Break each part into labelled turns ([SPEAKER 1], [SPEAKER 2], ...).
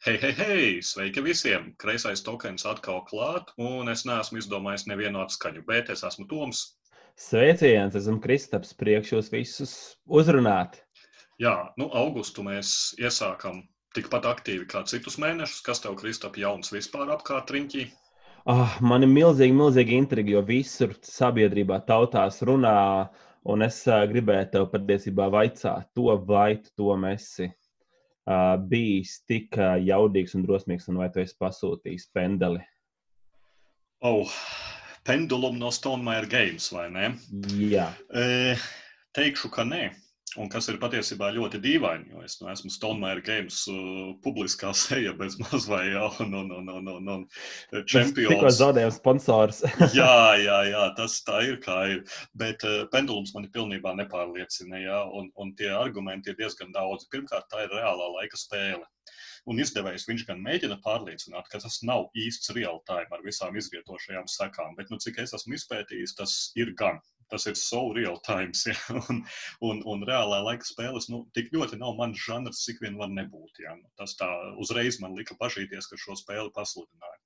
[SPEAKER 1] Hei, hei, hei! Sveiki visiem! Kreisais tokens atkal klāt, un es neesmu izdomājis nevienu atskaņu, bet es esmu Toms.
[SPEAKER 2] Sveiciens, esmu Kristaps, priekš jūs visus uzrunāt.
[SPEAKER 1] Jā, nu, augustu mēs iesākam tikpat aktīvi kā citus mēnešus. Kas tev, Kristap, jauns vispār apkārt riņķī?
[SPEAKER 2] Oh, man ir milzīgi, milzīgi intriga, jo visur sabiedrībā tautās runā, un es uh, gribēju tev patiesībā vaicāt to, vai tu to esi uh, bijis tik uh, jaudīgs un drosmīgs, un vai tu esi pasūtījis pendeli?
[SPEAKER 1] Oh, pendulumu no Stonemaier Games, vai ne?
[SPEAKER 2] Jā.
[SPEAKER 1] E, teikšu, ka nē. Un kas ir patiesībā ļoti dīvaini, jo es nu, esmu Stonemaier Games uh, publiskā seja bez maz vai jau, un, un, un, un, un čempions.
[SPEAKER 2] Tikko zaudējām sponsors.
[SPEAKER 1] jā, jā, jā, tas tā ir kā ir. Bet uh, pendulums mani pilnībā nepārliecina, jā, un, un tie argumenti ir diezgan daudz. Pirmkārt, tā ir reālā laika spēle. Un izdevējs viņš gan mēģina pārliecināt, ka tas nav īsts real time ar visām izvietošajām sekām, bet, nu, cik es esmu izpētījis, tas ir gan tas ir so real times. Ja? Un, un, un reālā laika spēles nu, tik ļoti nav mans žanrs, cik vien var nebūt. Ja? Nu, tas tā uzreiz man lika pašīties, ka šo spēli pasludināja.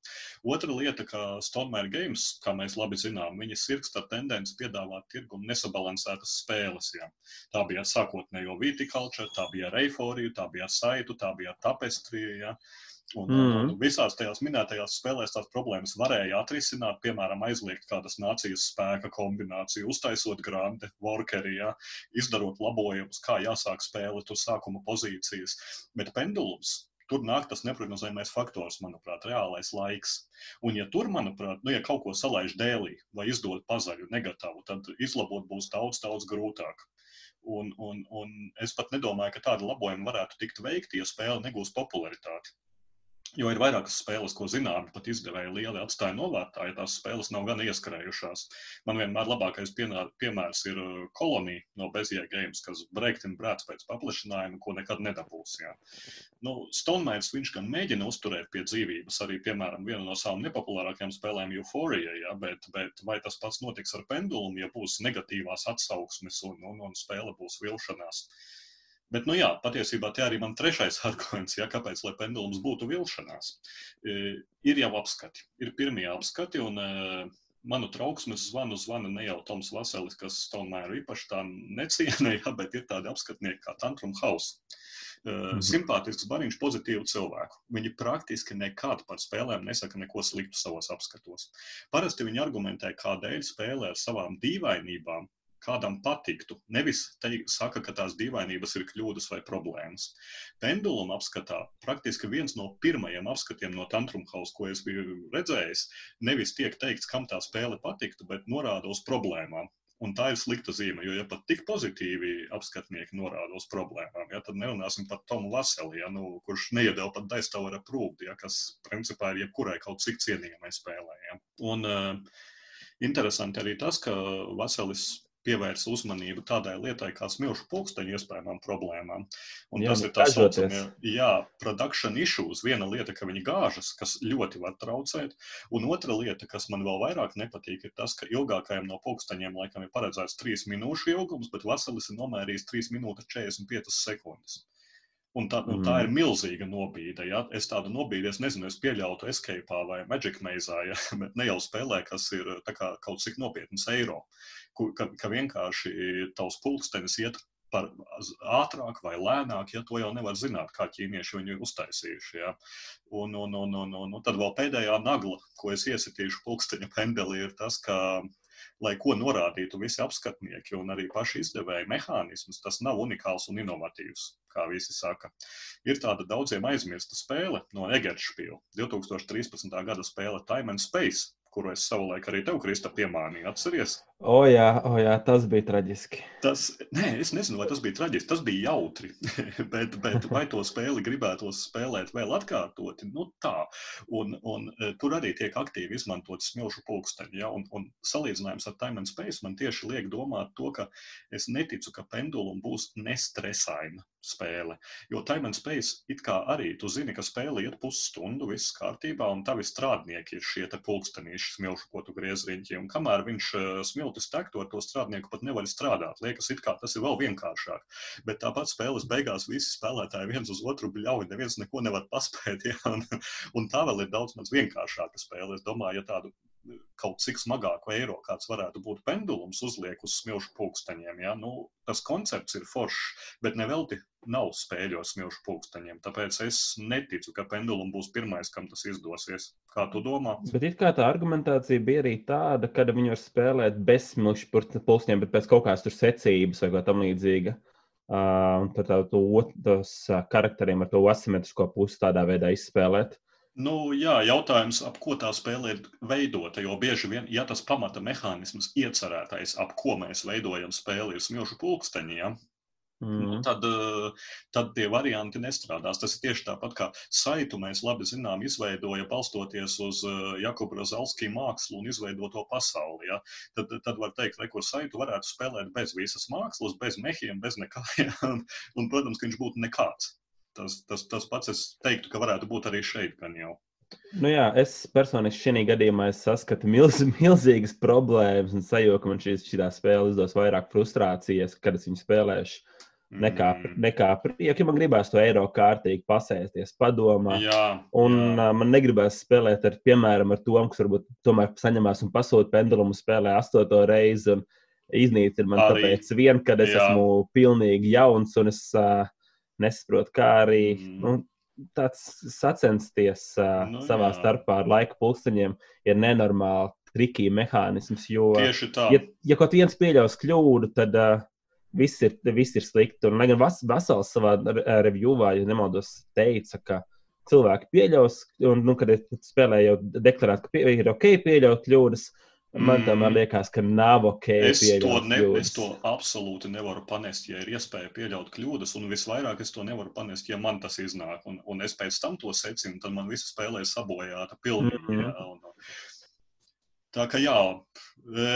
[SPEAKER 1] Otra lieta, ka Stonemaier Games, kā mēs labi zinām, viņi sirgst ar tendenci piedāvāt tirgumu nesabalansētas spēles. Ja? Tā bija ar sākotnējo viticulture, tā bija ar eiforiju, tā bija ar saitu, tā bija ar tapestriju. Ja? Un, mm. un, un visās tajās minētajās spēlēs tās problēmas varēja atrisināt, piemēram, aizliegt kādas nācijas spēka kombināciju, uztaisot grāmatu, workeri, ja, izdarot labojumus, kā jāsāk spēle, tur sākuma pozīcijas. Bet pendulums tur nāk tas neparedzamais faktors, manuprāt, reālais laiks. Un, ja tur, manuprāt, nu, ja kaut ko salaiž dēlī vai izdod pazaļu negatīvu, tad izlabot būs daudz, daudz grūtāk. Un, un, un es pat nedomāju, ka tāda labojuma varētu tikt veikti, ja spēle negūs popularitāti. Jo ir vairākas spēles, ko zināmi pat izdevēji lieli atstāja novērtā, ja tās spēles nav gan ieskrējušās. Man vienmēr labākais piemērs ir kolonija uh, no Bezie Games, kas breaktin brēc pēc paplašinājuma, ko nekad nedabūs. Jā. Nu, Stonemairs viņš gan mēģina uzturēt pie dzīvības arī, piemēram, vienu no savām nepopulārākajām spēlēm Euphoria, jā, bet, bet vai tas pats notiks ar pendulumu, ja būs negatīvās atsauksmes un, un, un spēle būs vilšanās? Bet, nu jā, patiesībā tie arī man trešais arguments, ja, kāpēc, lai pendulums būtu vilšanās. E, ir jau apskati, ir pirmie apskati, un e, manu trauksmes zvanu zvana ne jau Toms Vaselis, kas tomēr īpaši tā necienīja, ja, bet ir tādi apskatnieki kā Tantrum House. Mm -hmm. Simpātisks, bariņš, pozitīvu cilvēku. Viņi praktiski nekad par spēlēm nesaka neko sliktu savos apskatos. Parasti viņi argumentē, kādēļ spēlē ar savām dīvainībām kādam patiktu. Nevis teikt, saka, ka tās dīvainības ir kļūdas vai problēmas. Penduluma apskatā praktiski viens no pirmajiem apskatiem no Tantrum House, ko es biju redzējis, nevis tiek teikts, kam tā spēle patiktu, bet norāda uz problēmām. Un tā ir slikta zīme, jo, ja pat tik pozitīvi apskatnieki norāda uz problēmām, ja, tad nerunāsim par Tomu Vaseli, ja, nu, kurš neiedēl pat daistāvu ar prūdi, ja, kas principā ir jebkurai kaut cik cienījamai spēlē. Ja. Un uh, interesanti arī tas, ka Vaselis pievērsa uzmanību tādai lietai kā smilšu pulksteņu iespējamām problēmām. Un jā, tas ir tas saucamie, jā, production issues. Viena lieta, ka viņi gāžas, kas ļoti var traucēt, un otra lieta, kas man vēl vairāk nepatīk, ir tas, ka ilgākajam no pulksteņiem laikam ir paredzēts 3 minūšu ilgums, bet Vaselis ir nomērījis 3 minūtes 45 sekundes. Un tā, un tā ir mm. milzīga nobīde. Ja? Es tādu nobīdi, es nezinu, es pieļautu Escape vai Magic Maze, ja? bet ne jau spēlē, kas ir kā, kaut cik nopietns eiro, ka, ka vienkārši tavs pulkstenis iet par ātrāk vai lēnāk, ja to jau nevar zināt, kā ķīnieši viņu ir uztaisījuši. Ja? Un, un, un, un, un, un tad vēl pēdējā nagla, ko es iesitīšu pulksteņa pendeli, ir tas, ka lai ko norādītu visi apskatnieki un arī paši izdevēji mehānismus, tas nav unikāls un inovatīvs, kā visi saka. Ir tāda daudziem aizmirsta spēle no Egeršpila, 2013. gada spēle Time and Space, kuru es savulaik arī tev, Krista, piemānīju. Atceries?
[SPEAKER 2] O, jā, o, jā, tas bija traģiski.
[SPEAKER 1] Tas, nē, es nezinu, vai tas bija traģiski. Tas bija jautri. bet, bet vai to spēli gribētos spēlēt vēl atkārtoti? Nu, tā. Un, un e, tur arī tiek aktīvi izmantot smilšu pulksteņi. Ja? Un, un salīdzinājums ar Time and Space man tieši liek domāt to, ka es neticu, ka pendulum būs nestresaina spēle. Jo Time and Space it kā arī tu zini, ka spēle iet pusstundu, viss kārtībā, un tavi strādnieki ir šie pulkstenīši smilšu, ko tu griez riņķi. Un kamēr viņš uh, smilšu smiltis tektu, ar to strādnieku pat nevar strādāt. Liekas, kā tas ir vēl vienkāršāk. Bet tāpat spēles beigās visi spēlētāji viens uz otru bļauj, neviens neko nevar paspēt. Ja? Un, un tā vēl ir daudz maz vienkāršāka spēle. Es domāju, ja tādu kaut cik smagāku eiro, kāds varētu būt pendulums, uzliek uz smilšu pulksteņiem. Ja? Nu, tas koncepts ir foršs, bet nevelti nav spēļu ar smilšu pulksteņiem. Tāpēc es neticu, ka pendulum būs pirmais, kam tas izdosies. Kā tu domā?
[SPEAKER 2] Bet it kā tā argumentācija bija arī tāda, ka viņi var spēlēt bez smilšu pulksteņiem, bet pēc kaut kādas secības vai tam līdzīga. Uh, tad tā, to, tos karakteriem ar to asimetrisko pusi tādā veidā izspēlēt.
[SPEAKER 1] Nu, jā, jautājums, ap ko tā spēle ir veidota. Jo bieži vien, ja tas pamata mehānisms, iecerētais, ap ko mēs veidojam spēli, ir smilšu pulksteņi, ja, Mm. Nu, tad, tad tie varianti nestrādās. Tas ir tieši tāpat kā saitu mēs labi zinām, izveidoja balstoties uz Jakuba Rozalskī mākslu un izveidoto pasauli. Ja? Tad, tad var teikt, ka saitu varētu spēlēt bez visas mākslas, bez mehiem, bez nekā. Ja? Un, un, protams, ka viņš būtu nekāds tas, tas, tas pats es teiktu, ka varētu būt arī šeit. Jau.
[SPEAKER 2] Nu jā, es personīgi šajā gadījumā saskatu milz, milzīgas problēmas un sajūtu, ka man šī, šī spēle izdos vairāk frustrācijas, kad es viņu spēlēšu. Nekā, mm. nekā priekš, ja man gribās to eiro kārtīgi pasēsties, padomāt.
[SPEAKER 1] Jā,
[SPEAKER 2] un
[SPEAKER 1] jā.
[SPEAKER 2] man negribas spēlēt ar, piemēram, ar to, kas varbūt tomēr saņemās un pasūta pendulumu spēlē astoto reizi. Iznīcina man Arī. tāpēc, vien, kad es jā. esmu pilnīgi jauns un es uh, nesaprotu, kā arī mm. nu, tāds sacensties uh, nu, savā jā. starpā ar laika pulksteņiem ir nenormāli trikīgi mehānisms. Jo, ja, ja kaut viens pieļaus kļūdu, tad uh, viss, ir, viss ir slikti. Un gan Vas, Vasals savā revijā, ja nemaldos, teica, ka cilvēki pieļaus, un, nu, kad spēlē jau deklarēt, ka pie, ir ok pieļaut kļūdas, uh, Man tomēr mm. liekas, ka nav ok.
[SPEAKER 1] Es to, ne, es to absolūti nevaru panest, ja ir iespēja pieļaut kļūdas, un visvairāk es to nevaru panest, ja man tas iznāk. Un, un es pēc tam to secinu, tad man visa spēlē ir sabojāta pilnīgi. Mm -hmm. tā kā jā, e,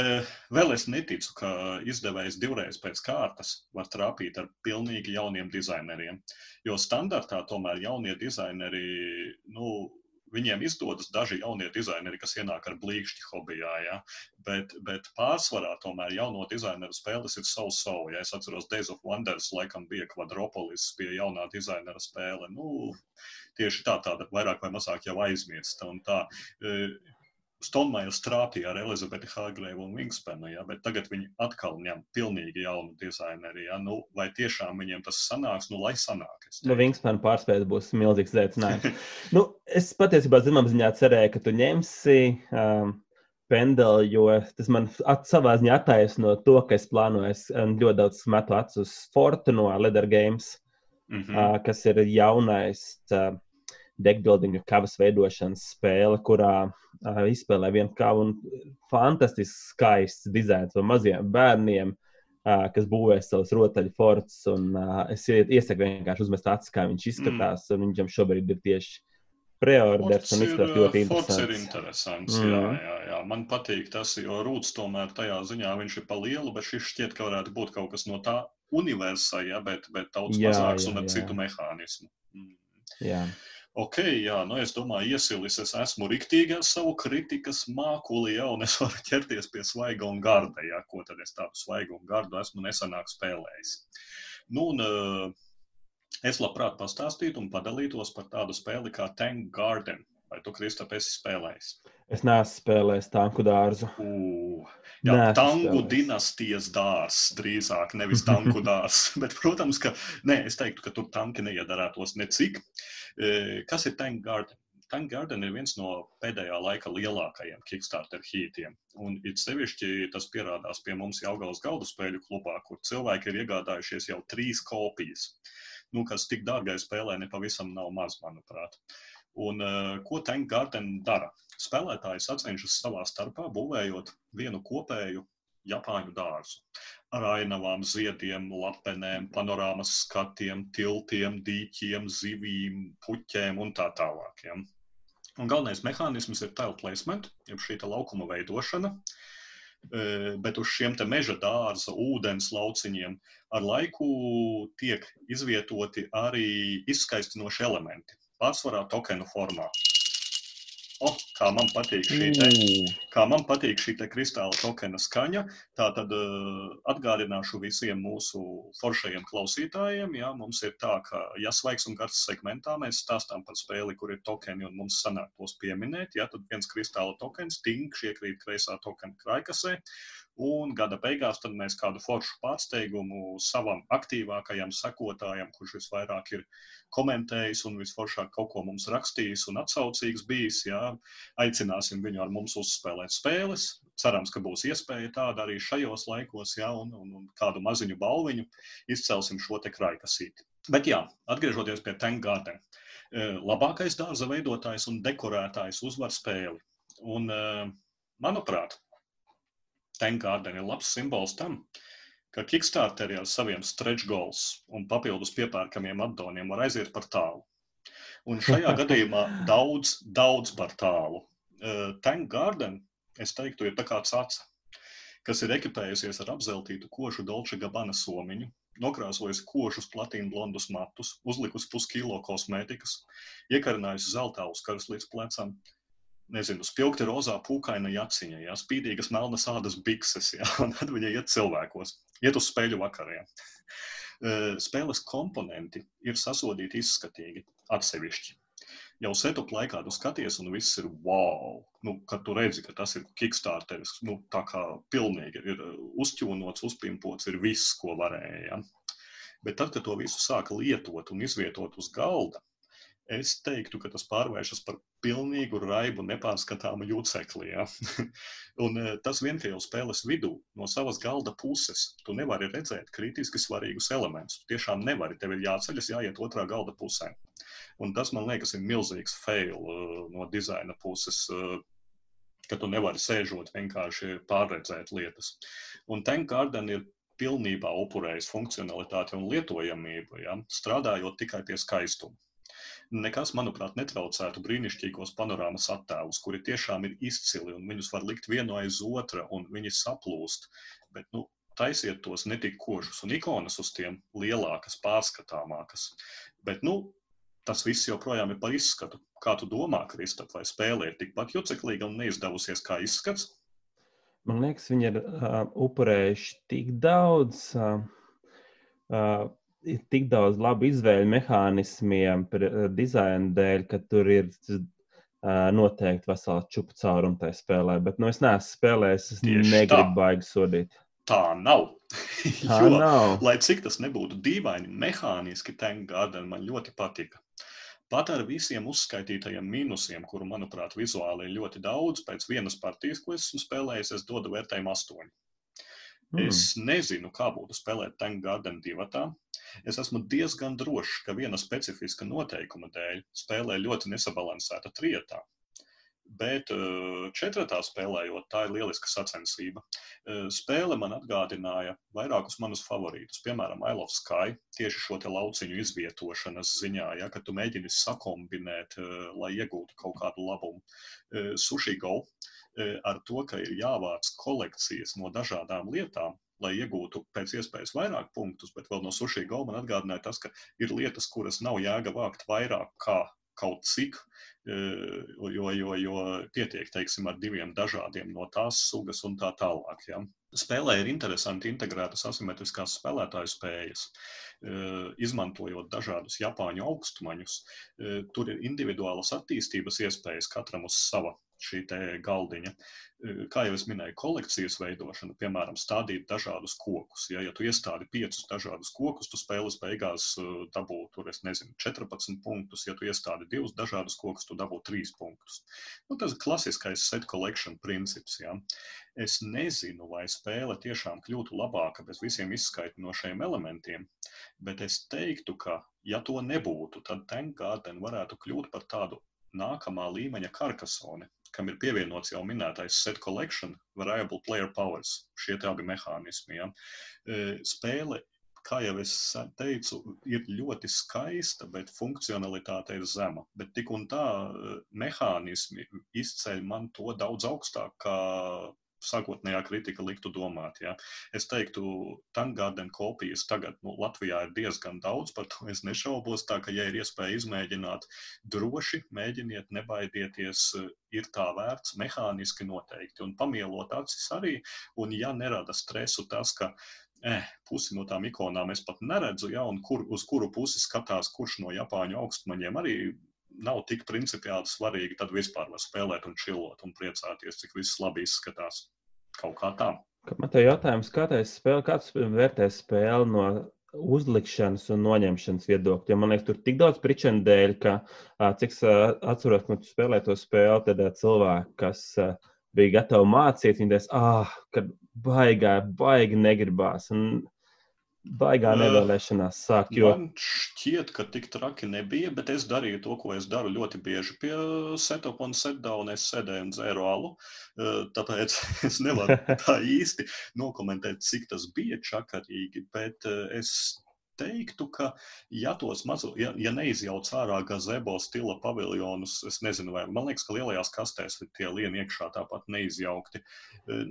[SPEAKER 1] vēl es neticu, ka izdevējs divreiz pēc kārtas var trāpīt ar pilnīgi jauniem dizaineriem. Jo standartā tomēr jaunie dizaineri, nu, viņiem izdodas daži jaunie dizaineri, kas ienāk ar blīkšķi hobijā, ja? bet, bet pārsvarā tomēr jauno dizaineru spēles ir savu savu. Ja es atceros, Days of Wonders laikam bija Quadropolis, bija jaunā dizainera spēle. Nu, tieši tā, tāda vairāk vai mazāk jau aizmirsta. Tā, Stonemaja strāpīja ar Elizabeti Hāgrēvu un Wingspenu, ja, bet tagad viņi atkal ņem pilnīgi jaunu dizaineru. Ja. Nu, vai tiešām viņiem tas sanāks, nu, lai sanāk?
[SPEAKER 2] Nu, Wingspenu pārspēt būs milzīgs zaicinājums. nu, es patiesībā zināmā ziņā cerēju, ka tu ņemsi um, pendeli, jo tas man at, savā ziņā attaisno to, ka es plānoju, es um, ļoti daudz metu acis uz Fortu no Leather Games, mm -hmm. uh, kas ir jaunais. Uh, deckbuildinga kavas veidošanas spēle, kurā uh, izspēlē vienu kavu un fantastiski skaists dizains no maziem bērniem, uh, kas būvē savus. Un, uh, es iesaku vienkārši uzmest acis, kā viņš izskatās, mm. viņam šobrīd ir tieši preorders un izskatās ļoti interesants.
[SPEAKER 1] ir interesants. Mm. Jā, jā, jā. Man patīk tas, jo rūts tomēr tajā ziņā viņš ir pa lielu, bet šis šķiet, ka varētu būt kaut kas no tā universa, ja, bet, bet daudz jā, mazāks jā, un ar jā. citu mehānismu. Mm.
[SPEAKER 2] Jā.
[SPEAKER 1] Ok, jā, nu es domāju, iesilis es esmu riktīgi ar savu kritikas mākuli, ja, un es varu ķerties pie svaiga un garda, ja, ko tad es tādu svaigu un gardu esmu nesenāk spēlējis. Nu, un, uh, es labprāt pastāstītu un padalītos par tādu spēli kā Tank Garden. Vai tu, Kristap, esi spēlējis?
[SPEAKER 2] Es neesmu spēlējis tanku dārzu.
[SPEAKER 1] Uh, jā, neesmu tanku spēlējis. dinastijas dārzs drīzāk, nevis tanku dārzs. Bet, protams, ka nē, es teiktu, ka tur tanki neiedarētos necik. Kas ir Tank Garden? Tank Garden ir viens no pēdējā laika lielākajiem Kickstarter hītiem. Un it sevišķi tas pierādās pie mums Jaungaulas galdu spēļu klubā, kur cilvēki ir iegādājušies jau trīs kopijas. Nu, kas tik dārgai spēlē nepavisam nav maz, manuprāt. Un, uh, ko Tank Garden dara? Spēlētāji sacenšas savā starpā, būvējot vienu kopēju Japāņu dārzu ar ainavām, ziediem, lapenēm, panorāmas skatiem, tiltiem, dīķiem, zivīm, puķēm un tā tālāk. Ja. Un galvenais mehānisms ir tile placement, jeb šī laukuma veidošana. E, bet uz šiem meža dārza, ūdens lauciņiem ar laiku tiek izvietoti arī izskaistinoši elementi, pārsvarā tokenu formā. Oh, kā man patīk šī te, kā man patīk šī kristāla tokena skaņa. Tā tad uh, atgādināšu visiem mūsu foršajiem klausītājiem. Jā, mums ir tā, ka, ja svaigs un garš segmentā mēs stāstām par spēli, kur ir tokeni un mums sanāk tos pieminēt, jā, tad viens kristāla tokens, tinks, iekrīt kreisā tokena krājkasē. Un gada beigās mēs kādu foršu pārsteigumu savam aktīvākajam sekotājam, kurš visvairāk ir komentējis un visforšāk kaut ko mums rakstījis un atsaucīgs bijis, jā, aicināsim viņu ar mums uzspēlēt spēles. Cerams, ka būs iespēja tāda arī šajos laikos, jā, un, un, un kādu maziņu balviņu izcelsim šo te kraikasīti. Bet jā, atgriežoties pie Tank Garden. Eh, labākais dārza veidotājs un dekorētājs uzvar spēli. Un, eh, manuprāt, Tenkārden ir labs simbols tam, ka Kickstarterī ar saviem stretch goals un papildus piepērkamiem addoniem var aiziet par tālu. Un šajā gadījumā daudz, daudz par tālu. Uh, Tank Garden, es teiktu, ir tā kā caca, kas ir ekipējusies ar apzeltītu košu Dolce Gabbana somiņu, nokrāsojusi košus platīnu blondus matus, uzlikusi puskilo kosmētikas, iekarinājusi zelta uzkarus līdz plecam, nezinu, spilgti rozā pūkaina jaciņa, jā, spīdīgas melnas ādas bikses, jā, un tad viņa iet cilvēkos, iet uz spēļu vakariem. Spēles komponenti ir sasodīti izskatīgi, atsevišķi. Jau setup laikā tu skaties, un viss ir wow. Nu, kad tu redzi, ka tas ir Kickstarteris, nu, tā kā pilnīgi ir uzķūnots, uzpimpots, ir viss, ko varēja. Bet tad, kad to visu sāka lietot un izvietot uz galda, es teiktu, ka tas pārvēršas par pilnīgu raibu, nepārskatāmu jucekli. Ja? un e, tas vien, ka jau spēles vidū, no savas galda puses, tu nevari redzēt kritiski svarīgus elementus. Tu tiešām nevari, tev ir jāceļas, jāiet otrā galda pusē. Un tas, man liekas, ir milzīgs fail uh, no dizaina puses. Uh, ka tu nevari sēžot vienkārši pārredzēt lietas. Un Tank Garden ir pilnībā upurējis funkcionalitāti un lietojamību, ja? strādājot tikai pie skaistuma nekas, manuprāt, netraucētu brīnišķīgos panorāmas attēlus, kuri tiešām ir izcili un viņus var likt vienu aiz otra un viņi saplūst. Bet, nu, taisiet tos ne tik košus un ikonas uz tiem lielākas, pārskatāmākas. Bet, nu, tas viss joprojām ir par izskatu. Kā tu domā, Kristap, vai spēle ir tikpat juceklīga un neizdevusies kā izskats?
[SPEAKER 2] Man liekas, viņi ir uh, upurējuši tik daudz uh, uh, tik daudz labu izvēļu mehānismiem par uh, dizaina dēļ, ka tur ir uh, noteikti vesela čupa cauruma tajā spēlē. Bet nu, es neesmu spēlējis, es Tieši negribu tā. baigi sodīt.
[SPEAKER 1] Tā nav.
[SPEAKER 2] Tā jo, nav.
[SPEAKER 1] Lai cik tas nebūtu dīvaini, mehāniski Tank Garden man ļoti patika. Pat ar visiem uzskaitītajiem mīnusiem, kuru, manuprāt, vizuāli ir ļoti daudz, pēc vienas partijas, ko esmu spēlējis, es dodu vērtējumu astoņu. Mm. Es nezinu, kā būtu spēlēt Tank Garden divatā. Es esmu diezgan drošs, ka viena specifiska noteikuma dēļ spēlē ļoti nesabalansēta trietā. Bet eh, četratā spēlējot, tā ir lieliska sacensība. Eh, spēle man atgādināja vairākus manus favorītus, piemēram, I Love Sky, tieši šo te lauciņu izvietošanas ziņā, ja, ka tu mēģini sakombinēt, eh, lai iegūtu kaut kādu labumu. Sushi Go ar to, ka ir jāvāc kolekcijas no dažādām lietām, lai iegūtu pēc iespējas vairāk punktus, bet vēl no sushi go man atgādināja tas, ka ir lietas, kuras nav jēga vākt vairāk kā kaut cik, jo, jo, jo pietiek, teiksim, ar diviem dažādiem no tās sugas un tā tālāk. Ja. Spēlē ir interesanti integrētas asimetriskās spēlētāju spējas, izmantojot dažādus japāņu augstumaņus. Tur ir individuālas attīstības iespējas katram uz sava šī galdiņa. Kā jau es minēju, kolekcijas veidošana, piemēram, stādīt dažādus kokus. Ja, ja tu iestādi piecus dažādus kokus, tu spēles beigās dabū tur, es nezinu, 14 punktus. Ja tu iestādi divus dažādus kokus, tu dabū 3 punktus. Nu, tas ir klasiskais set collection princips. Ja. Es nezinu, vai spēle tiešām kļūtu labāka bez visiem izskaitinošajiem elementiem, bet es teiktu, ka, ja to nebūtu, tad Tank Garden varētu kļūt par tādu nākamā līmeņa karkasoni, kam ir pievienots jau minētais set collection, variable player powers, šie abi mehānismi. Ja. E, spēle, kā jau es teicu, ir ļoti skaista, bet funkcionalitāte ir zema. Bet tik un tā e, mehānismi izceļ man to daudz augstāk kā sākotnējā kritika liktu domāt. Ja. Es teiktu, Tangārden kopijas tagad nu, Latvijā ir diezgan daudz, par to es nešaubos. Tā ka, ja ir iespēja izmēģināt, droši mēģiniet, nebaidieties, ir tā vērts, mehāniski noteikti un pamielot acis arī. Un, ja nerada stresu tas, ka eh, pusi no tām ikonām es pat neredzu, ja, un kur, uz kuru pusi skatās, kurš no Japāņu augstmaņiem arī nav tik principiāli svarīgi, tad vispār spēlēt un čilot un priecāties, cik viss labi izskatās. Kaut kā tā.
[SPEAKER 2] Man te jautājums, kāds spēle, kāds vērtē spēli no uzlikšanas un noņemšanas viedokļa. Man liekas, tur tik daudz pričenu dēļ, ka, cik es atceros, kad tu spēlē to spēli, tad cilvēki, kas bija gatavi mācīt, viņi teica, ah, kad baigā, baigi negribās. Un baigā nevēlēšanās sākt.
[SPEAKER 1] Jo... Man šķiet, ka tik traki nebija, bet es darīju to, ko es daru ļoti bieži pie setup un setdown. Es sēdēju un dzēru alu, tāpēc es nevaru tā īsti nokomentēt, cik tas bija čakarīgi, bet es teiktu, ka, ja tos mazo, ja, ja neizjauc ārā gazebo stila paviljonus, es nezinu, vai man liekas, ka lielajās kastēs tie lien iekšā tāpat neizjaukti,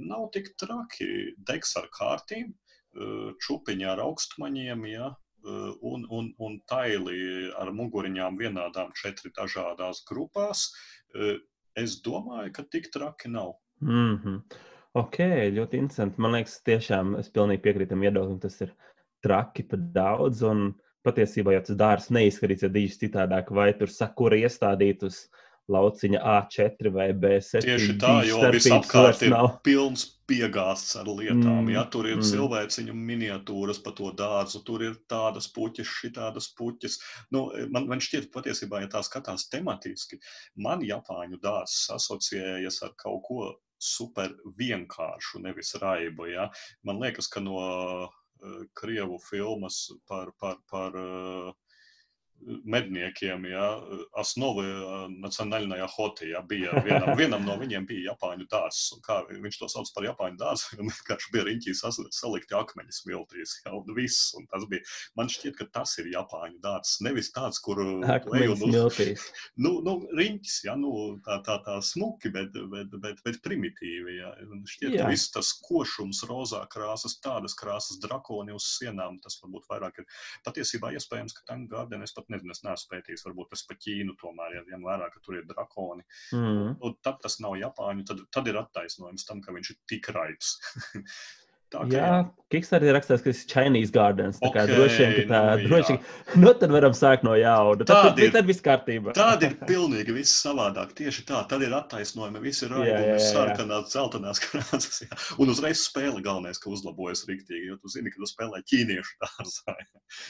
[SPEAKER 1] nav tik traki. Deks ar kārtīm, čupiņā ar augstmaņiem, ja, un, un, un taili ar muguriņām vienādām četri dažādās grupās. Es domāju, ka tik traki nav.
[SPEAKER 2] Mm -hmm. Ok, ļoti interesanti. Man liekas, tiešām es pilnīgi piekrītu tam iedoklim. Tas ir traki par daudz. Un patiesībā jau tas dārsts neizskatīs ja diži citādāk, vai tur sakura iestādīt uz lauciņa A4 vai B7.
[SPEAKER 1] Tieši tā, jo visapkārt ir nav. pilns piegāsts ar lietām. Mm. Ja tur ir mm. cilvēciņu miniatūras pa to dārzu, tur ir tādas puķis, šitādas puķis. Nu, man, man šķiet, patiesībā, ja tā skatās tematiski, man Japāņu dārzs asociējas ar kaut ko super vienkāršu, nevis raibu. Ja? Man liekas, ka no uh, Krievu filmas par, par, par uh, medniekiem, ja, Asnovi Nacionālajā hotē, ja, bija vienam, vienam no viņiem bija Japāņu dārzs, un kā viņš to sauc par Japāņu dārzu, un vienkārši bija riņķī salikti akmeņi smiltīs, ja, un viss, un tas bija, man šķiet, ka tas ir Japāņu dārzs, nevis tāds, kur
[SPEAKER 2] ej un uz,
[SPEAKER 1] nu, nu, riņķis, ja, nu, tā, tā, tā smuki, bet, bet, bet, bet primitīvi, ja, un šķiet, Jā. ka viss tas košums, rozā krāsas, tādas krāsas, drakoni uz sienām, tas varbūt vairāk ir patiesībā iespējams, ka Tank Garden es pat pat nezinu, es neesmu pētījis, varbūt tas pa Ķīnu tomēr, ja ņem vērā, ka tur ir drakoni. Mm. Un, un tad tas nav Japāņu, tad, tad ir attaisnojums tam, ka viņš ir tik raips.
[SPEAKER 2] Tā, ka, jā, Kickstarter ir rakstīts, ka tas ir Chinese Gardens. Tā kā okay, droši vien, ka tā, nu, droši, nu, tad varam sākt no jauna. Tad, tad, ir, tad viss kārtībā.
[SPEAKER 1] Tāda ir pilnīgi viss savādāk. Tieši tā, tad ir attaisnojumi, visi ir raidījumi, sarkanās, zeltainās krāsas. Jā. Un uzreiz spēle galvenais, ka uzlabojas riktīgi, jo tu zini, ka tu spēlē ķīniešu dārzā.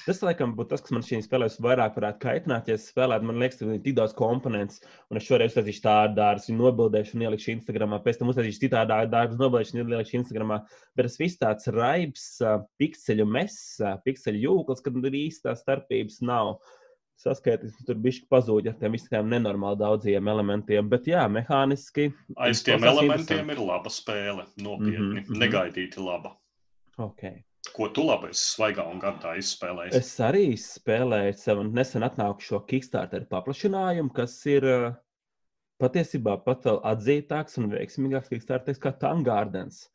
[SPEAKER 2] Tas, laikam, būtu tas, kas man šī spēlēs vairāk varētu kaitināt, ja spēlētu. Man liekas, ka ir tik daudz komponents, un es šoreiz uztaisīšu tādu dārzu, nobildēšu un ielikšu Instagramā, pēc tam uztaisīšu citādā dārzu, nobildēšu un ielikšu Instagramā. Bet es viss tāds raibs, pikseļu mess, pikseļu jūklis, kad ir īstā starpības nav. Saskaitīts, tur bija pazūd ar tiem visiem nenormāli daudziem elementiem, bet jā, mehāniski.
[SPEAKER 1] Aiz tiem elementiem ir laba spēle, nopietni, mm -hmm. negaidīti laba.
[SPEAKER 2] Okay.
[SPEAKER 1] Ko tu labi esi svaigā un gardā izspēlējis?
[SPEAKER 2] Es arī spēlēju sev nesen atnākušo Kickstarter paplašinājumu, kas ir patiesībā pat vēl atzītāks un veiksmīgāks Kickstarter kā Tangārdens.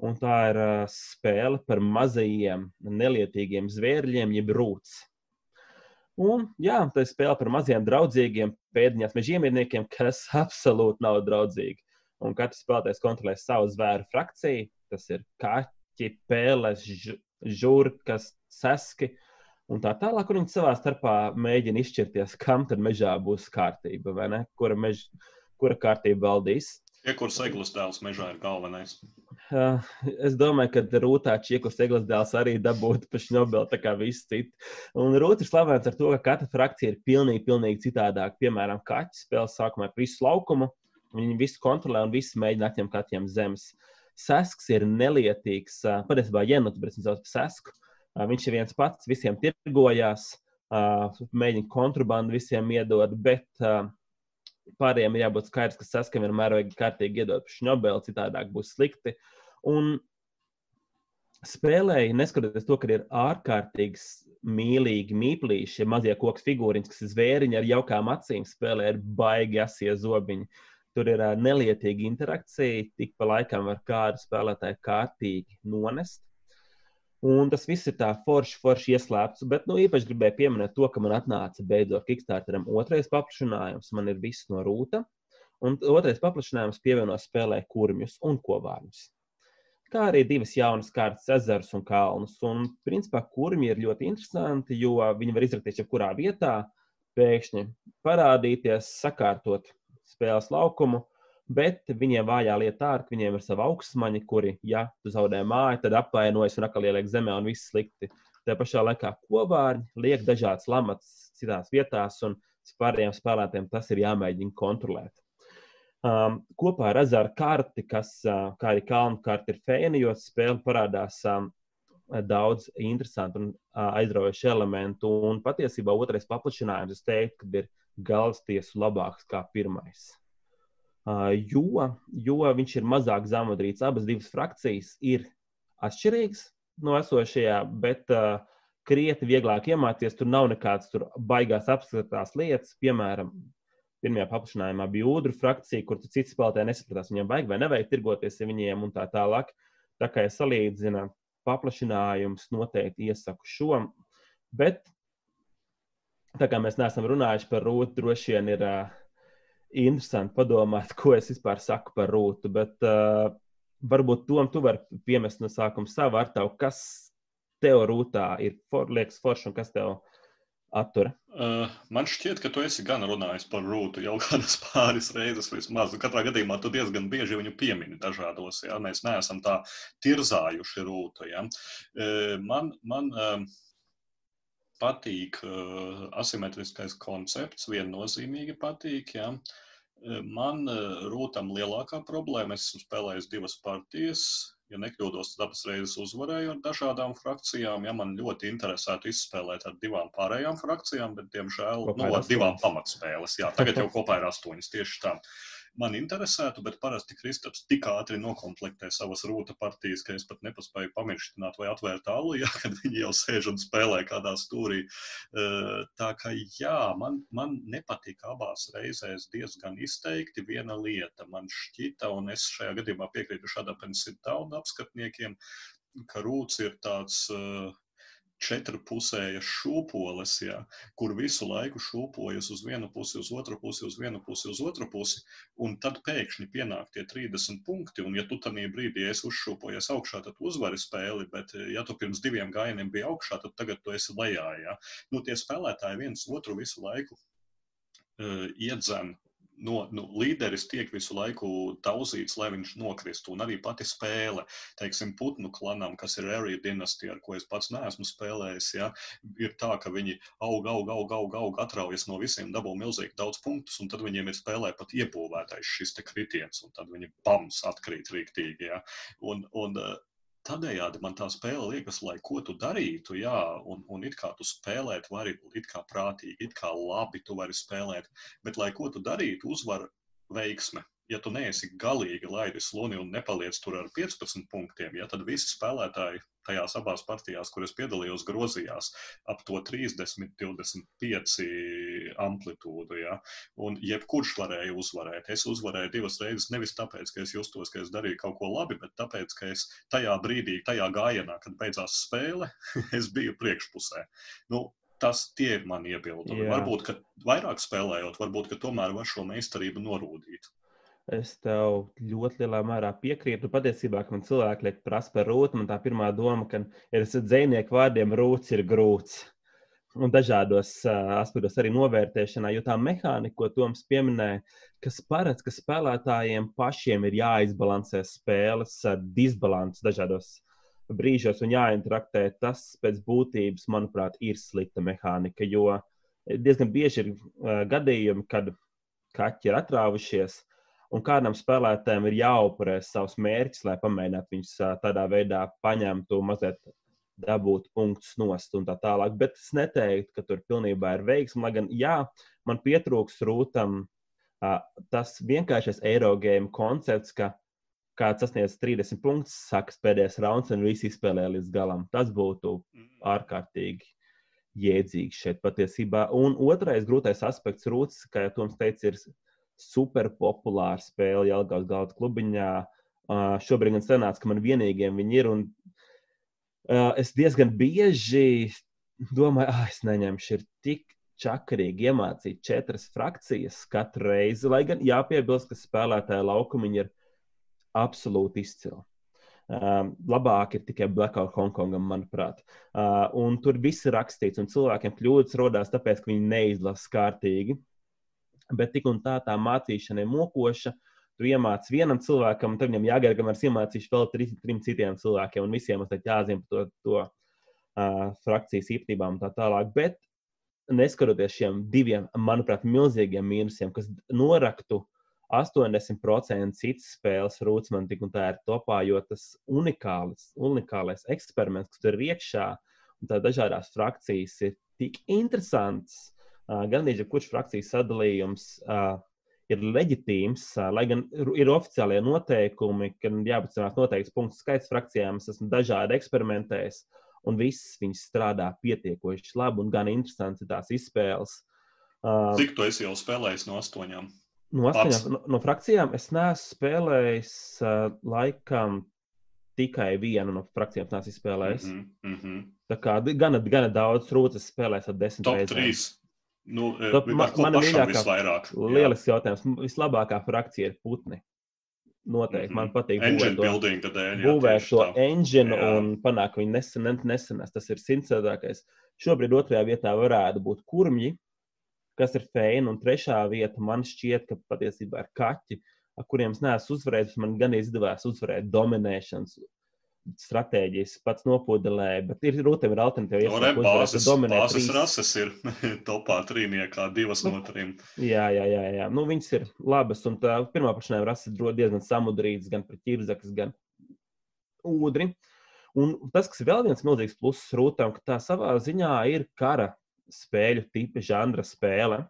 [SPEAKER 2] Un tā ir uh, spēle par mazajiem, nelietīgiem zvērļiem, jeb rūts. Un, jā, tā ir spēle par maziem, draudzīgiem pēdiņās mežģīniekiem, kas absolūti nav draudzīgi. Un katrs spēlētājs kontrolē savu zvēru frakciju. Tas ir kaķi, pēles, žurkas, seski un tā tālāk. Un viņi savā starpā mēģina izšķirties, kam tad mežā būs kārtība, vai ne? Kura, mež, kura kārtība valdīs.
[SPEAKER 1] Ja kurš eglis dēls mežā ir galvenais?
[SPEAKER 2] Uh, es domāju, ka Rūtā Čiekus eglis dēls arī dabūtu pa šnobeli, tā kā visi citi. Un Rūta ir slavens ar to, ka katra frakcija ir pilnīgi, pilnīgi citādāka. Piemēram, kaķis spēles sākumā visu laukumu. Viņi visu kontrolē un visi mēģina atņemt kaķiem zemes. Sasks ir nelietīgs. Uh, patiesībā, nu tu brīdis sauc par sasku, uh, viņš ir viens pats, visiem tirgojās, mēģina kontrabandu visiem iedot, bet pārējiem ir jābūt skaidrs, ka saskam vienmēr vajag kārtīgi iedot šnobeli, citādāk būs slikti. Un spēlēji, neskatoties to, ka ir ārkārtīgi mīlīgi mīplīši, mazie koks figūriņas, kas ir zvēriņi ar jaukām acīm, spēlē ar baigi asie zobiņi. Tur ir uh, nelietīga interakcija, tik pa laikam var kādu spēlētāju kārtīgi nonest. Un tas viss ir tā forši, forši ieslēpts. Bet, nu, īpaši gribēju pieminēt to, ka man atnāca beidzot Kickstarteram otrais paplašinājums. Man ir viss no rūta. Un otrais paplašinājums pievieno spēlē kurmjus un kovārņus. Kā arī divas jaunas kārtas, ezerus un kalnus. Un, principā, kurmi ir ļoti interesanti, jo viņi var izrakties jebkurā vietā, pēkšņi parādīties, sakārtot spēles laukumu, bet viņiem vājā lieta tā, ka viņiem ir sava augstmaņa, kuri, ja tu zaudē māju, tad apvainojas un atkal ieliek zemē un viss slikti. Tā pašā laikā kovārņi liek dažādas lamatas citās vietās, un pārējiem spēlētājiem tas ir jāmēģina kontrolēt. Um, kopā ar ezeru karti, kas, uh, kā arī kalnu karti, ir fēnijos, spēle parādās um, daudz interesantu un uh, aizraujošu elementu. Un patiesībā otrais paplašinājums, es teiktu, ka ir galvastiesu labāks kā pirmais. Uh, jo, jo viņš ir mazāk zemudrīts. Abas divas frakcijas ir atšķirīgas no esošajā, bet uh, krietni vieglāk iemācīties. Tur nav nekādas tur baigās apskatās lietas. Piemēram, pirmajā paplašinājumā bija ūdru frakcija, kur cits spēlētāji nesapratās, viņiem vajag vai nevajag tirgoties ar viņiem un tā tālāk. Tā kā es salīdzinu paplašinājums, noteikti iesaku šo. Bet Tā kā mēs neesam runājuši par rūtu, droši vien ir uh, interesanti padomāt, ko es vispār saku par rūtu. Bet uh, varbūt tom tu vari piemest no sākuma savu ar tavu, kas tev rūtā ir for, liekas forši un kas tev attur.
[SPEAKER 1] Uh, man šķiet, ka tu esi gan runājis par rūtu jau kādas pāris reizes vismaz. Katrā gadījumā tu diezgan bieži viņu piemini dažādos. Ja? Mēs neesam tā tirzājuši rūtu. Ja? Uh, man, man, uh, patīk uh, asimetriskais koncepts, viennozīmīgi patīk. Ja. Eh, man uh, rūtam lielākā problēma, es esmu spēlējis divas partijas, ja nekļūdos, tad abas reizes uzvarēju ar dažādām frakcijām. Ja man ļoti interesētu izspēlēt ar divām pārējām frakcijām, bet, diemžēl, kopā nu, ar divām pamatspēles. Jā, tagad jau kopā ir astoņas tieši tā man interesētu, bet parasti Kristaps tik ātri nokomplektē savas rūta partijas, ka es pat nepaspēju pamirštināt vai atvērt alu, ja, kad viņi jau sēž un spēlē kādā stūrī. Tā kā jā, man, man nepatika abās reizēs diezgan izteikti viena lieta. Man šķita, un es šajā gadījumā piekrītu šādam pensitaunu apskatniekiem, ka rūts ir tāds uh, četrpusējas šūpoles, ja, kur visu laiku šūpojas uz vienu pusi, uz otru pusi, uz vienu pusi, uz otru pusi, un tad pēkšņi pienāk tie 30 punkti, un ja tu tajā brīdī esi uzšūpojies augšā, tad uzvari spēli, bet ja tu pirms diviem gājieniem biji augšā, tad tagad tu esi lejā. Ja. Nu, tie spēlētāji viens otru visu laiku uh, iedzen no, nu, līderis tiek visu laiku tauzīts, lai viņš nokristu. Un arī pati spēle, teiksim, putnu klanam, kas ir arī dinastija, ar ko es pats neesmu spēlējis, ja, ir tā, ka viņi aug, aug, aug, aug, aug atraujas no visiem, dabū milzīgi daudz punktus, un tad viņiem ir spēlē pat iebūvētais šis kritiens, un tad viņi pams atkrīt rīktīgi. Ja. Un, un, Tādējādi man tā spēle liekas, lai ko tu darītu, jā, un, un it kā tu spēlēt vari, it kā prātīgi, it kā labi tu vari spēlēt, bet lai ko tu darītu, uzvar veiksme. Ja tu neesi galīgi laidis luni un nepaliec tur ar 15 punktiem, ja, tad visi spēlētāji tajās abās partijās, kuras piedalījos, grozījās ap to 30, 25 amplitūdu. Ja, un jebkurš varēja uzvarēt. Es uzvarēju divas reizes nevis tāpēc, ka es justos, ka es darīju kaut ko labi, bet tāpēc, ka es tajā brīdī, tajā gājienā, kad beidzās spēle, es biju priekšpusē. Nu, tas tie ir mani iebildumi. Varbūt, ka vairāk spēlējot, varbūt, ka tomēr var šo meistarību norūdīt.
[SPEAKER 2] Es tev ļoti lielā mērā piekrītu. Patiesībā, kad man cilvēki liek prasa par rūtu, man tā pirmā doma, ka ir dzīvnieku vārdiem rūts ir grūts. Un dažādos uh, aspektos arī novērtēšanā, jo tā mehānika, ko Toms pieminēja, kas paredz, ka spēlētājiem pašiem ir jāizbalansē spēles uh, disbalans dažādos brīžos un jāinteraktē, tas pēc būtības, manuprāt, ir slikta mehānika. Jo diezgan bieži ir uh, gadījumi, kad kaķi ir atrāvušies, un kādam spēlētājam ir jāupurē savus mērķus, lai pamēģinātu viņus tādā veidā paņemt mazliet dabūt punktus nost un tā tālāk. Bet es neteiktu, ka tur pilnībā ir veiksme. Lai gan, jā, man pietrūks rūtam tas vienkāršais Eirogame koncepts, ka kāds sasniedz 30 punktus, sākas pēdējais rauns un visi izspēlē līdz galam. Tas būtu mm. ārkārtīgi jēdzīgs šeit patiesībā. Un otrais grūtais aspekts rūtas, kā jau Toms teica, ir super populāra spēle Jālgājas galda klubiņā. Uh, šobrīd gan sanāca, ka man vienīgiem viņi ir. Un, uh, es diezgan bieži domāju, ah, es neņemšu, ir tik čakarīgi iemācīt četras frakcijas katru reizi. Lai gan jāpiebilst, ka spēlētāja laukumi ir absolūti izcili. Um, labāk ir tikai Blackout Hongkongam, manuprāt. Uh, tur viss ir rakstīts, un cilvēkiem kļūdas radās tāpēc, ka viņi neizlasa kārtīgi. Bet tik un tā tā mācīšana ir mokoša. Tu iemāci vienam cilvēkam, tad viņam jāgaida, kamēr iemācīšu vēl trim, trim citiem cilvēkiem, un visiem mums jāzina par to, to uh, frakcijas īpatnībām un tā tālāk. Bet neskatoties šiem diviem, manuprāt, milzīgiem mīnusiem, kas noraktu uh, 80% citas spēles rūts man tik un tā ir topā, jo tas unikālis, unikālais eksperiments, kas tur ir iekšā, un tā dažādās frakcijas ir tik interesants gandrīz jebkurš frakcijas sadalījums ir leģitīms, lai gan ir oficiālie noteikumi, ka jāpacinās noteikts punktu skaits frakcijām. Es esmu dažādi eksperimentējis, un visas viņas strādā pietiekoši labi un gan interesanti tās izspēles.
[SPEAKER 1] Cik tu esi jau spēlējis no astoņām?
[SPEAKER 2] No astoņām no, no frakcijām es neesmu spēlējis laikam tikai vienu no frakcijām neesmu spēlējis. Mm -hmm. Tā kā gana, gana daudz rūtas spēlēs ar desmit
[SPEAKER 1] reizēm. Top 3. Nu, Top, man, man ir mīļākā,
[SPEAKER 2] lielisks jautājums. Vislabākā frakcija ir putni. Noteikti. Mm -hmm. Man
[SPEAKER 1] mhm.
[SPEAKER 2] patīk
[SPEAKER 1] engine building, dēļ,
[SPEAKER 2] būvēt to tā. engine jā. un panākt, ka viņi nesen, nesenās. Tas ir simtsēdākais. Šobrīd otrajā vietā varētu būt kurmji, kas ir feina. Un trešā vieta man šķiet, ka patiesībā ir kaķi, ar kuriem es neesmu uzvarējis. Man gan izdevās uzvarēt dominēšanas stratēģijas, pats nopudelēja, bet ir rūtēm ir alternatīva.
[SPEAKER 1] No, bāzes, bāzes rases ir topā trīniekā, divas no trim.
[SPEAKER 2] Jā, jā, jā, jā. Nu, viņas ir labas, un tā pirmā pašnēm rases ir diezgan samudrītas, gan pret ķirzakas, gan ūdri. Un tas, kas ir vēl viens milzīgs pluss rūtām, ka tā savā ziņā ir kara spēļu tipa žanra spēle.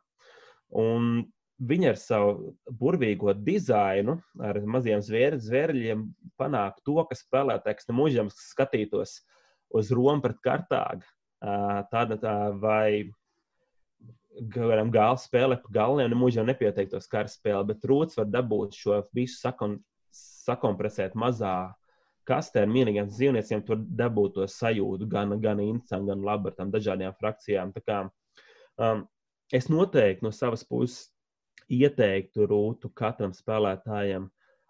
[SPEAKER 2] Un viņa ar savu burvīgo dizainu, ar maziem zvēr, zvērļiem, panāk to, ka spēlētājs nemūžams skatītos uz Romu pret Kartāgu. Tāda tā, vai varam gālu spēlē pa galiem, nemūžam nepieteiktos kara spēli, bet rūts var dabūt šo visu sakon, sakompresēt mazā kastē ar mierīgiem dzīvniekiem, tur dabūt to sajūtu gan, gan interesantu, gan labu ar tām dažādām frakcijām. Tā kā, um, es noteikti no savas puses ieteiktu rūtu katram spēlētājam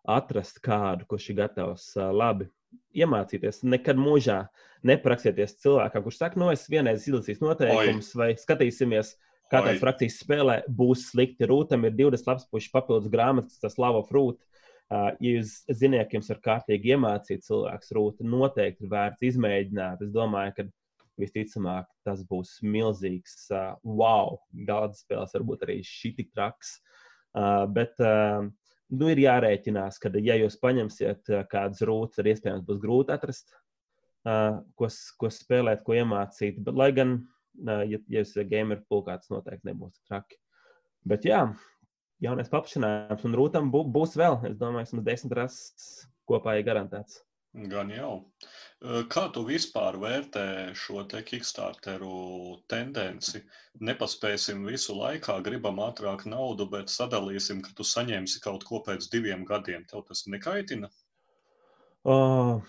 [SPEAKER 2] atrast kādu, kurš ir gatavs labi iemācīties. Nekad mūžā nepraksieties cilvēkam, kurš saka, no nu, es vienreiz izlasīšu noteikumus, vai skatīsimies, kā tās frakcijas spēlē, būs slikti. Rūtam ir 20 lapas pušu papildus grāmatas, tas lava frūta. Uh, ja jūs zināt, ka jums ir kārtīgi iemācīt cilvēks rūta, noteikti vērts izmēģināt. Es domāju, ka visticamāk tas būs milzīgs uh, wow. Galda spēles varbūt arī šī tik traks. Uh, bet uh, nu, ir jārēķinās, ka, ja jūs paņemsiet uh, kādas rūtas, tad iespējams būs grūti atrast, uh, ko, ko spēlēt, ko iemācīt. Bet, lai gan, uh, ja, ja jūs esat gamer pulkā, tas noteikti nebūs traki. Bet jā, jaunais paplašinājums, un rūtam būs vēl, es domāju, vismaz desmit rases kopā ir garantēts.
[SPEAKER 1] Gan jau. Kā tu vispār vērtē šo te Kickstarteru tendenci? Nepaspēsim visu laikā, gribam ātrāk naudu, bet sadalīsim, ka tu saņemsi kaut ko pēc diviem gadiem. Tev tas nekaitina?
[SPEAKER 2] Uh,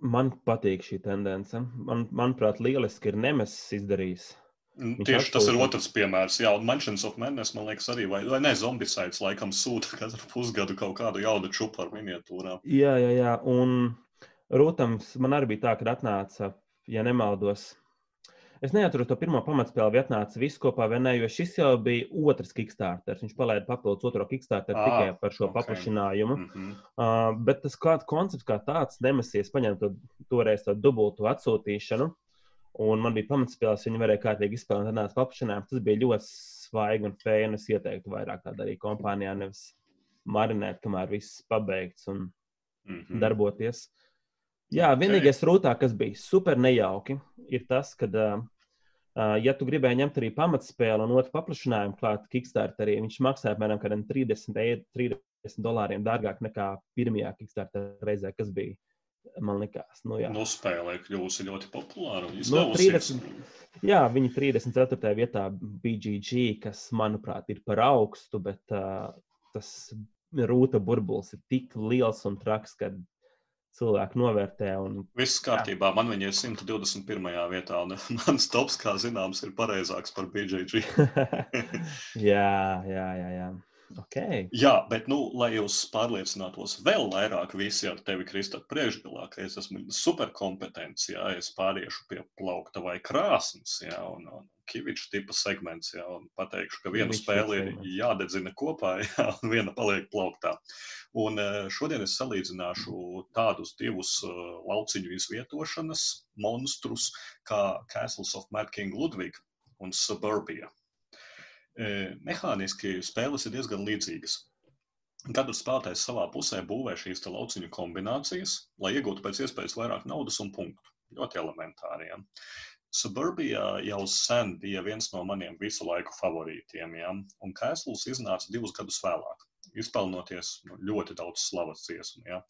[SPEAKER 2] man patīk šī tendence. Man, manuprāt, lieliski ir Nemesis izdarījis. Uh,
[SPEAKER 1] Viņš Tieši tas ir otrs piemērs. Jā, un Mansions of Madness, man liekas, arī, vai, vai ne, Zombicides laikam sūta katru pusgadu kaut kādu jaudu čupu ar miniatūrām.
[SPEAKER 2] Jā, jā, jā. Un, protams, man arī bija tā, ka atnāca, ja nemaldos, es neatceros to pirmo pamatspēli, vai atnāca viss kopā vai nē, jo šis jau bija otrs Kickstarter. Viņš palaida papildus otro Kickstarter ah, tikai par šo okay. paplašinājumu. Mm -hmm. uh, bet tas kāds koncepts kā tāds nemesies paņemt to toreiz to dubultu atsūtīšanu. Un man bija pamatspēles, viņi varēja kārtīgi izspēlēt, tādās paplašinājumā. Tas bija ļoti svaigi un fēni. Es ieteiktu vairāk tā darīt kompānijā, nevis marinēt, kamēr viss pabeigts un mm -hmm. darboties. Jā, vienīgais rūtā, kas bija super nejauki, ir tas, ka, uh, ja tu gribēji ņemt arī pamatspēli un otru paplašinājumu klāt Kickstarterī, viņš maksāja apmēram 30, eiro, 30 dolāriem dārgāk nekā pirmajā Kickstarter reizē, kas bija man liekas, nu, jā.
[SPEAKER 1] Nu, spēlē kļūsi ļoti populāra.
[SPEAKER 2] Nu, 30, jā, viņi 34. vietā BGG, kas, manuprāt, ir par augstu, bet uh, tas rūta burbulis ir tik liels un traks, ka cilvēki novērtē. Un...
[SPEAKER 1] Viss kārtībā. Man viņa ir 121. vietā, un mans tops, kā zināms, ir pareizāks par BGG.
[SPEAKER 2] jā, jā, jā. jā. Okay.
[SPEAKER 1] Jā, bet, nu, lai jūs pārliecinātos vēl vairāk, visi ar tevi, Kristap, priekšgalā, ka es esmu superkompetents, jā, es pāriešu pie plaukta vai krāsnes, jā, un, un kiviča tipa segments, jā, un pateikšu, ka viena spēle ir jādedzina kopā, jā, un viena paliek plauktā. Un e, šodien es salīdzināšu tādus divus e, lauciņu izvietošanas monstrus kā Castles of Mad King Ludwig un Suburbia. Mehāniski spēles ir diezgan līdzīgas. Katrs spēlētājs savā pusē būvē šīs lauciņu kombinācijas, lai iegūtu pēc iespējas vairāk naudas un punktu. Ļoti elementāri. Ja. Suburbijā jau sen bija viens no maniem visu laiku favorītiem, ja, un Castles iznāca divus gadus vēlāk izpelnoties nu, ļoti daudz slavas dziesmu. Ja?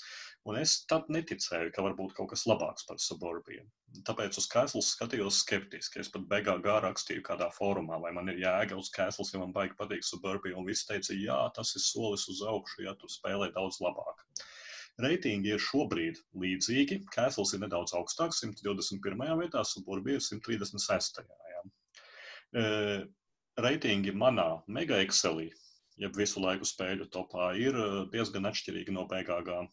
[SPEAKER 1] Un es tad neticēju, ka var būt kaut kas labāks par suburbiju. Tāpēc uz Kēsls skatījos skeptiski. Es pat beigā gā rakstīju kādā fórumā, vai man ir jēga uz Kēsls, ja man baigi patīk suburbija. Un viss teica, jā, tas ir solis uz augšu, ja tu spēlē daudz labāk. Reitingi ir šobrīd līdzīgi. Kēsls ir nedaudz augstāks, 121. vietā, suburbija 136. Jā. Reitingi manā mega Excelī jeb visu laiku spēļu topā, ir eh, diezgan atšķirīga no BGG.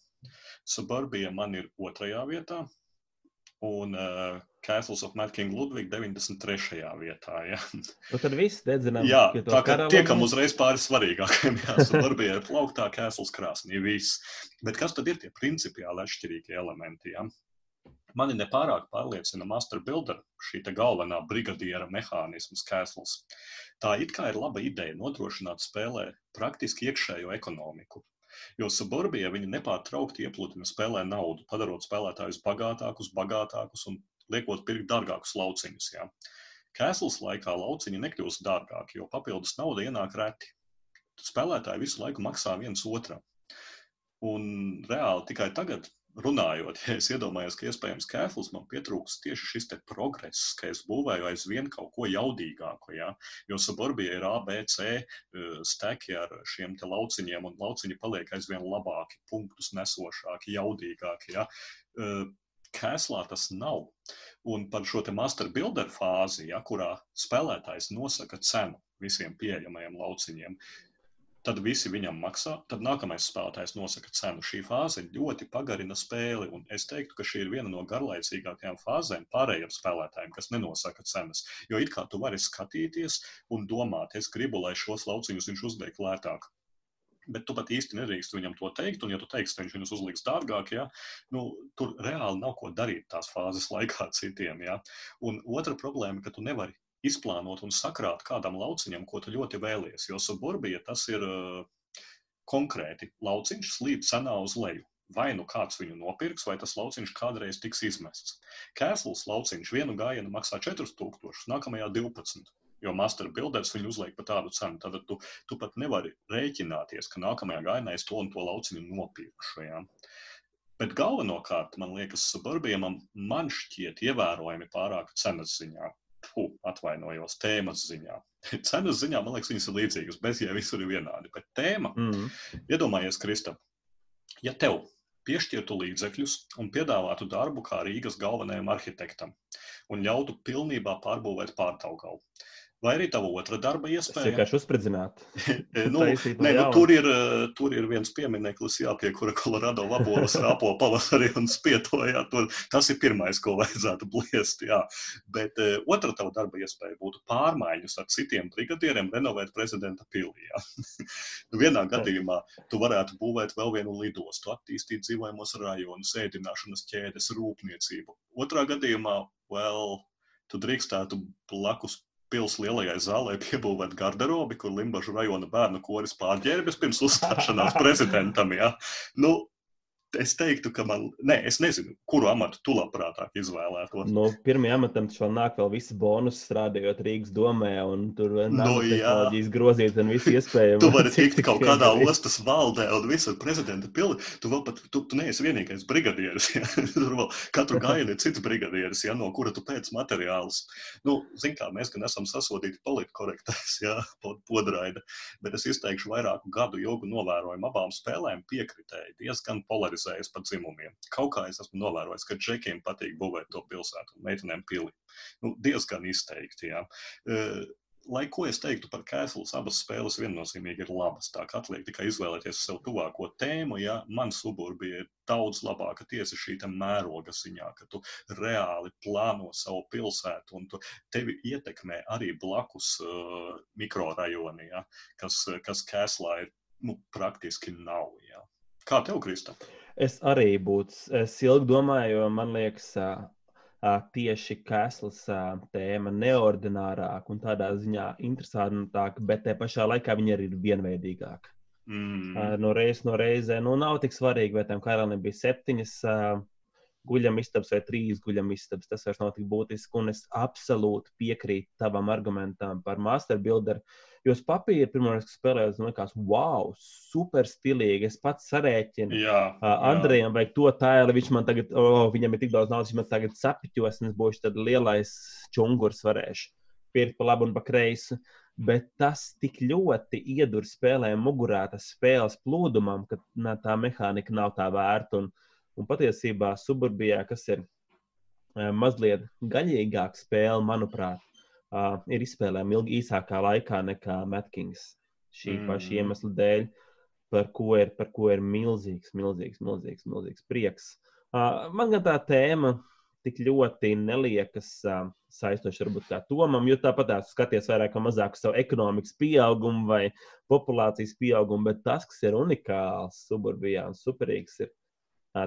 [SPEAKER 1] Suburbija man ir otrajā vietā, un uh, Castles of Mad King Ludwig 93. vietā. Ja.
[SPEAKER 2] Nu, tad viss dedzinām.
[SPEAKER 1] Jā, tā kā tiekam uzreiz pāri svarīgākajiem. Jā, Suburbija ir plauktā, Castles krāsnī, viss. Bet kas tad ir tie principiāli atšķirīgie elementi? Ja? Mani nepārāk pārliecina Master Builder, šī galvenā brigadiera mehānisms, Castles. Tā it kā ir laba ideja nodrošināt spēlē praktiski iekšējo ekonomiku. Jo suburbija viņi nepārtraukti iepludina spēlē naudu, padarot spēlētājus bagātākus, bagātākus un liekot pirkt dārgākus lauciņus. Jā. Kēsls laikā lauciņi nekļūst dārgāki, jo papildus nauda ienāk reti. Spēlētāji visu laiku maksā viens otram. Un reāli tikai tagad runājot, ja es iedomājos, ka iespējams Kēfls man pietrūks tieši šis progress, ka es būvēju aizvien kaut ko jaudīgāku. Ja? Jo Suburbija ir ABC eh, steki ar šiem lauciņiem, un lauciņi paliek aizvien labāki, punktus nesošāki, jaudīgāki. Ja? Eh, Kēslā tas nav. Un par šo master builder fāzi, ja, kurā spēlētājs nosaka cenu visiem pieejamajiem lauciņiem, tad visi viņam maksā, tad nākamais spēlētājs nosaka cenu. Šī fāze ļoti pagarina spēli, un es teiktu, ka šī ir viena no garlaicīgākajām fāzēm pārējiem spēlētājiem, kas nenosaka cenas. Jo it kā tu vari skatīties un domāt, es gribu, lai šos lauciņus viņš uzliek lētāk. Bet tu pat īsti nedrīkst viņam to teikt, un, ja tu teiksi, ka viņš viņus uzliks dārgāk, ja, nu, tur reāli nav ko darīt tās fāzes laikā citiem. Ja. Un otra problēma, ka tu nevari izplānot un sakrāt kādam lauciņam, ko tu ļoti vēlies. Jo suburbija tas ir konkrēti lauciņš slīd cenā uz leju. Vai nu kāds viņu nopirks, vai tas lauciņš kādreiz tiks izmests. Kēsls lauciņš vienu gājienu maksā 4000, nākamajā 12. Jo master builders viņu uzliek par tādu cenu. Tad tu, tu pat nevari rēķināties, ka nākamajā gājienā es to un to lauciņu nopirkšu. Ja? Bet galvenokārt, man liekas, suburbijam man šķiet ievērojami pārāk cenas ziņā fu, atvainojos, tēmas ziņā. Cenas ziņā, man liekas, viņas ir līdzīgas, bez ja visur ir vienādi. Bet tēma, mm. iedomājies, Kristap, ja tev piešķirtu līdzekļus un piedāvātu darbu kā Rīgas galvenajam arhitektam un ļautu pilnībā pārbūvēt pārtaugalu. Vai arī tava otra darba iespēja?
[SPEAKER 2] Tas vienkārši uzspridzināt.
[SPEAKER 1] nu, nē, nu, tur, ir, eh, tur ir viens piemineklis, jā, pie kura Kolorado vaboras rāpo pavasarī un spietojā. Tur, tas ir pirmais, ko vajadzētu bliest, jā. Bet uh, otra tava darba iespēja būtu pārmaiņas ar citiem brigadieriem renovēt prezidenta pilī. nu, vienā gadījumā tu varētu būvēt vēl vienu lidostu, attīstīt dzīvojamos rajonus, ēdināšanas ķēdes, rūpniecību. Otrā gadījumā, well, tu drīkstētu blakus pils lielajai zālē piebūvēt garderobi, kur Limbaģa rajona bērnu koris pārģērbjas pirms uzstāšanās prezidentam. Ja? Nu, es teiktu, ka man, ne, es nezinu, kuru amatu tu labprātāk izvēlētos.
[SPEAKER 2] No nu, pirmajam amatam vēl nāk vēl visi bonus strādājot Rīgas domē, un tur
[SPEAKER 1] Nu,
[SPEAKER 2] nanotehnoloģijas grozīt un viss iespējams.
[SPEAKER 1] Tu vari tikt kaut kādā ostas valdē un visur prezidenta pilī. Tu vēl pat, tu, tu neesi vienīgais brigadieris. Ja? Tur vēl katru gājienu ir cits brigadieris, ja? no kura tu pēc materiālus. Nu, zin kā, mēs gan esam sasodīti politkorektais, ja? podraida, bet es izteikšu vairāku gadu ilgu novērojumu abām spēlēm piekritēji diezgan polarizējas pa dzimumiem. Kaut kā es esmu novērojis, ka džekiem patīk būvēt to pilsētu un meitenēm pili. Nu, diezgan izteikti, jā. Uh, lai ko es teiktu par Kēslu, abas spēles viennozīmīgi ir labas. Tā kā atliek tikai izvēlēties sev tuvāko tēmu, ja man suburbija ir daudz labāka tiesa šī mēroga ziņā, ka tu reāli plāno savu pilsētu un tevi ietekmē arī blakus uh, mikrorajoni, ja, kas, kas Kēslā ir nu, praktiski nav. Ja. Kā tev, Krista?
[SPEAKER 2] Es arī būtu, es ilgi domāju, jo man liekas, tieši Kēslas tēma neordinārāka un tādā ziņā interesantāka, bet te pašā laikā viņa arī ir vienveidīgāka.
[SPEAKER 1] Mm.
[SPEAKER 2] No reizes, no reizes, nu nav tik svarīgi, vai tam karalim bija septiņas guļam istabas vai trīs guļam istabas. Tas vairs nav tik būtiski, un es absolūti piekrītu tavam argumentam par master builderu. Jo uz papīra pirmā reize, kad spēlēju, man liekas, wow, super stilīgi. Es pats sarēķinu.
[SPEAKER 1] Jā,
[SPEAKER 2] uh, Andrejam vajag to tēlu, viņš man tagad, oh, viņam ir tik daudz naudas, viņš man tagad sapiķos, un es būšu tad lielais čungurs varēšu pirkt pa labu un pa kreisi. Bet tas tik ļoti iedur spēlēm mugurā, tas spēles plūdumam, ka nā, tā mehānika nav tā vērta. Un, un patiesībā suburbijā, kas ir mazliet gaļīgāka spēle, manuprāt, uh, ir izspēlējama ilgi īsākā laikā nekā Matkins. Šī mm. paša iemesla dēļ, par ko ir, par ko ir milzīgs, milzīgs, milzīgs, milzīgs prieks. Uh, man gan tā tēma tik ļoti neliekas uh, saistoša varbūt kā Tomam, jo tāpat tās skaties vairāk vai mazāk savu ekonomikas pieaugumu vai populācijas pieaugumu, bet tas, kas ir unikāls suburbijā un superīgs, ir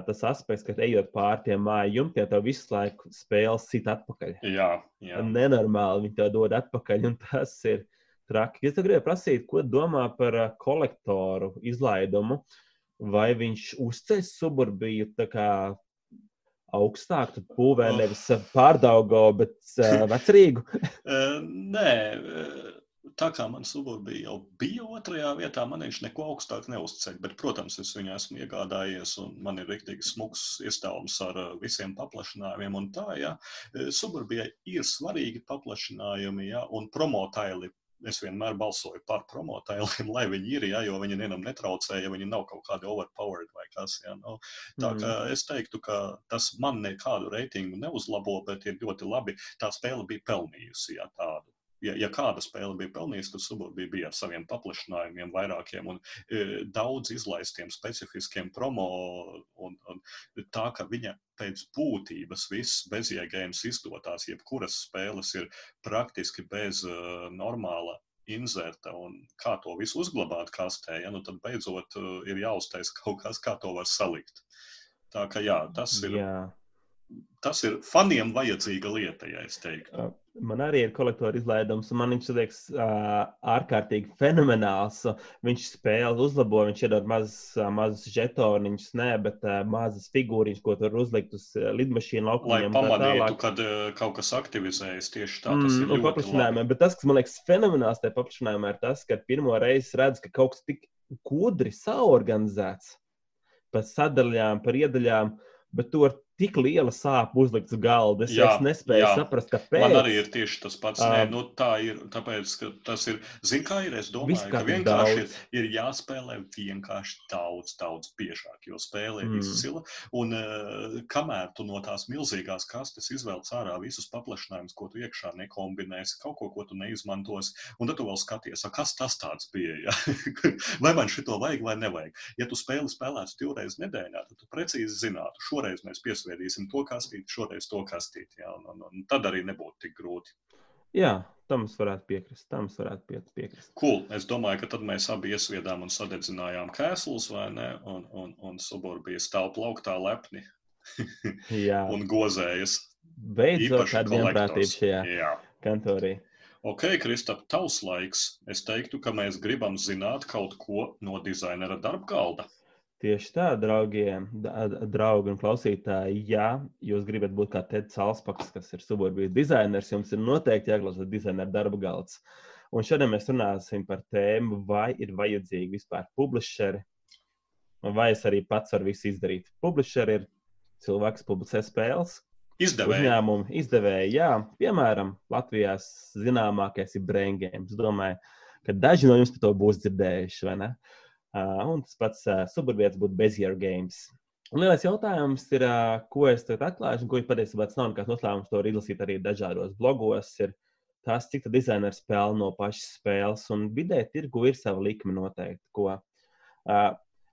[SPEAKER 2] tas aspekts, ka ejot pāri tiem māju jumtiem, tev visu laiku spēles sit atpakaļ.
[SPEAKER 1] Jā, jā.
[SPEAKER 2] Nenormāli viņi tev dod atpakaļ, un tas ir traki. Es gribēju prasīt, ko domā par kolektoru izlaidumu, vai viņš uzceļ suburbiju tā kā augstāk, tad būvē nevis pārdaugo, bet vecrīgu?
[SPEAKER 1] Nē, tā kā man suburbija jau bija otrajā vietā, man viņš neko augstāk neuzceļ. Bet, protams, es viņu esmu iegādājies, un man ir rīktīgi smags iestāvums ar uh, visiem paplašinājumiem. Un tā, ja suburbijai ir svarīgi paplašinājumi, ja, un promotaili es vienmēr balsoju par promotēliem, lai viņi ir, ja, jo viņi vienam netraucē, ja viņi nav kaut kādi overpowered vai kas. Ja, nu, tā kā mm. es teiktu, ka tas man nekādu reitingu neuzlabo, bet ir ļoti labi. Tā spēle bija pelnījusi ja, tādu ja, ja kāda spēle bija pelnījusi, tad Suburbija bija ar saviem paplašinājumiem, vairākiem un e, daudz izlaistiem specifiskiem promo. Un, un tā, ka viņa pēc būtības viss bezjēgējums izdotās, jebkuras spēles ir praktiski bez uh, normāla inzerta un kā to visu uzglabāt kastē, ja, nu tad beidzot uh, ir jāuztais kaut kas, kā to var salikt. Tā ka jā, tas ir. Jā tas ir faniem vajadzīga lieta, ja es teiktu.
[SPEAKER 2] Man arī ir kolektora izlaidums, un man viņš liekas uh, ārkārtīgi fenomenāls. Viņš spēle uzlabo, viņš iedod mazus, mazus žetoniņus, ne, bet uh, mazas figūriņas, ko tur uzlikt uz lidmašīnu laukumiem.
[SPEAKER 1] Lai pamanītu, kad uh, kaut kas aktivizējas tieši tā, tas mm, ir
[SPEAKER 2] paplašinājumā. Bet tas, kas man liekas fenomenāls tajā paplašinājumā, ir tas, ka pirmo reizi redz, ka kaut kas tik gudri saorganizēts par sadaļām, par iedaļām, bet to ar tik liela sāpe uzlikts uz galda. Es, jā, es nespēju jā. saprast, kāpēc.
[SPEAKER 1] Man arī ir tieši tas pats. Uh, Nē, nu, tā ir. Tāpēc, ka tas ir. Zini, kā ir? Es domāju, ka vienkārši ir, ir jāspēlē vienkārši daudz, daudz biežāk, jo spēle ir mm. izcila. Un uh, kamēr tu no tās milzīgās kastes izvēlēts ārā visus paplašinājumus, ko tu iekšā nekombinēsi, kaut ko, ko tu neizmantosi, un tad tu vēl skaties, kas tas tāds bija. Ja? vai man šito vajag vai nevajag? Ja tu spēli spēlētu divreiz nedēļā, tad tu precīzi zinātu, šoreiz mēs piesakām iesviedīsim to kastīti, šoreiz to kastīti. Jā, un, un, un tad arī nebūtu tik grūti.
[SPEAKER 2] Jā, tam es varētu piekrist. Tam es varētu piekrist.
[SPEAKER 1] Cool. Es domāju, ka tad mēs abi iesviedām un sadedzinājām kēslus, vai ne? Un, un, un suburbija stāv plauktā lepni un gozējas.
[SPEAKER 2] Beidzot, tāda vienprātība šajā Jā. kantorī.
[SPEAKER 1] Ok, Kristap, tavs laiks. Es teiktu, ka mēs gribam zināt kaut ko no dizainera darba galda.
[SPEAKER 2] Tieši tā, draugie, draugi un klausītāji, ja jūs gribat būt kā Teds Alspaks, kas ir suburbijas dizainers, jums ir noteikti jāklausa dizaineru darba galds. Un šodien mēs runāsim par tēmu, vai ir vajadzīgi vispār publisheri, vai es arī pats varu visu izdarīt. Publisheri ir cilvēks, kas publicē spēles.
[SPEAKER 1] Izdevēji.
[SPEAKER 2] Uzņēmumi, izdevēji, jā. Piemēram, Latvijā zināmākais ir Brain Games. Es domāju, ka daži no jums par to būs dzirdējuši, un tas pats suburbietis būtu Bezier Games. Un lielais jautājums ir, ko es tagad atklāšu, un ko patiesībā tas nav nekāds noslēpums. To var izlasīt arī dažādos blogos. Ir tas, cik dizainers spēlē no pašas spēles, un vidē tirgu ir sava likme noteikti, ko uh,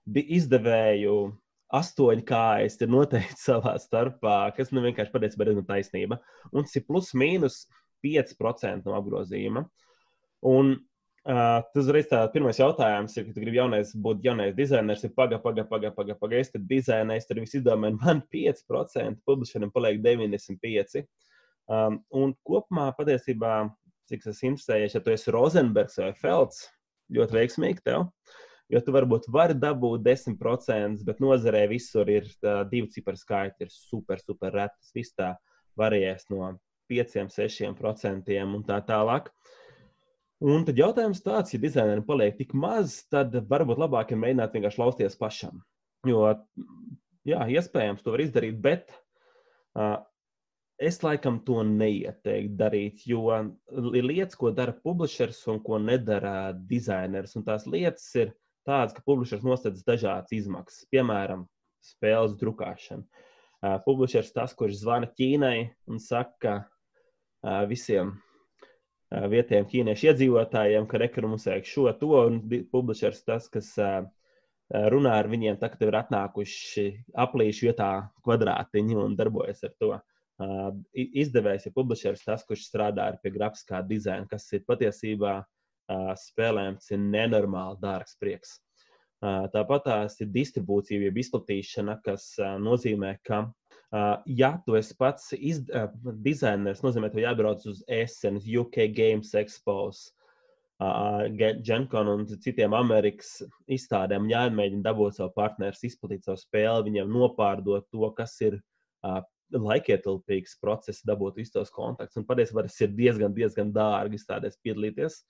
[SPEAKER 2] izdevēju astoņi kājas ir noteikti savā starpā, kas nu vienkārši patiesībā ir taisnība. Un tas ir plus mīnus 5% no apgrozījuma. Un Uh, tas uzreiz tāds pirmais jautājums ir, ka tu gribi jaunais, būt jaunais dizainers, ir pagaidi, pagaidi, pagaidi, pagaidi. Paga. Es tur dizainēju, tur viss izdomāju, man 5%, publisherim paliek 95%. Um, un kopumā patiesībā, cik es interesējies, ja tu esi Rozenbergs vai Felds, ļoti veiksmīgi tev. Jo tu varbūt vari dabūt 10%, bet nozarē visur ir tā, divi cipari skaiti, ir super, super retas. Viss tā varēs no 5, 6% un tā tālāk. Un tad jautājums tāds, ja dizainerim paliek tik maz, tad varbūt labāk ir mēģināt vienkārši lausties pašam. Jo, jā, iespējams, to var izdarīt, bet uh, es laikam to neieteiktu darīt, jo ir lietas, ko dara publishers un ko nedara dizainers. Un tās lietas ir tādas, ka publishers nosedz dažādas izmaksas, piemēram, spēles drukāšana. Uh, publishers tas, kurš zvana Ķīnai un saka uh, visiem vietējiem ķīniešu iedzīvotājiem, ka rekur mums vajag šo, to, un publishers tas, kas runā ar viņiem, tā, kad ir atnākuši aplīšu vietā kvadrātiņi un darbojas ar to. Izdevējs ir publishers tas, kurš strādā pie grafiskā dizaina, kas ir patiesībā spēlēm, tas ir nenormāli dārgs prieks. Tāpat tās ir distribūcija, jeb izplatīšana, kas nozīmē, ka ja tu esi pats iz, dizainers, nozīmē, ka jābrauc uz Essen, UK Games Expos, uh, Genkon un citiem Amerikas izstādēm, jāmēģina dabūt savu partneru, izplatīt savu spēli, viņiem nopārdot to, kas ir laikietilpīgs process, dabūt visus tos kontaktus. Un patiesībā tas ir diezgan, diezgan dārgi izstādēs piedalīties.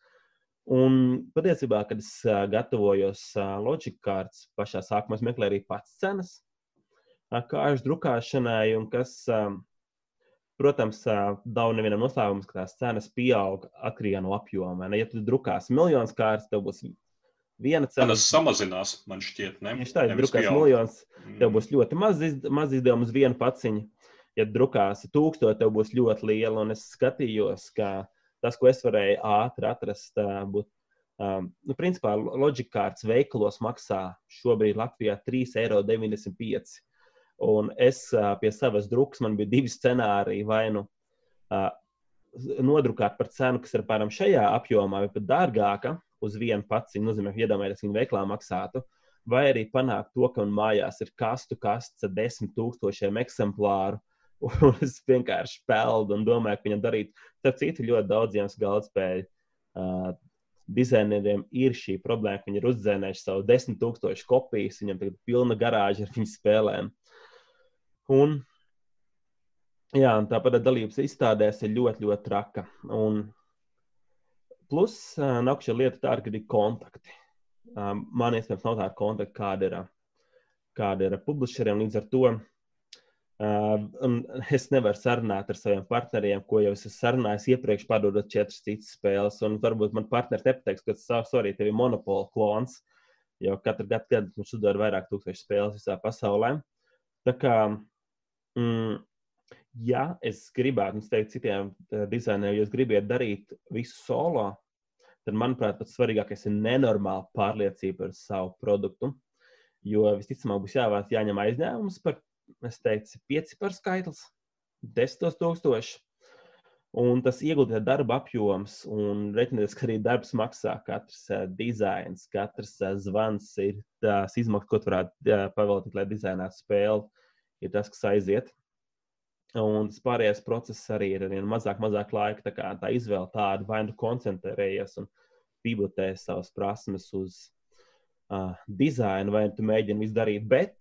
[SPEAKER 2] Un patiesībā, kad es gatavojos Logic kārtas pašā sākumā, es meklēju arī pats cenas kāršu drukāšanai, un kas, protams, nav nevienam noslēpums, ka tās cenas pieaug atkarībā no apjoma. Ja tu drukās miljonus kārtas, tev būs viena cena.
[SPEAKER 1] Tas samazinās, man šķiet, ne?
[SPEAKER 2] Tieši tā, ja drukās miljonus, tev būs ļoti maz, iz, maz izdevumu uz vienu paciņu. Ja drukāsi tūkstoši, tev būs ļoti liela. Un es skatījos, ka tas, ko es varēju ātri atrast, būtu Um, nu, principā, loģika kārtas veikalos maksā šobrīd Latvijā 3,95 eiro. Un es pie savas drukas, man bija divi scenāriji. Vai nu uh, nodrukāt par cenu, kas ir apmēram šajā apjomā, vai pat dārgāka uz vienu paciņu, nozīmē, iedomājieties, viņa veiklā maksātu, vai arī panākt to, ka man mājās ir kastu kasts ar desmit tūkstošiem eksemplāru. Un es vienkārši peldu un domāju, ka viņam darīt. Starp citu, ļoti daudziem galdspēļu uh, dizaineriem ir šī problēma, ka viņi ir uzdzēnējuši savu desmit tūkstošu kopijas, viņam tagad ir pilna garāža ar viņu spēlēm. Un, jā, un tāpat dalības izstādēs ir ļoti, ļoti traka. Un plus, nākamā lieta tā, ka ir kontakti. Man iespējams nav tāda kontakta, kāda ir, kāda ir publisheriem. Līdz ar to uh, es nevaru sarunāt ar saviem partneriem, ko jau esmu sarunājis iepriekš, padodot četras citas spēles. Un varbūt man partneris nepateiks, ka tas tev ir monopola klons, jo katru gadu, gadu mums sudara vairāk tūkstošu spēles visā pasaulē. Tā kā Mm, ja es gribētu, es teiktu, citiem uh, dizaineriem, ja gribat darīt visu solo, tad, manuprāt, pats svarīgākais ir nenormāla pārliecība par savu produktu. Jo visticamāk būs jāvāc, jāņem aizņēmums par, es teiktu, pieci par skaitlis, desmitos tūkstoši. Un tas ieguldīja darba apjoms, un reiķināties, ka arī darbs maksā. Katrs uh, dizains, katrs uh, zvans ir tās izmaksas, ko varētu uh, paveltīt, lai dizainētu spēli ir tas, kas aiziet. Un tas pārējais process arī ir vien mazāk, mazāk laika. Tā, kā, tā izvēle tāda, vai nu koncentrējies un pivotē savas prasmes uz, uh, dizainu, vai tu mēģini visu darīt, bet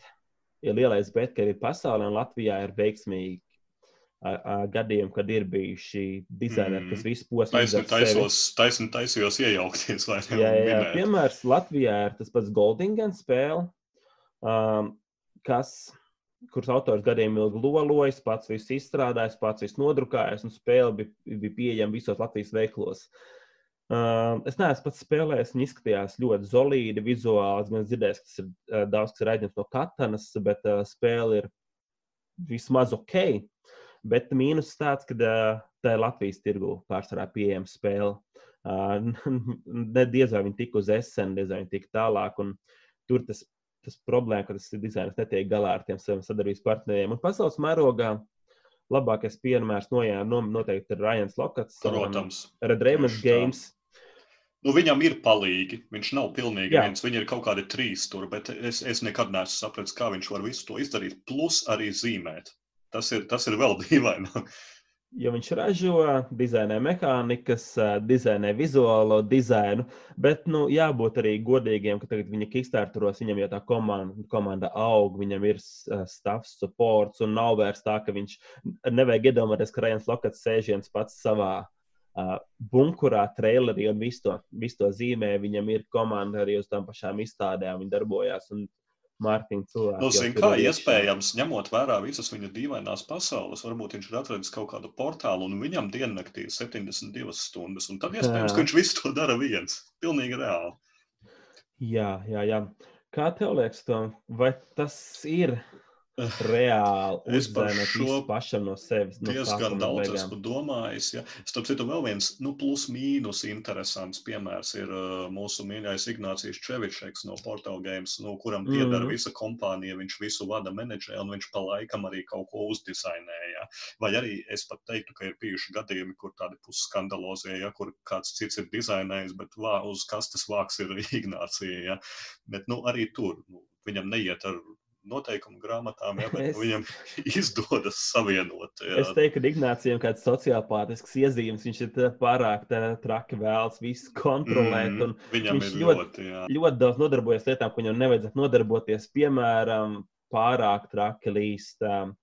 [SPEAKER 2] ir lielais bet, ka ir pasaulē un Latvijā ir veiksmīgi gadījumi, kad ir bijuši dizaineri, mm. kas visu posmu
[SPEAKER 1] taisni, taisos, taisni, taisījos iejaukties.
[SPEAKER 2] Jā, jā, piemērs Latvijā ir tas pats Goldingen spēle, um, kas, kuras autors gadiem ilgi lolojas, pats visu izstrādājis, pats visu nodrukājis, un spēle bija, bija pieejama visos Latvijas veiklos. Uh, es neesmu pats spēlējis, viņa izskatījās ļoti zelīti, vizuāli. Es dzirdēju, ka tas ir uh, daudz kas ir aizņemts no katanas, bet uh, spēle ir vismaz ok. Bet mīnus tāds, ka uh, tā ir Latvijas tirgu pārsvarā pieejama spēle. Uh, diez vai viņi tika uz SN, diez vai viņi tika tālāk. Tur tas, tas problēma, ka tas dizains netiek galā ar tiem saviem sadarbības partneriem. Un pasaules mērogā labākais piemērs no, jā, no, noteikti ir Ryans Lokats.
[SPEAKER 1] Protams.
[SPEAKER 2] Red Raymond Games.
[SPEAKER 1] Nu, viņam ir palīgi. Viņš nav pilnīgi Jā. viens. Viņi ir kaut kādi trīs tur, bet es, es nekad neesmu sapratis, kā viņš var visu to izdarīt. Plus arī zīmēt. Tas ir, tas ir vēl dīvaini.
[SPEAKER 2] Jo viņš ražo, dizainē mehānikas, dizainē vizuālo dizainu, bet nu, jābūt arī godīgiem, ka tagad viņa kickstarteros, viņam jau tā komanda, komanda aug, viņam ir stāvs, supports, un nav vairs tā, ka viņš nevajag iedomāties, ka Rajans Lokats sēž viens pats savā uh, bunkurā, trailerī un visu to, visu to zīmē. Viņam ir komanda arī uz tām pašām izstādēm, viņi darbojās. Un, mārketinga cilvēki.
[SPEAKER 1] Nu, zin, kā iespējams, ņemot vērā visas viņa dīvainās pasaules, varbūt viņš ir atradis kaut kādu portālu un viņam diennaktī ir 72 stundas. Un tad iespējams, jā. ka viņš visu to dara viens. Pilnīgi reāli.
[SPEAKER 2] Jā, jā, jā. Kā tev liekas, Tom, vai tas ir reāli uzzīmēt šo pašam no sevis.
[SPEAKER 1] No diezgan daudz beigām. esmu domājis. Ja. Starp citu, vēl viens nu, plus mīnus interesants piemērs ir uh, mūsu mīļais Ignācijas Čevičs no Portal Games, nu, kuram pieder mm -hmm. visa kompānija, viņš visu vada menedžē un viņš pa laikam arī kaut ko uzdizainēja. Vai arī es pat teiktu, ka ir bijuši gadījumi, kur tādi pusskandalozie, ja, kur kāds cits ir dizainējis, bet vā, uz kastes vāks ir Ignācija. Ja. Bet nu, arī tur nu, viņam neiet ar noteikumu grāmatām, ja, bet es... viņam izdodas savienot. Jā.
[SPEAKER 2] Es teiktu, ka Ignācijam kāds sociālpātisks iezīmes, viņš ir pārāk traki vēls visu kontrolēt. Mm,
[SPEAKER 1] viņam ir ļoti, jā.
[SPEAKER 2] ļoti daudz nodarbojas lietām, ko viņam nevajadzētu nodarboties. Piemēram, pārāk traki līst. Um,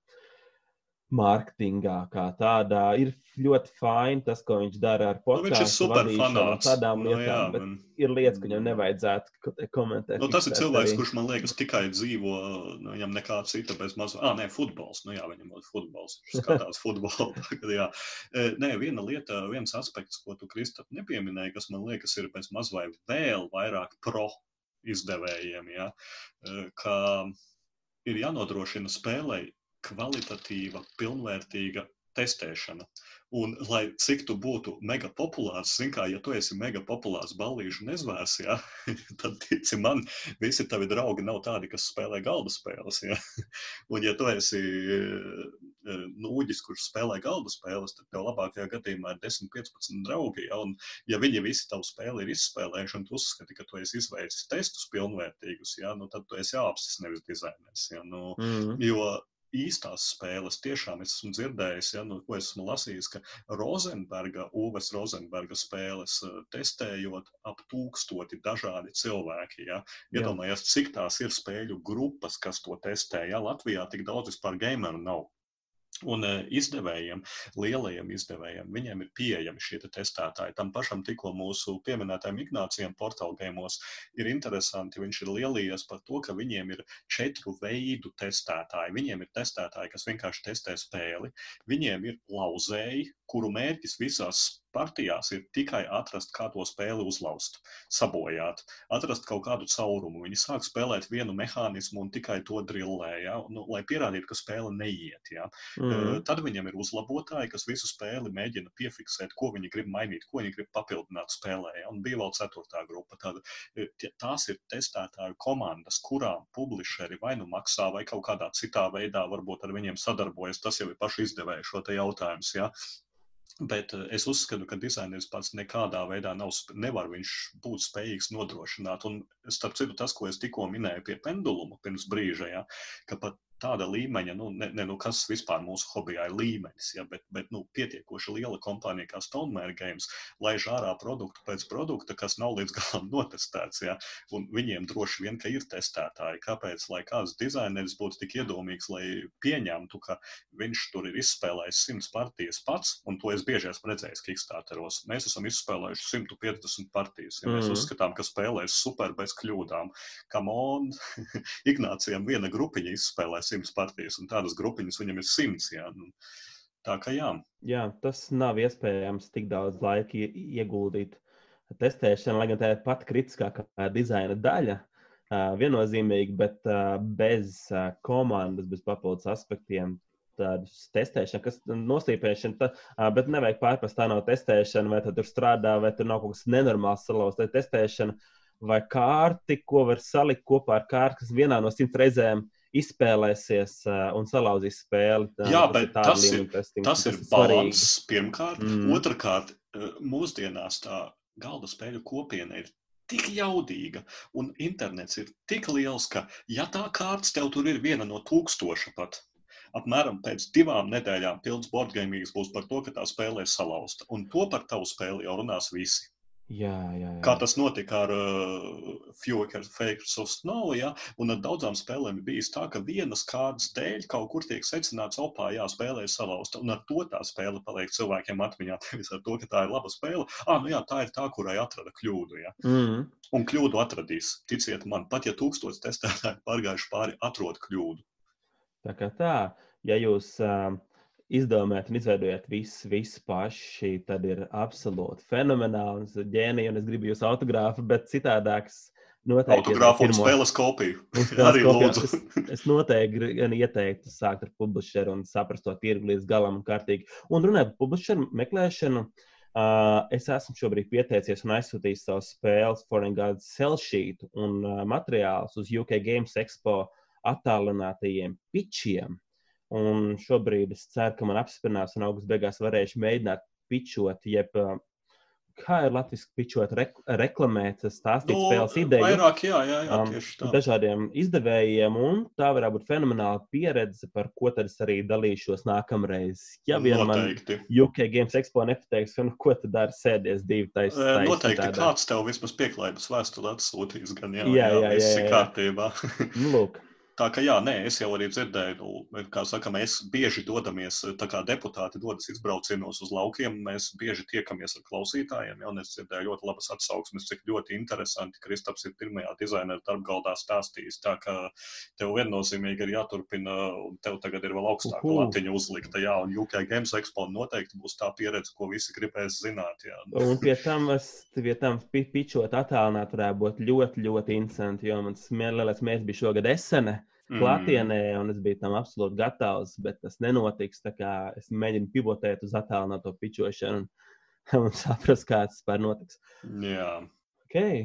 [SPEAKER 2] mārketingā kā tādā. Ir ļoti fini tas, ko viņš dara ar podkāstu. Nu, viņš ir super fanāts. Tādām nu, lietām, jā, man... ir lietas, ka viņam nevajadzētu komentēt.
[SPEAKER 1] Nu, tas ir cilvēks, arī. kurš man liekas tikai dzīvo, nu, viņam nekā cita bez maz. Ah, nē, futbols. Nu jā, viņam ir futbols. Viņš skatās futbolu. Tagad, jā. E, nē, viena lieta, viens aspekts, ko tu, Kristap, nepieminēji, kas man liekas ir bez maz vai vēl vairāk pro izdevējiem, ja, e, ka ir jānodrošina spēlei kvalitatīva, pilnvērtīga testēšana. Un, lai cik tu būtu mega populārs, zin kā, ja tu esi mega populārs ballīšu nezvērs, ja, tad, tici man, visi tavi draugi nav tādi, kas spēlē galda spēles, ja. Un, ja tu esi eh, nūģis, kurš spēlē galda spēles, tad tev labākajā gadījumā ir 10-15 draugi, ja, un ja viņi visi tavu spēli ir izspēlējuši, un tu uzskati, ka tu esi izveicis testus pilnvērtīgus, ja, nu, tad tu esi jāapsis nevis dizainēs, ja, nu, mm -hmm. jo īstās spēles. Tiešām es esmu dzirdējis, ja, nu, ko esmu lasījis, ka Rozenberga, Uves Rozenberga spēles eh, testējot ap tūkstoti dažādi cilvēki. Ja. Iedomājieties, cik tās ir spēļu grupas, kas to testē. Ja. Latvijā tik daudz vispār gameru nav. Un uh, izdevējiem, lielajiem izdevējiem, viņiem ir pieejami šie te testētāji. Tam pašam tikko mūsu pieminētajam Ignācijam portālgēmos ir interesanti. Viņš ir lielījies par to, ka viņiem ir četru veidu testētāji. Viņiem ir testētāji, kas vienkārši testē spēli. Viņiem ir lauzēji, kuru mērķis visās partijās ir tikai atrast, kā to spēli uzlauzt, sabojāt, atrast kaut kādu caurumu. Viņi sāk spēlēt vienu mehānismu un tikai to drillē, ja? nu, lai pierādītu, ka spēle neiet. Ja? Mm. Tad viņam ir uzlabotāji, kas visu spēli mēģina piefiksēt, ko viņi grib mainīt, ko viņi grib papildināt spēlē. Ja? Un bija vēl ceturtā grupa. Tad, tās ir testētāju komandas, kurām publisheri vai nu maksā, vai kaut kādā citā veidā varbūt ar viņiem sadarbojas. Tas jau ir pašu izdevēju šo jautājumu. Ja? Bet eh, es uzskatu, ka dizaineris pats nekādā veidā nav, nevar būt spējīgs nodrošināt. Un, starp citu, tas, ko es tikko minēju pie penduluma pirms brīža, ja, ka pat tāda līmeņa, nu, ne, ne, nu, kas vispār mūsu hobijā ir līmenis, ja, bet, bet nu, pietiekoši liela kompānija kā Stonemaier Games laiž ārā produktu pēc produkta, kas nav līdz galam notestēts. Ja, un viņiem droši vien, ka ir testētāji. Kāpēc, lai kāds dizaineris būtu tik iedomīgs, lai pieņemtu, ka viņš tur ir izspēlējis simts partijas pats, un to es bieži esmu redzējis Kickstarteros. Mēs esam izspēlējuši 150 partijas. Ja mēs mm. uzskatām, ka spēlēs super bez kļūdām. Kam on, Ignācijam viena grupiņa izspēlē simts partijas, un tādas grupiņas viņam ir simts. Ja? Nu, tā kā jā.
[SPEAKER 2] Jā, tas nav iespējams tik daudz laika ieguldīt testēšana, lai gan tā ir pati kritiskākā dizaina daļa. Viennozīmīgi, bet bez komandas, bez papildus aspektiem, tādus testēšanu, kas noslīpēšana, tā, bet nevajag pārprast, tā nav testēšana, vai tur strādā, vai tur nav kaut kas nenormāls salauzts. Tā ir testēšana vai kārti, ko var salikt kopā ar kārtu, kas vienā no simt reizēm izspēlēsies uh, un salauzīs spēli.
[SPEAKER 1] Tā, Jā, tas bet ir tas ir, testing, tas ir balans pirmkārt. Mm. Otrakārt, mūsdienās tā galda spēļu kopiena ir tik jaudīga, un internets ir tik liels, ka, ja tā kārtas tev tur ir viena no tūkstoša pat, apmēram pēc divām nedēļām pilns boardgamings būs par to, ka tā spēlē salauzta. Un to par tavu spēli jau runās visi.
[SPEAKER 2] Jā, jā, jā.
[SPEAKER 1] Kā tas notika ar uh, Future Fakers of Snow, ja? un ar daudzām spēlēm bijis tā, ka vienas kārtas dēļ kaut kur tiek secināts, opā, jā, spēlē salauzta, un ar to tā spēle paliek cilvēkiem atmiņā, nevis ar to, ka tā ir laba spēle. Ah, nu jā, tā ir tā, kurai atrada kļūdu, ja?
[SPEAKER 2] Mm.
[SPEAKER 1] Un kļūdu atradīs, ticiet man, pat ja tūkstots testētāji pārgājuši pāri, atrod kļūdu.
[SPEAKER 2] Tā kā tā, ja jūs uh, izdomājat un izveidojat visu, visu paši, tad ir absolūti fenomenāli un ģēnija, un es gribu jūs autogrāfu, bet citādāks.
[SPEAKER 1] Noteikti, Autogrāfu un spēles kopiju. Arī lūdzu.
[SPEAKER 2] es, es noteikti ieteiktu sākt ar publisheru un saprast to tirgu līdz galam un kārtīgi. Un runājot par publisheru meklēšanu, uh, es esmu šobrīd pieteicies un aizsūtījis savus spēles Foreign Gods cell sheet un uh, materiālus uz UK Games Expo attālinātajiem pitčiem. Un šobrīd es ceru, ka man apstiprinās un augustā beigās varēšu mēģināt pičot, jeb kā ir latviešu pičot, rek reklamēt, stāstīt no, spēles ideju.
[SPEAKER 1] Vairāk, jā, jā, jā tieši tā.
[SPEAKER 2] Dažādiem izdevējiem, un tā varētu būt fenomenāla pieredze, par ko tad es arī dalīšos nākamreiz. Ja vien Noteikti. man UK Games Expo nepateiks, nu, ko tad dara sēdies divi taisnība.
[SPEAKER 1] Noteikti tādā. kāds tev vismaz pieklājības vēstuli atsūtīs, gan jā, jā, jā, jā, jā, jā. kārtībā.
[SPEAKER 2] nu, lūk.
[SPEAKER 1] Tā kā jā, nē, es jau arī dzirdēju, nu, kā saka, mēs bieži dodamies, tā kā deputāti dodas izbraucienos uz laukiem, mēs bieži tiekamies ar klausītājiem, jau es dzirdēju ļoti labas atsauksmes, cik ļoti interesanti Kristaps ir pirmajā dizaineru darbgaldā stāstījis, tā ka tev viennozīmīgi ir jāturpina, un tev tagad ir vēl augstāka latiņa uzlikta, jā, un UK Games Expo noteikti būs tā pieredze, ko visi gribēs zināt, jā.
[SPEAKER 2] Un pie tam, es, pie tam pičot attālināt varētu būt ļoti, ļoti interesanti, jo mans lielais mērķis bija šogad esene, klātienē, mm. un es biju tam absolūti gatavs, bet tas nenotiks. Es mēģinu pivotēt uz attālināto pičošanu un, un saprast, kā tas vispār notiks.
[SPEAKER 1] Jā.
[SPEAKER 2] Okay.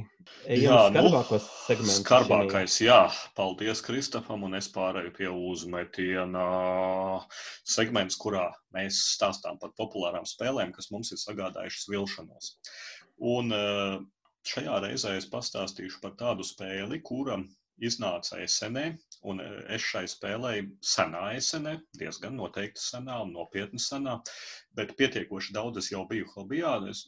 [SPEAKER 2] Ejam jā, skarbākos nu, segmentus.
[SPEAKER 1] Skarbākais, šajā. jā. Paldies Kristofam, un es pārēju pie uzmetiena segments, kurā mēs stāstām par populārām spēlēm, kas mums ir sagādājušas vilšanos. Un eh, šajā reizē es pastāstīšu par tādu spēli, kura iznāca esenē, un e, es šai spēlēju senā esenē, diezgan noteikti senā un nopietni senā, bet pietiekoši daudz es jau biju hobijā. Es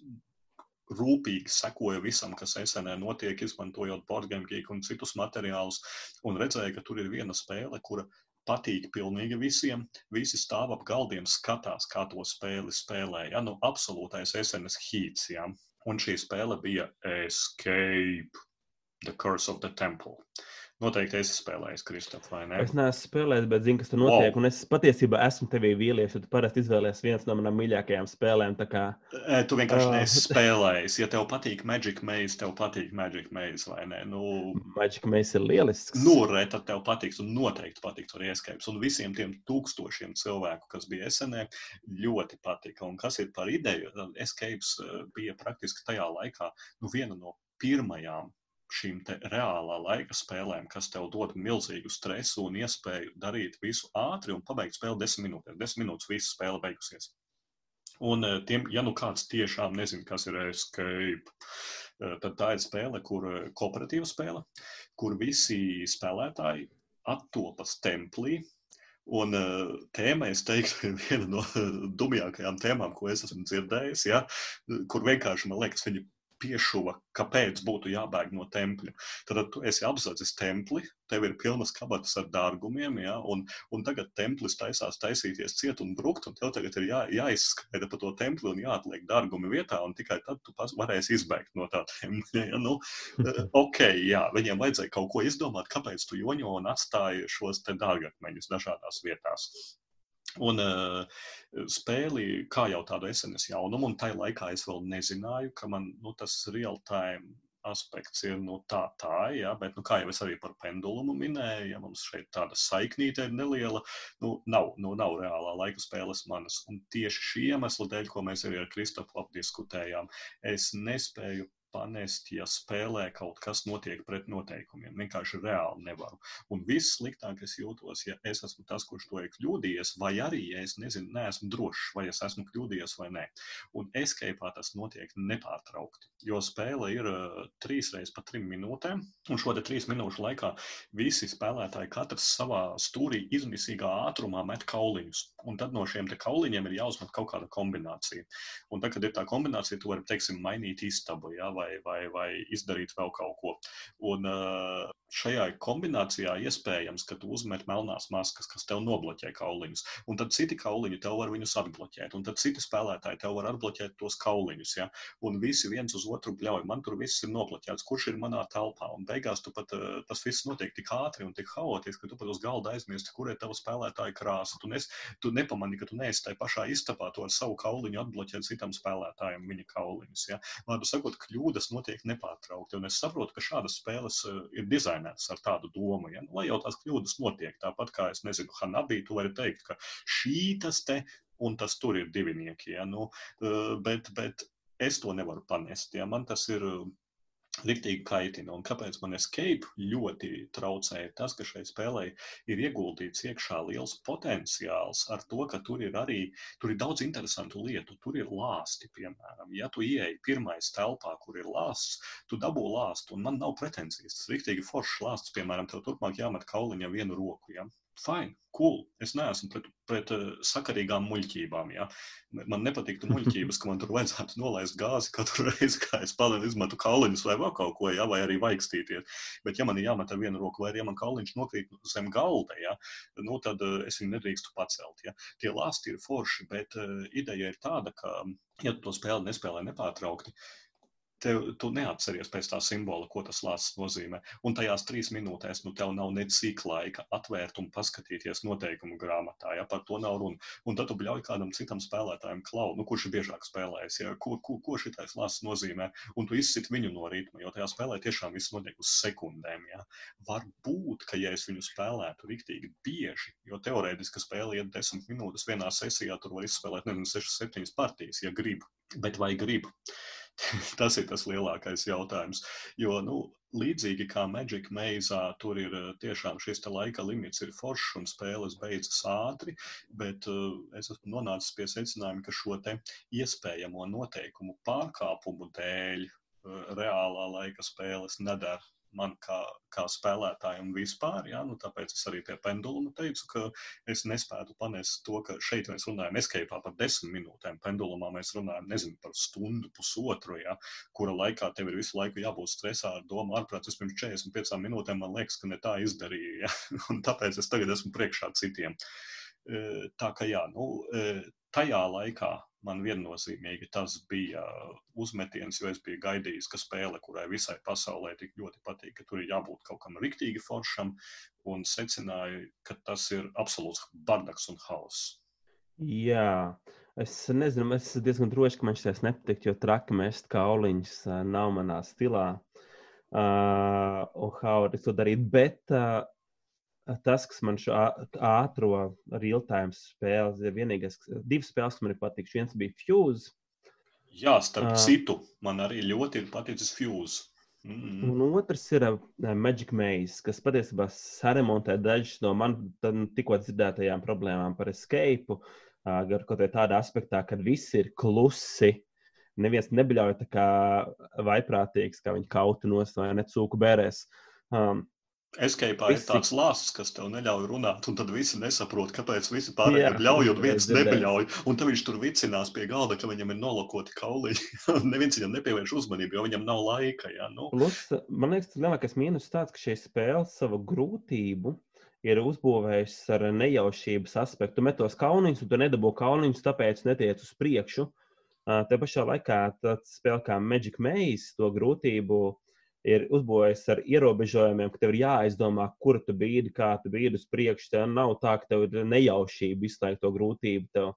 [SPEAKER 1] rūpīgi sekoju visam, kas esenē notiek, izmantojot boardgame un citus materiālus, un redzēju, ka tur ir viena spēle, kura patīk pilnīgi visiem. Visi stāv ap galdiem, skatās, kā to spēli spēlē. Ja? Nu, absolūtais esenes hīts. Ja? Un šī spēle bija Escape, The Curse of the Temple. Noteikti esi spēlējis, Kristof, vai ne?
[SPEAKER 2] Es neesmu spēlējis, bet zinu, kas tur notiek. Wow. Un es patiesībā esmu tevī vīlies, jo tu parasti izvēlējies viens no manām mīļākajām spēlēm. Kā...
[SPEAKER 1] Tu vienkārši uh... neesi spēlējis. Ja tev patīk Magic Maze, tev patīk Magic Maze, vai ne? Nu,
[SPEAKER 2] Magic Maze ir lielisks.
[SPEAKER 1] Nu, re, tad tev patiks un noteikti patiks arī Escapes. Un visiem tiem tūkstošiem cilvēku, kas bija SNE, ļoti patika. Un kas ir par ideju? Escapes bija praktiski tajā laikā nu, viena no pirmajām šīm reālā laika spēlēm, kas tev dod milzīgu stresu un iespēju darīt visu ātri un pabeigt spēli desmit minūtēs. Desmit minūtes visa spēle beigusies. Un, eh, tiem, ja nu kāds tiešām nezina, kas ir escape, eh, tad tā ir spēle, kur eh, kooperatīva spēle, kur visi spēlētāji attopas templī. Un tēma, es teiktu, ir viena no dumjākajām tēmām, ko es esmu dzirdējis, ja, kur vienkārši man liekas, viņi piešuva, kāpēc būtu jābēg no tempļa. Tad tu esi apzadzis templi, tev ir pilnas kabatas ar dārgumiem, ja, un, un tagad templis taisās taisīties ciet un brukt, un tev tagad ir jā, jāizskaida pa to templi un jāatliek dārgumi vietā, un tikai tad tu varēsi izbēgt no tā tempļa. Ja, nu, eh, ok, jā, viņiem vajadzēja kaut ko izdomāt, kāpēc tu joņo un atstāji šos te dārgakmeņus dažādās vietās. Un uh, spēli, kā jau tādu SNS jaunumu, un tajā laikā es vēl nezināju, ka man nu, tas real-time aspekts ir nu, tā, tā, jā, bet, nu, kā jau es arī par pendulumu minēju, ja mums šeit tāda saiknīte ir neliela, nu, nav, nu, nav reālā laika spēles manas. Un tieši šī iemesla dēļ, ko mēs arī ar Kristofu apdiskutējām, es nespēju panest, ja spēlē kaut kas notiek pret noteikumiem. Vienkārši reāli nevaru. Un viss sliktāk es jūtos, ja es esmu tas, kurš to ir kļūdījies, vai arī, ja es nezinu, neesmu drošs, vai es esmu kļūdījies vai nē. Un escape tas notiek nepārtraukti, jo spēle ir uh, trīs reizes pa trim minūtēm, un šo te trīs minūšu laikā visi spēlētāji katrs savā stūrī izmisīgā ātrumā met kauliņus. Un tad no šiem kauliņiem ir jāuzmet kaut kāda kombinācija. Un tad, kad ir tā kombinācija, tu vari, teiksim, mainīt istabu, ja, vai, vai, vai izdarīt vēl kaut ko. Un šajā kombinācijā iespējams, ka tu uzmet melnās maskas, kas tev nobloķē kauliņus, un tad citi kauliņi tev var viņus atbloķēt, un tad citi spēlētāji tev var atbloķēt tos kauliņus, ja, un visi viens uz otru bļauj, man tur viss ir nobloķēts, kurš ir manā telpā, un beigās tu pat, tas viss notiek tik ātri un tik haotiski, ka tu pat uz galda aizmirsti, kur ir tava spēlētāja krāsa. Tu, nes, tu nepamani, ka tu neesi tajā pašā istabā, to ar savu kauliņu atbloķēt citam spēlētājam viņa kauliņus. Ja. Vārdu sakot, kļūdas notiek nepārtraukti, un es saprotu, ka šādas spēles uh, ir dizainētas ar tādu domu, ja? nu, lai jau tās kļūdas notiek. Tāpat kā es nezinu, Hanabī, tu vari teikt, ka šī tas te un tas tur ir divinieki. Ja? Nu, eh, bet, bet es to nevaru panest. Ja? Man tas ir Riktīgi kaitina. Un kāpēc man escape ļoti traucēja tas, ka šai spēlē ir ieguldīts iekšā liels potenciāls ar to, ka tur ir arī tur ir daudz interesantu lietu. Tur ir lāsti, piemēram. Ja tu ieej pirmais telpā, kur ir lāsts, tu dabū lāstu, un man nav pretenzijas. Tas riktīgi foršs lāsts, piemēram, tev turpmāk jāmet kauliņa vienu roku. Ja? Fine, cool. Es neesmu pret, pret uh, sakarīgām muļķībām. Ja? Man nepatīk muļķības, ka man tur vajadzētu nolaist gāzi katru reizi, kad es palienu izmetu kauliņus vai vēl kaut ko, ja? vai arī vaikstīties. Bet, ja man ir jāmet ar vienu roku, vai arī ja man kauliņš nokrīt zem galda, ja? nu, tad uh, es viņu nedrīkstu pacelt. Ja? Tie lāsti ir forši, bet uh, ideja ir tāda, ka, ja tu to spēli nespēlē nepārtraukti, uh, tev, tu neatceries pēc tā simbola, ko tas lāsts nozīmē. Un tajās trīs minūtēs nu, tev nav necik laika atvērt un paskatīties noteikumu grāmatā. Ja par to nav runa. Un tad tu bļauj kādam citam spēlētājam klau, nu, kurš ir biežāk spēlējis, ja, ko, ko, ko šitais lāsts nozīmē. Un tu izsit viņu no ritma, jo tajā spēlē tiešām viss notiek uz sekundēm. Ja. Varbūt, ka ja es viņu spēlētu riktīgi bieži, jo teorētiski spēle iet desmit minūtes vienā sesijā, tur var izspēlēt, nezinu, sešas, septiņas partijas, ja grib. Bet vai gribu? tas ir tas lielākais jautājums. Jo, nu, līdzīgi kā Magic Maze, tur ir tiešām šis laika limits, ir foršs un spēles beidzas ātri, bet uh, es esmu nonācis pie secinājuma, ka šo iespējamo noteikumu pārkāpumu dēļ uh, reālā laika spēles nedara man kā, kā spēlētājam vispār. Ja? Nu, tāpēc es arī pie penduluma teicu, ka es nespētu panest to, ka šeit mēs runājam escape par desmit minūtēm. Pendulumā mēs runājam nezinu, par stundu, pusotru, ja? kura laikā tev ir visu laiku jābūt stresā ar domu, ārprāt, es pirms 45 minūtēm man liekas, ka ne tā izdarīju. Ja? Un tāpēc es tagad esmu priekšā citiem. Tā kā jā, nu, tajā laikā man viennozīmīgi tas bija uzmetiens, jo es biju gaidījis, ka spēle, kurai visai pasaulē tik ļoti patīk, ka tur ir jābūt kaut kam riktīgi foršam, un secināju, ka tas ir absolūts bardaks un hauss.
[SPEAKER 2] Jā, es nezinu, es diezgan drošs, ka man šis nepatīk, jo traki mest kauliņus nav manā stilā. Uh, un var to darīt, bet uh, tas, kas man šo ātrā real-time spēles, ir vienīgais, divas spēles, kas man ir patīk. Viens bija Fuse.
[SPEAKER 1] Jā, starp uh, citu, man arī ļoti ir paticis Fuse.
[SPEAKER 2] Mm. Un otrs ir uh, Magic Maze, kas patiesībā saremontē dažas no man tikko dzirdētajām problēmām par escape. Uh, kaut kādā tādā aspektā, kad viss ir klusi. Neviens nebļauj tā kā vaiprātīgs, kā viņa kautu nost vai necūku bērēs. Um,
[SPEAKER 1] Escape ir
[SPEAKER 2] Visi-
[SPEAKER 1] tāds lāsts, kas tev neļauj runāt, un tad visi nesaprot, kāpēc visi pārējie
[SPEAKER 2] Jā,
[SPEAKER 1] ļauj, un
[SPEAKER 2] jā,
[SPEAKER 1] viens nebeļauj. Un tad viņš tur vicinās pie galda, ka viņam ir nolokoti kauliņi. Neviens viņam nepievērš uzmanību, jo viņam nav laika. Ja? Nu,
[SPEAKER 2] Plus, man liekas, tas lielākais mīnus tāds, ka šī spēle savu grūtību ir uzbūvējusi ar nejaušības aspektu. Tu met tos kauniņus, un tu nedabū kauniņus, tāpēc netiec uz priekšu. Te pašā laikā tāds spēle kā Magic Maze to grūtību ir uzbūvējis ar ierobežojumiem, ka tev ir jāizdomā, kur tu bīdi, kā tu bīdi uz priekšu. Tev nav tā, ka tev ir nejaušība izslēgt to grūtību tev,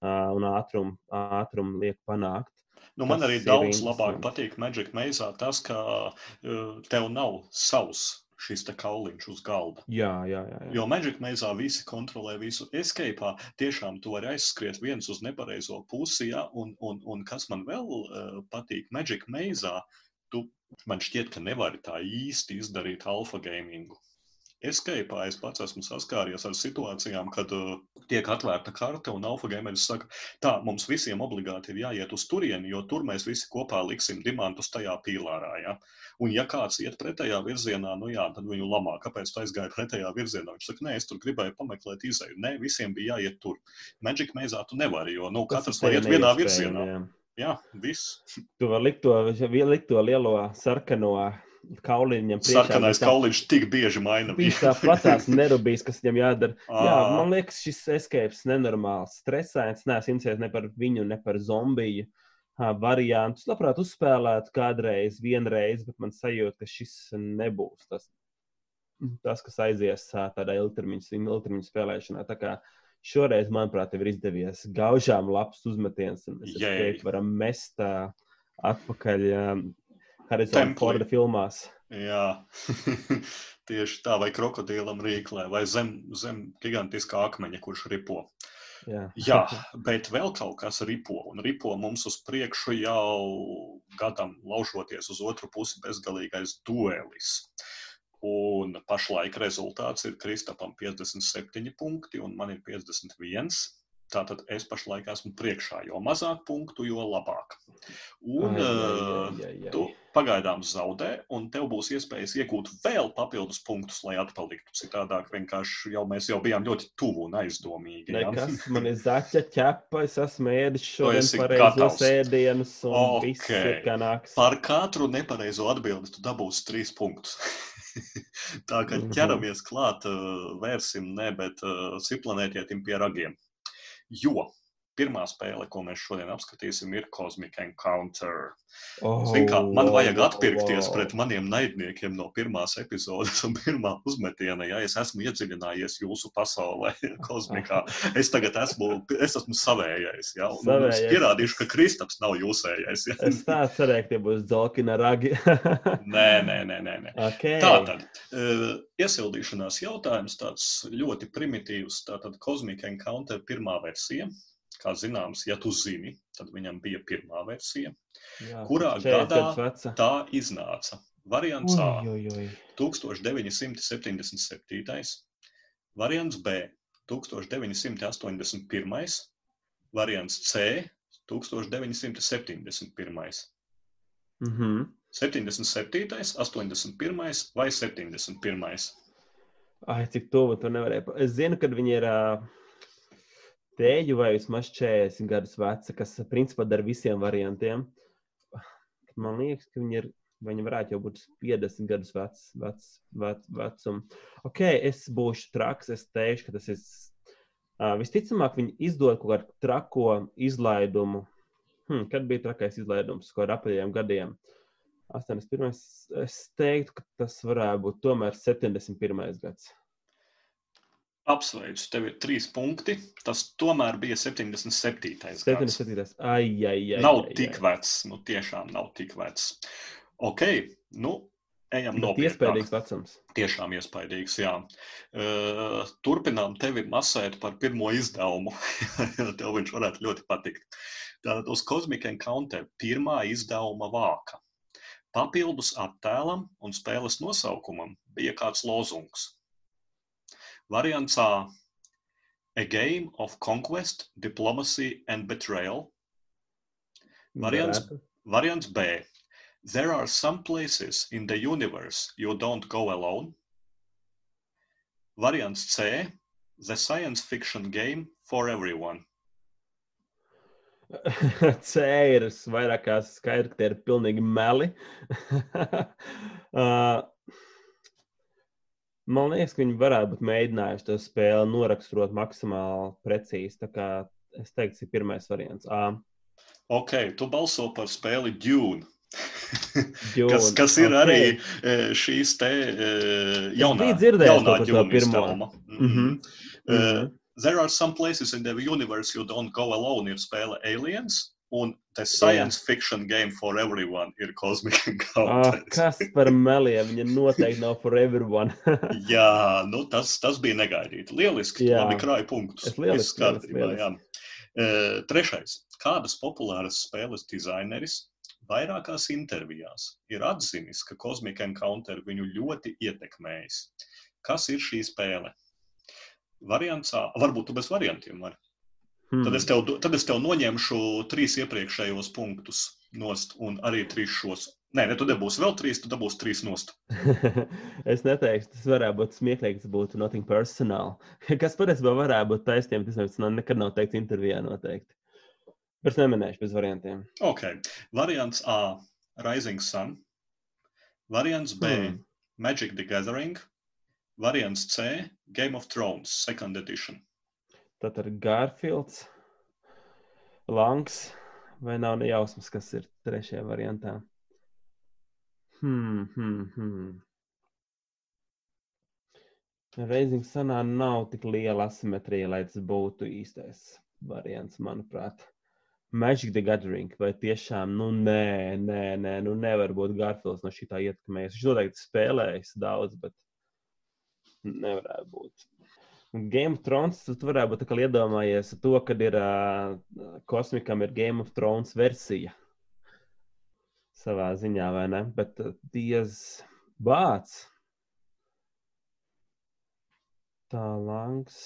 [SPEAKER 2] ā, un ātrumu ātrum liek panākt.
[SPEAKER 1] nu, man
[SPEAKER 2] Tas
[SPEAKER 1] arī daudz labāk patīk Magic Maze tas, ka uh, tev nav savs šis kauliņš uz galda.
[SPEAKER 2] Jā, jā, jā. jā.
[SPEAKER 1] Jo Magic Maze visi kontrolē visu escape. Tiešām tu vari aizskriet viens uz nepareizo pusi, ja? un, un, un kas man vēl uh, patīk, Magic Maze, tu man šķiet, ka nevari tā īsti izdarīt alfa gamingu. Escape es pats esmu saskāries ar situācijām, kad uh, tiek atvērta karte un alfa gameris saka, tā mums visiem obligāti ir jāiet uz turieni, jo tur mēs visi kopā liksim dimantus tajā pīlārā. Ja? Un, ja kāds iet pretējā virzienā, nu jā, tad viņu lamā. Kāpēc tu aizgāji pretējā virzienā? Viņš saka, nē, es tur gribēju pameklēt izēju. Nē, visiem bija jāiet tur. Magic Maze tu nevari, jo nu, katrs var iet vienā virzienā.
[SPEAKER 2] jā.
[SPEAKER 1] Jā, viss.
[SPEAKER 2] Tu vari likt to, likt to lielo sarkano kauliņu.
[SPEAKER 1] Sarkanais kauliņš tik bieži maina
[SPEAKER 2] Viņš tā plecās nerūpīs, kas viņam jādara. Jā,
[SPEAKER 1] Ā.
[SPEAKER 2] man liekas, šis escapes nenormāls, stresains. Nē, es interesēju ne par viņu, ne par zombiju variantu. Es labprāt uzspēlētu kādreiz, vienreiz, bet man sajūta, ka šis nebūs tas, tas kas aizies tādā ilgtermiņa, ilgtermiņa spēlēšanā. Tā kā šoreiz, manuprāt, tev ir izdevies gaužām labs uzmetiens, un mēs escape varam mest ā, atpakaļ Harisona
[SPEAKER 1] Templī.
[SPEAKER 2] Forda filmās.
[SPEAKER 1] Jā, tieši tā, vai krokodīlam rīklē, vai zem, zem gigantiskā akmeņa, kurš ripo.
[SPEAKER 2] Jā,
[SPEAKER 1] Jā, bet vēl kaut kas ripo, un ripo mums uz priekšu jau gadam laužoties uz otru pusi bezgalīgais duelis. Un pašlaik rezultāts ir Kristapam 57 punkti, un man ir 51. Tātad es pašlaik esmu priekšā, jo mazāk punktu, jo labāk. Un
[SPEAKER 2] Ai, ai,
[SPEAKER 1] eh,
[SPEAKER 2] ai, ai,
[SPEAKER 1] tu pagaidām zaudē, un tev būs iespējas iegūt vēl papildus punktus, lai atpaliktu. Citādāk vienkārši jau mēs jau bijām ļoti tuvu un aizdomīgi. ja?
[SPEAKER 2] Nekas, man ir zaķa ķepa, es esmu ēdis šodien pareizos ēdienus, un
[SPEAKER 1] Ok.
[SPEAKER 2] viss ir kā nāks.
[SPEAKER 1] Par katru nepareizo atbildi tu dabūsi trīs punktus. Tā kā
[SPEAKER 2] Mhm.
[SPEAKER 1] ķeramies klāt, eh, vērsim ne, bet uh, siplanētietim pie ragiem. Jo pirmā spēle, ko mēs šodien apskatīsim, ir Cosmic Encounter.
[SPEAKER 2] Oh,
[SPEAKER 1] Zini, kā man vajag atpirkties
[SPEAKER 2] wow.
[SPEAKER 1] pret maniem naidniekiem no pirmās epizodes un pirmā uzmetiena. Ja es esmu iedziļinājies jūsu pasaulē, kosmikā, es tagad esmu, es esmu savējais. Ja? Un un es
[SPEAKER 2] Savējais.
[SPEAKER 1] pierādīšu, ka Kristaps nav jūsējais. Ja?
[SPEAKER 2] Es tā cerēju, ka tie būs dzalkina ragi.
[SPEAKER 1] Nē, nē, nē. nē, nē.
[SPEAKER 2] okay.
[SPEAKER 1] Tātad, uh, iesildīšanās jautājums tāds ļoti primitīvs. Tātad, Cosmic Encounter pirmā versija. Kā zināms, ja tu zini, tad viņam bija pirmā versija.
[SPEAKER 2] Jā,
[SPEAKER 1] kurā
[SPEAKER 2] 40
[SPEAKER 1] gadā. Tā iznāca. Variants A
[SPEAKER 2] ui, ui.
[SPEAKER 1] 1977, variants B 1981, variants C 1971.
[SPEAKER 2] Mhm.
[SPEAKER 1] 77, 81 vai 71.
[SPEAKER 2] Ai, cik tuvu tu nevarēji. Es zinu, ka viņi ir ā, tēģi vai vismaz 40 gadus veci, kas principā dara visiem variantiem. Man liekas, ka viņi ir. Viņi varētu jau būt 50 gadus vecs, vec, vec, vecuma. Ok, es būšu traks. Es teikšu, ka tas ir. Uh, visticamāk, viņi izdod kaut kādu trako izlaidumu. Hmm, kad bija trakais izlaidums, ko ar apējiem gadiem? 81. Es teiktu, ka tas varētu būt tomēr 71. gads.
[SPEAKER 1] Apsveicu, tev ir trīs punkti. Tas tomēr bija 77. gads.
[SPEAKER 2] 77. Ai, ai, ai.
[SPEAKER 1] Nav
[SPEAKER 2] ai,
[SPEAKER 1] tik
[SPEAKER 2] ai.
[SPEAKER 1] vecs, nu tiešām nav tik vecs. Ok, nu ejam
[SPEAKER 2] Bet
[SPEAKER 1] nopietnāk.
[SPEAKER 2] iespējams vecums.
[SPEAKER 1] Tiešām iespaidīgs, jā. Uh, turpinām tevi masēt par pirmo izdevumu. Tev viņš varētu ļoti patikt. Tātad uz Cosmic Encounter pirmā izdevuma vāka. Papildus attēlam un spēles nosaukumam bija kāds lozungs. Variants A - A game of conquest, diplomacy and betrayal. Variants,
[SPEAKER 2] Varētu.
[SPEAKER 1] variants B - There are some places in the universe you don't go alone. Variants C - The Science Fiction Game for Everyone.
[SPEAKER 2] C ir vairāk kā skaidrs, ka tie ir pilnīgi meli. uh, man liekas, ka viņi varētu būt mēģinājuši to spēli noraksturot maksimāli precīzi. Tā kā es teiktu, ir pirmais variants. A.
[SPEAKER 1] Ok, tu balso par spēli Dune.
[SPEAKER 2] Dune,
[SPEAKER 1] kas, kas ir
[SPEAKER 2] ok.
[SPEAKER 1] arī e, šīs te e, jaunā, jaunā Dune.
[SPEAKER 2] Mhm.
[SPEAKER 1] Mhm. E,
[SPEAKER 2] Mhm.
[SPEAKER 1] There are some places in the universe you don't go alone ir spēle Aliens, un The Science Fiction Game for Everyone ir Cosmic
[SPEAKER 2] Ah,
[SPEAKER 1] Encounters.
[SPEAKER 2] kas par meliem? Viņa noteikti nav for everyone.
[SPEAKER 1] Jā, nu tas, tas bija negaidīti. Lieliski,
[SPEAKER 2] Jā.
[SPEAKER 1] labi krāja punktus.
[SPEAKER 2] Es lieliski, lieliski,
[SPEAKER 1] jā. E, Trešais. Kādas populāras spēles dizaineris vairākās intervijās ir atzinis, ka Cosmic Encounter viņu ļoti ietekmējis? Kas ir šī spēle? Variants A. Varbūt tu bez variantiem vari.
[SPEAKER 2] Hmm.
[SPEAKER 1] Tad es tev, do- tad es tev noņemšu trīs iepriekšējos punktus nost un arī trīs šos. Nē, ne, tu dabūsi vēl trīs, tu dabūsi trīs nost.
[SPEAKER 2] es neteiktu, tas varētu būt smieklīgi, tas būtu nothing personal. Kas patiesībā varētu būt taisnība, tas nav- nekad nav teikts intervijā noteikti. Bet es neminēšu bez variantiem.
[SPEAKER 1] Ok. Variants A. Rising Sun. Variants B.
[SPEAKER 2] Hmm.
[SPEAKER 1] Magic the Gathering. Variants C. Game of Thrones, second edition.
[SPEAKER 2] Tad ir Garfields, Langs, vai nav nejausmas, kas ir trešajā variantā. Hmm, hmm, hmm. Reizing sanā nav tik liela asimetrija, lai tas būtu īstais variants, manuprāt. Magic the Gathering, vai tiešām, nu nē, nē, nē, nu nevar būt Garfields no šī tā ietekmējies. Viņš noteikti spēlējis daudz, bet nevarētu būt. Game of Thrones, tu varētu būt tā kā iedomājies to, kad ir uh, kosmikam ir Game of Thrones versija. Savā ziņā, vai ne? Bet uh, diez bāts. Tā langs.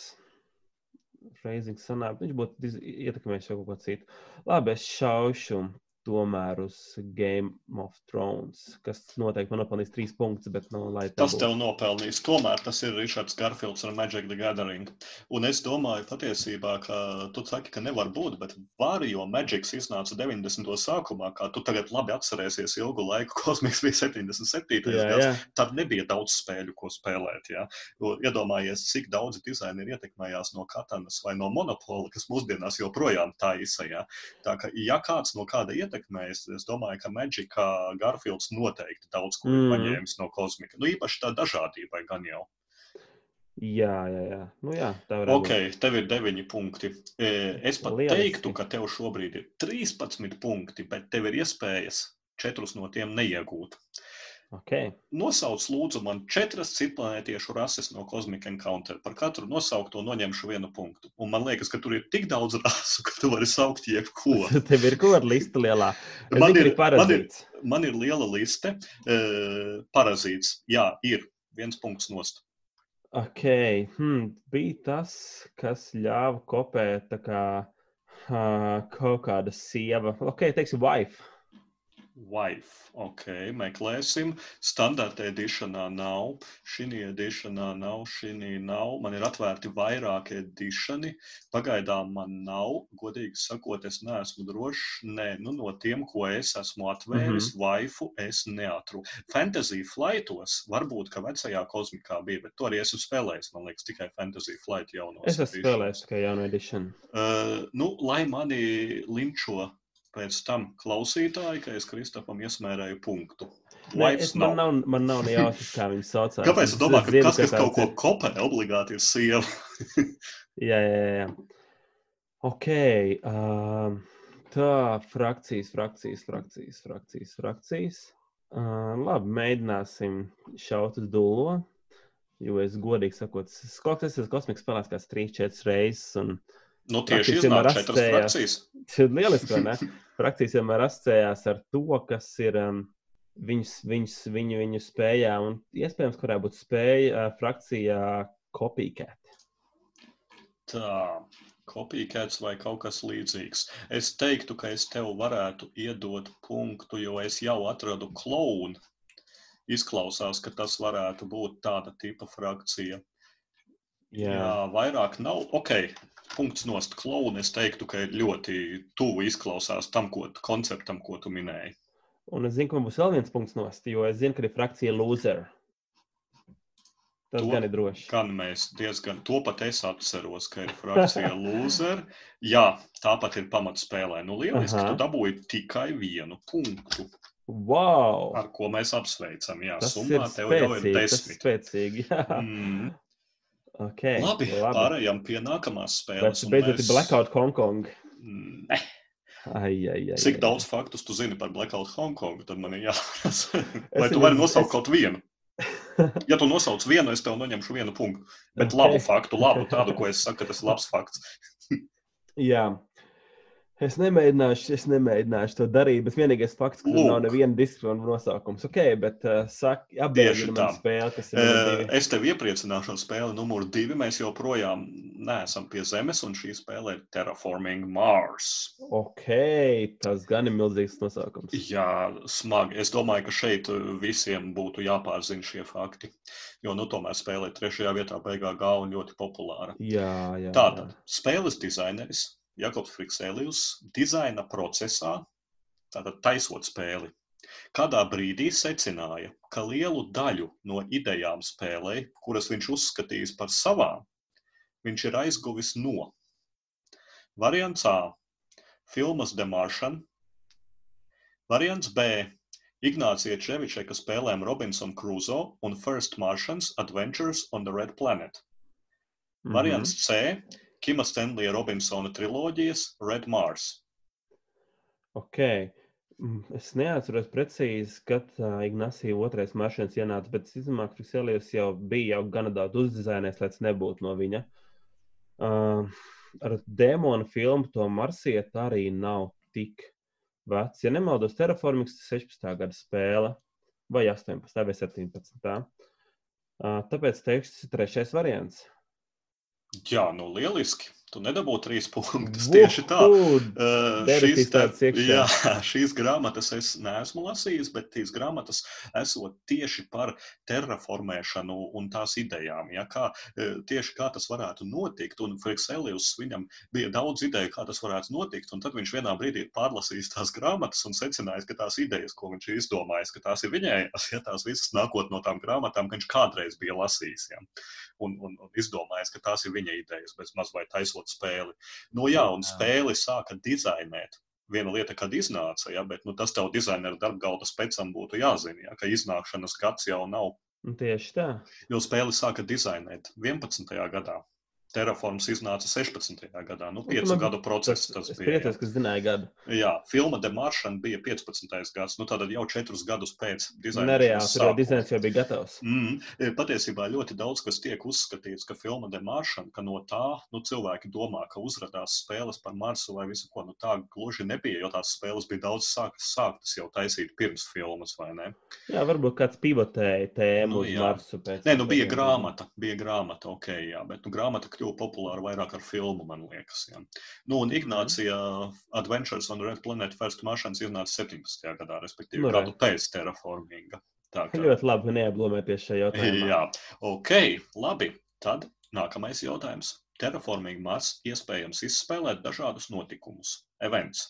[SPEAKER 2] Reizīgi sanāk, viņš būtu ietekmējis jau kaut ko citu. Labi, es šaušu tomēr uz Game of Thrones, kas noteikti man nopelnīs trīs punktus, bet, nu, tā
[SPEAKER 1] Tas tev nopelnīs. Tomēr tas ir Ričards Garfields ar Magic the Gathering. Un es domāju, patiesībā, ka tu saki, ka nevar būt, bet var, jo Magics iznāca 90. sākumā, kā tu tagad labi atcerēsies ilgu laiku, kosmiks bija 77.
[SPEAKER 2] Jā,
[SPEAKER 1] gads.
[SPEAKER 2] jā.
[SPEAKER 1] Tad nebija daudz spēļu, ko spēlēt. Ja? Iedomājies, cik daudz dizaini ietekmējās no Katanas vai no Monopola, kas mūsdienās joprojām tā izsajā. Tā kā, ja kāds no kāda ietekmējas, es domāju, ka Magicā Garfields noteikti daudz ko ir
[SPEAKER 2] Mm.
[SPEAKER 1] paņēmis no kosmika. Nu, īpaši tā dažādība gan jau.
[SPEAKER 2] Jā, jā, jā. Nu, jā tā varētu
[SPEAKER 1] Ok, tev ir 9 punkti. E, Es pat
[SPEAKER 2] Lieliski.
[SPEAKER 1] teiktu, ka tev šobrīd ir 13 punkti, bet tev ir iespējas četrus no tiem neiegūt.
[SPEAKER 2] Okay.
[SPEAKER 1] Nosauc, lūdzu, man četras citplanētiešu rases no Cosmic Encounter. Par katru nosaukto noņemšu vienu punktu. Un man liekas, ka tur ir tik daudz rasu, ka tu vari saukt jebko.
[SPEAKER 2] Tev ir kaut kāda lista lielā. Es
[SPEAKER 1] Man ir-
[SPEAKER 2] ka ir.
[SPEAKER 1] Man ir liela liste. Uh, parazīts. Jā, ir viens punkts nost.
[SPEAKER 2] Ok, hmm, bija tas, kas ļāva kopēt tā kā uh, kaut kāda sieva. Ok, teiksim, wife.
[SPEAKER 1] Wife. Ok, meklēsim. Standarta editionā nav, šī editionā nav, šī nav. Man ir atvērti vairāki editioni. Pagaidām man nav, godīgi sakot, es neesmu drošs. Nē, nu, no tiem, ko es esmu atvēris, mm -hmm. waifu es neatradu. Fantasy flightos varbūt, ka vecajā kosmikā bija, bet to arī esmu spēlējis. Man liekas, tikai Fantasy flight jaunos.
[SPEAKER 2] Es esmu spēlējis tikai jaunu edišanu.
[SPEAKER 1] Uh, nu, lai mani linčo pēc tam klausītāji, ka es Kristapam iesmērēju punktu. Wives
[SPEAKER 2] es, man, nav, man nav ne jausmas, kā viņi saucās.
[SPEAKER 1] Kāpēc tu
[SPEAKER 2] Es
[SPEAKER 1] domā, ka
[SPEAKER 2] zinu,
[SPEAKER 1] kas
[SPEAKER 2] tāds
[SPEAKER 1] kaut ko kopē, obligāti ir sieva?
[SPEAKER 2] Jā, jā, jā. Ok. Um, tā, frakcijas, frakcijas, frakcijas, frakcijas. frakcijas. Uh, labi, mēģināsim šaut uz dūlo. Jo es godīgi sakot, es kaut kas esmu kosmikas spēlēs kāds 3-4 reizes. Un
[SPEAKER 1] Nu, tieši iznāk četras frakcijas.
[SPEAKER 2] lieliski, vai ne? Frakcijas vienmēr asociējās ar to, kas ir um, viņus, viņus, viņu, viņu spējā. Un iespējams, ka varētu būt spēja uh, frakcijā kopīgēt.
[SPEAKER 1] Tā, kopīgēts vai kaut kas līdzīgs. Es teiktu, ka es tev varētu iedot punktu, jo es jau atradu klaunu. Izklausās, ka tas varētu būt tāda tipa frakcija. Jā. Jā, vairāk nav. Ok, punkts nost klauna. Es teiktu, ka ir ļoti tuvu izklausās tam, ko, konceptam, ko tu minēji.
[SPEAKER 2] Un es zinu, ka man būs vēl viens punkts nost, jo es zinu, ka ir frakcija loser. Tas to, gan ir droši.
[SPEAKER 1] Gan mēs diezgan to pat es atceros, ka ir frakcija loser. Jā, tāpat ir pamatspēlē. Nu, lieliski, Aha. tu dabūji tikai vienu punktu.
[SPEAKER 2] Wow!
[SPEAKER 1] Ar ko mēs apsveicam. Jā,
[SPEAKER 2] tas summā tev jau ir desmit. Tas spēcīgi. Jā. Mm. Okay,
[SPEAKER 1] labi, labi, pārējām pie nākamās spēles.
[SPEAKER 2] Bet beidzot mēs... Blackout Hongkong.
[SPEAKER 1] Ne.
[SPEAKER 2] Ai, ai, ai,
[SPEAKER 1] Cik ai. daudz faktus tu zini par Blackout Hongkongu? Tad man ir jāprasa. Vai tu vari nosaukt es... kaut vienu? Ja tu nosauc vienu, es tev noņemšu vienu punktu. Bet okay. labu faktu, labu tādu, ko es saku, tas ir labs fakts.
[SPEAKER 2] Jā, Es nemēģināšu, es nemēģināšu to darīt, bet vienīgais fakts, ka Lūk. nav neviena diskusija nosaukums. Ok, bet uh, saka, apgādājiet man spēli, kas ir. Uh,
[SPEAKER 1] es tev iepriecināšu spēli numur divi. Mēs joprojām neesam pie Zemes, un šī spēle ir Terraforming Mars.
[SPEAKER 2] Ok, tas gan ir milzīgs nosaukums.
[SPEAKER 1] Jā, smagi. Es domāju, ka šeit visiem būtu jāpārzina šie fakti. Jo, nu, tomēr spēle trešajā vietā, beigā gala un ļoti populāra.
[SPEAKER 2] Jā, jā.
[SPEAKER 1] Tātad, jā. spēles dizaineris Jakobs Friksēlijus dizaina procesā, tātad taisot spēli, kādā brīdī secināja, ka lielu daļu no idejām spēlē, kuras viņš uzskatījis par savām, viņš ir aizguvis no. Variants A - filmas The Martian, variants B - Ignācija Čevičeka spēlēm Robinson Crusoe un First Martians Adventures on the Red Planet. Mm -hmm. Variants C Kima Stanlija Robinsona triloģijas Red Mars.
[SPEAKER 2] Ok. Mm, es neatceros precīzi, kad uh, Ignācijā otrais maršruts ienāca, bet es izdomāju, ka Frikselijus jau bija jau gana daudz uzdizainējis, lai tas nebūtu no viņa. Uh, ar demonu filmu to marsiet arī nav tik vecs. Ja nemaldos, Terraformings ir 16. gada spēle, vai 18. vai 17. Uh, tāpēc teikšu, tas ir trešais variants.
[SPEAKER 1] Jā, nu lieliski. Tu nedabūji trīs punktus. Tieši tā. Uh, šīs, tā jā, šīs grāmatas es neesmu lasījis, bet šīs grāmatas esot tieši par terraformēšanu un tās idejām. Ja, kā, tieši kā tas varētu notikt. Un Frikselijus viņam bija daudz ideju, kā tas varētu notikt. Un tad viņš vienā brīdī pārlasījis tās grāmatas un secinājis, ka tās idejas, ko viņš izdomājis, ka tās ir viņējās, ja tās visas nākot no tām grāmatām, ka viņš kādreiz bija lasījis. Ja un, un, un izdomājis, ka tās ir viņa idejas, bez maz vai taisot spēli. Nu, jā, un spēli sāka dizainēt. Viena lieta, kad iznāca, ja, bet nu, tas tev dizaineru darbgalda spēcam būtu jāzina, ja, ka iznākšanas gads jau nav.
[SPEAKER 2] Tieši tā.
[SPEAKER 1] Jo spēli sāka dizainēt 11. gadā. Terraforms iznāca 16. gadā. Nu, piecu man, gadu process tas, tas bija.
[SPEAKER 2] Priecājos, ka zināja gadu.
[SPEAKER 1] Jā, filma The Martian bija 15. gads. Nu, tātad jau četrus gadus pēc dizaina.
[SPEAKER 2] Nereāli, tur jau dizains jau bija gatavs.
[SPEAKER 1] Mm, patiesībā ļoti daudz kas tiek uzskatīts, ka filma The Martian, ka no tā nu, cilvēki domā, ka uzrādās spēles par Marsu vai visu ko. Nu, tā gluži nebija, jo tās spēles bija daudz sāktas, sāktas jau taisīt pirms filmas, vai ne?
[SPEAKER 2] Jā, varbūt kāds pivotēja tēmu nu, uz Marsu.
[SPEAKER 1] Pēc Nē, nu bija grāmata, bija grāmata, ok, jā, bet nu, grāmata kļuva populāra vairāk ar filmu, man liekas. Ja. Nu, un Ignācija mm. Adventures on Red Planet First Martians iznāca 17. gadā, respektīvi nu, gadu pēc terraforminga.
[SPEAKER 2] Tā kā ļoti labi neapblomēties šajā jautājumā.
[SPEAKER 1] Jā, ok, labi. Tad nākamais jautājums. Terraforming Mars iespējams izspēlēt dažādus notikumus, events,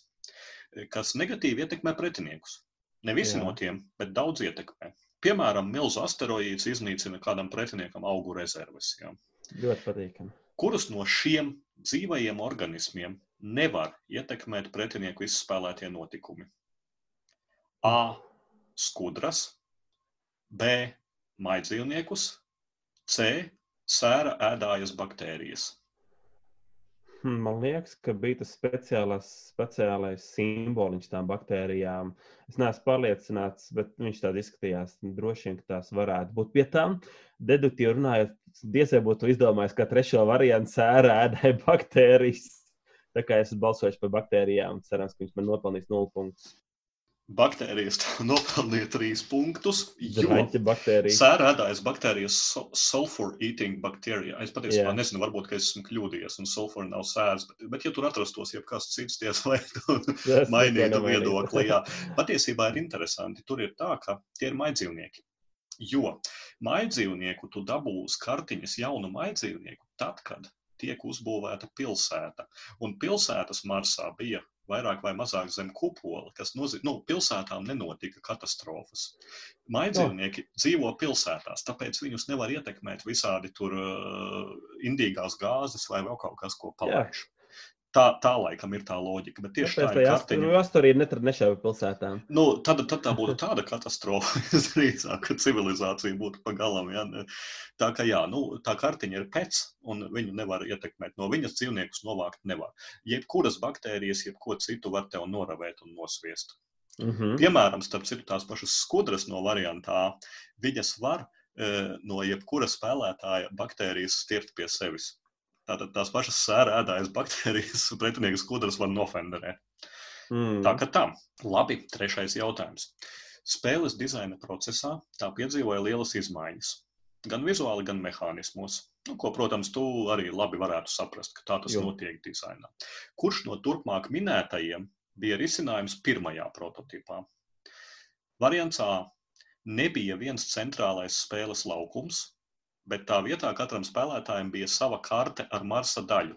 [SPEAKER 1] kas negatīvi ietekmē pretiniekus. Ne visi Jā. no tiem, bet daudz ietekmē. Piemēram, milzu asteroīds iznīcina kādam pretiniekam augu rezerves. Ja.
[SPEAKER 2] Ļoti patīkami
[SPEAKER 1] kurus no šiem dzīvajiem organismiem nevar ietekmēt pretinieku izspēlētie notikumi. A. Skudras, B. Maidzīvniekus, C. Sēra ēdājas baktērijas.
[SPEAKER 2] Hmm, man liekas, ka bija tas speciālais simboliņš tām baktērijām. Es neesmu pārliecināts, bet viņš tādā izskatījās. Droši vien, tās varētu būt pie tām. Deduktīvi runājot, diezgan būtu izdomājis, ka trešo variantu sēra ēdāja baktērijas. Tā kā es balsošu par baktērijām, cerams, ka viņš man nopelnīs nulli punktus
[SPEAKER 1] baktērijas nopelnīja trīs punktus. Sērēdājas baktērijas sulfur eating bacteria. Es patiesībā yeah. nezinu, varbūt es esmu kļūdījies, un sulfur nav sērs. Bet, bet ja tur atrastos kāds cits tieslietu, mainītu viedokli, jā. Patiesībā ir interesanti. Tur ir tā, ka tie ir maidzīvnieki. Jo maidzīvnieku tu dabūsi kartiņas jaunu maidzīvnieku tad, kad tiek uzbūvēta pilsēta. Un pilsētas Marsā bija vairāk vai mazāk zem kupola, kas nozīmē, nu, pilsētām nenotika katastrofas. Maidzīvnieki oh. dzīvo pilsētās, tāpēc viņus nevar ietekmēt visādi tur indīgās gāzes vai vēl kaut kas, ko palaiž. Jā. Tā, tā laikam ir tā loģika. Bet tieši
[SPEAKER 2] Tāpēc tā ir kartiņa. Netrad nešauba pilsētām.
[SPEAKER 1] Nu, tad, tad tā būtu tāda katastrofa, drīzāk, ka civilizācija būtu pagalam. Ja? Tā kā jā, nu, tā kartiņa ir pēc, un viņu nevar ietekmēt. No viņas dzīvniekus novākt nevar. Jebkuras baktērijas, jebko citu var tev noravēt un nosviest. Mm -hmm. Piemēram, starp citu, tās pašas skudras no variantā, viņas var e, no jebkura spēlētāja baktērijas stiert pie sevis. Tātad tās pašas sēra ēdājas baktērijas pretinieku skudras var nofenderēt. Mm. Tā kā tā. Labi, trešais jautājums. Spēles dizaina procesā tā piedzīvoja lielas izmaiņas. Gan vizuāli, gan mehānismos. Nu, ko, protams, tu arī labi varētu saprast, ka tā tas jo. notiek dizainā. Kurš no turpmāk minētajiem bija risinājums pirmajā prototipā? Variants A nebija viens centrālais spēles laukums, bet tā vietā katram spēlētājam bija sava karte ar Marsa daļu,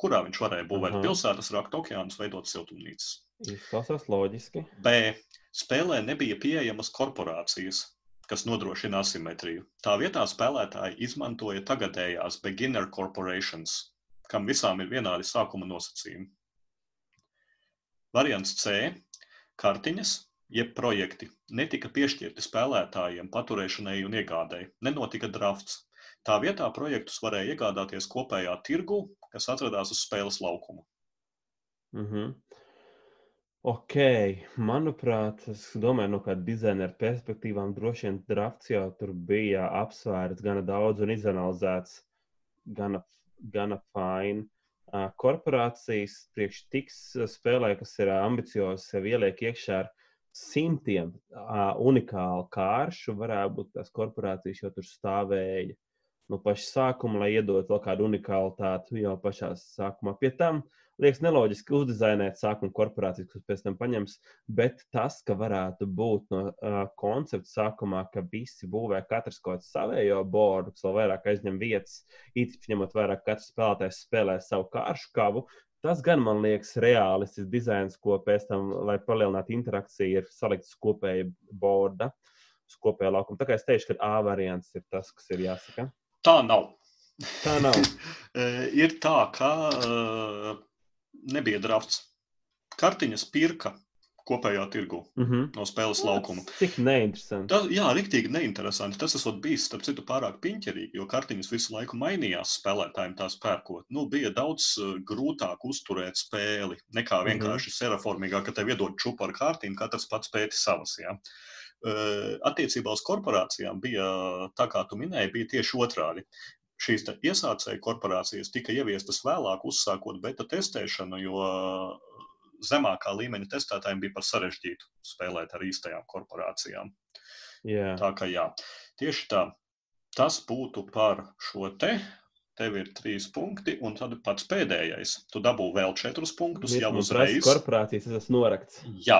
[SPEAKER 1] kurā viņš varēja būvēt Aha. pilsētas, rakt okeānus, veidot siltumnīcas.
[SPEAKER 2] Izklausās loģiski.
[SPEAKER 1] B. Spēlē nebija pieejamas korporācijas, kas nodrošina asimetriju. Tā vietā spēlētāji izmantoja tagadējās beginner corporations, kam visām ir vienādi sākuma nosacījumi. Variants C. Kartiņas, jeb projekti, netika piešķirti spēlētājiem paturēšanai un iegādēji. Nenotika drafts. Tā vietā projektus varēja iegādāties kopējā tirgu, kas atradās uz spēles laukuma.
[SPEAKER 2] Mm -hmm. Ok, manuprāt, es domāju, no kāda dizaina perspektīvām droši vien drafts jau tur bija apsvērts gana daudz un izanalizēts gana, gana fini. Korporācijas priekš tiks spēlē, kas ir ambiciozas, sev ieliek iekšā ar simtiem unikālu kāršu, varētu būt tās korporācijas jau tur stāvēja no paša sākuma, lai iedotu vēl kādu unikalitāti jau pašā sākumā. Pie tam liekas neloģiski uzdizainēt sākuma korporācijas, kas pēc tam paņems, bet tas, ka varētu būt no uh, koncepta sākumā, ka visi būvē katrs kaut kādu savējo bordu, kas vēl vairāk aizņem vietas, īpaši ņemot vērā, ka katrs spēlētājs spēlē savu kāršu kavu, Tas gan man liekas reālistisks dizains, ko pēc tam, lai palielinātu interakciju, ir salikts kopēja borda, uz kopējā laukuma. Tā kā es teikšu, ka A variants ir tas, kas ir jāsaka.
[SPEAKER 1] Tā nav.
[SPEAKER 2] Tā nav.
[SPEAKER 1] ir tā, ka uh, nebija drafts. Kartiņas pirka kopējā tirgu mm -hmm. no spēles laukuma.
[SPEAKER 2] Cik neinteresanti.
[SPEAKER 1] Tas, jā, rīktīgi neinteresanti. Tas esot bijis, starp citu, pārāk piņķerīgi, jo kartiņas visu laiku mainījās spēlētājiem tās pērkot. Nu, bija daudz uh, grūtāk uzturēt spēli nekā mhm. vienkārši mm -hmm. seraformīgā, ka tev iedod čupu ar kārtīm, katrs pats pēti savas. Jā. Uh, attiecībā uz korporācijām bija, tā kā tu minēji, bija tieši otrādi šīs iesācēju korporācijas tika ieviestas vēlāk, uzsākot beta testēšanu, jo zemākā līmeņa testētājiem bija par sarežģītu spēlēt ar īstajām korporācijām.
[SPEAKER 2] Yeah.
[SPEAKER 1] Tā kā jā, tieši tā. Tas būtu par šo te. Tev ir trīs punkti, un tad pats pēdējais. Tu dabū vēl četrus punktus
[SPEAKER 2] Mir,
[SPEAKER 1] jau uzreiz.
[SPEAKER 2] Korporācijas tas esmu norakts.
[SPEAKER 1] Jā,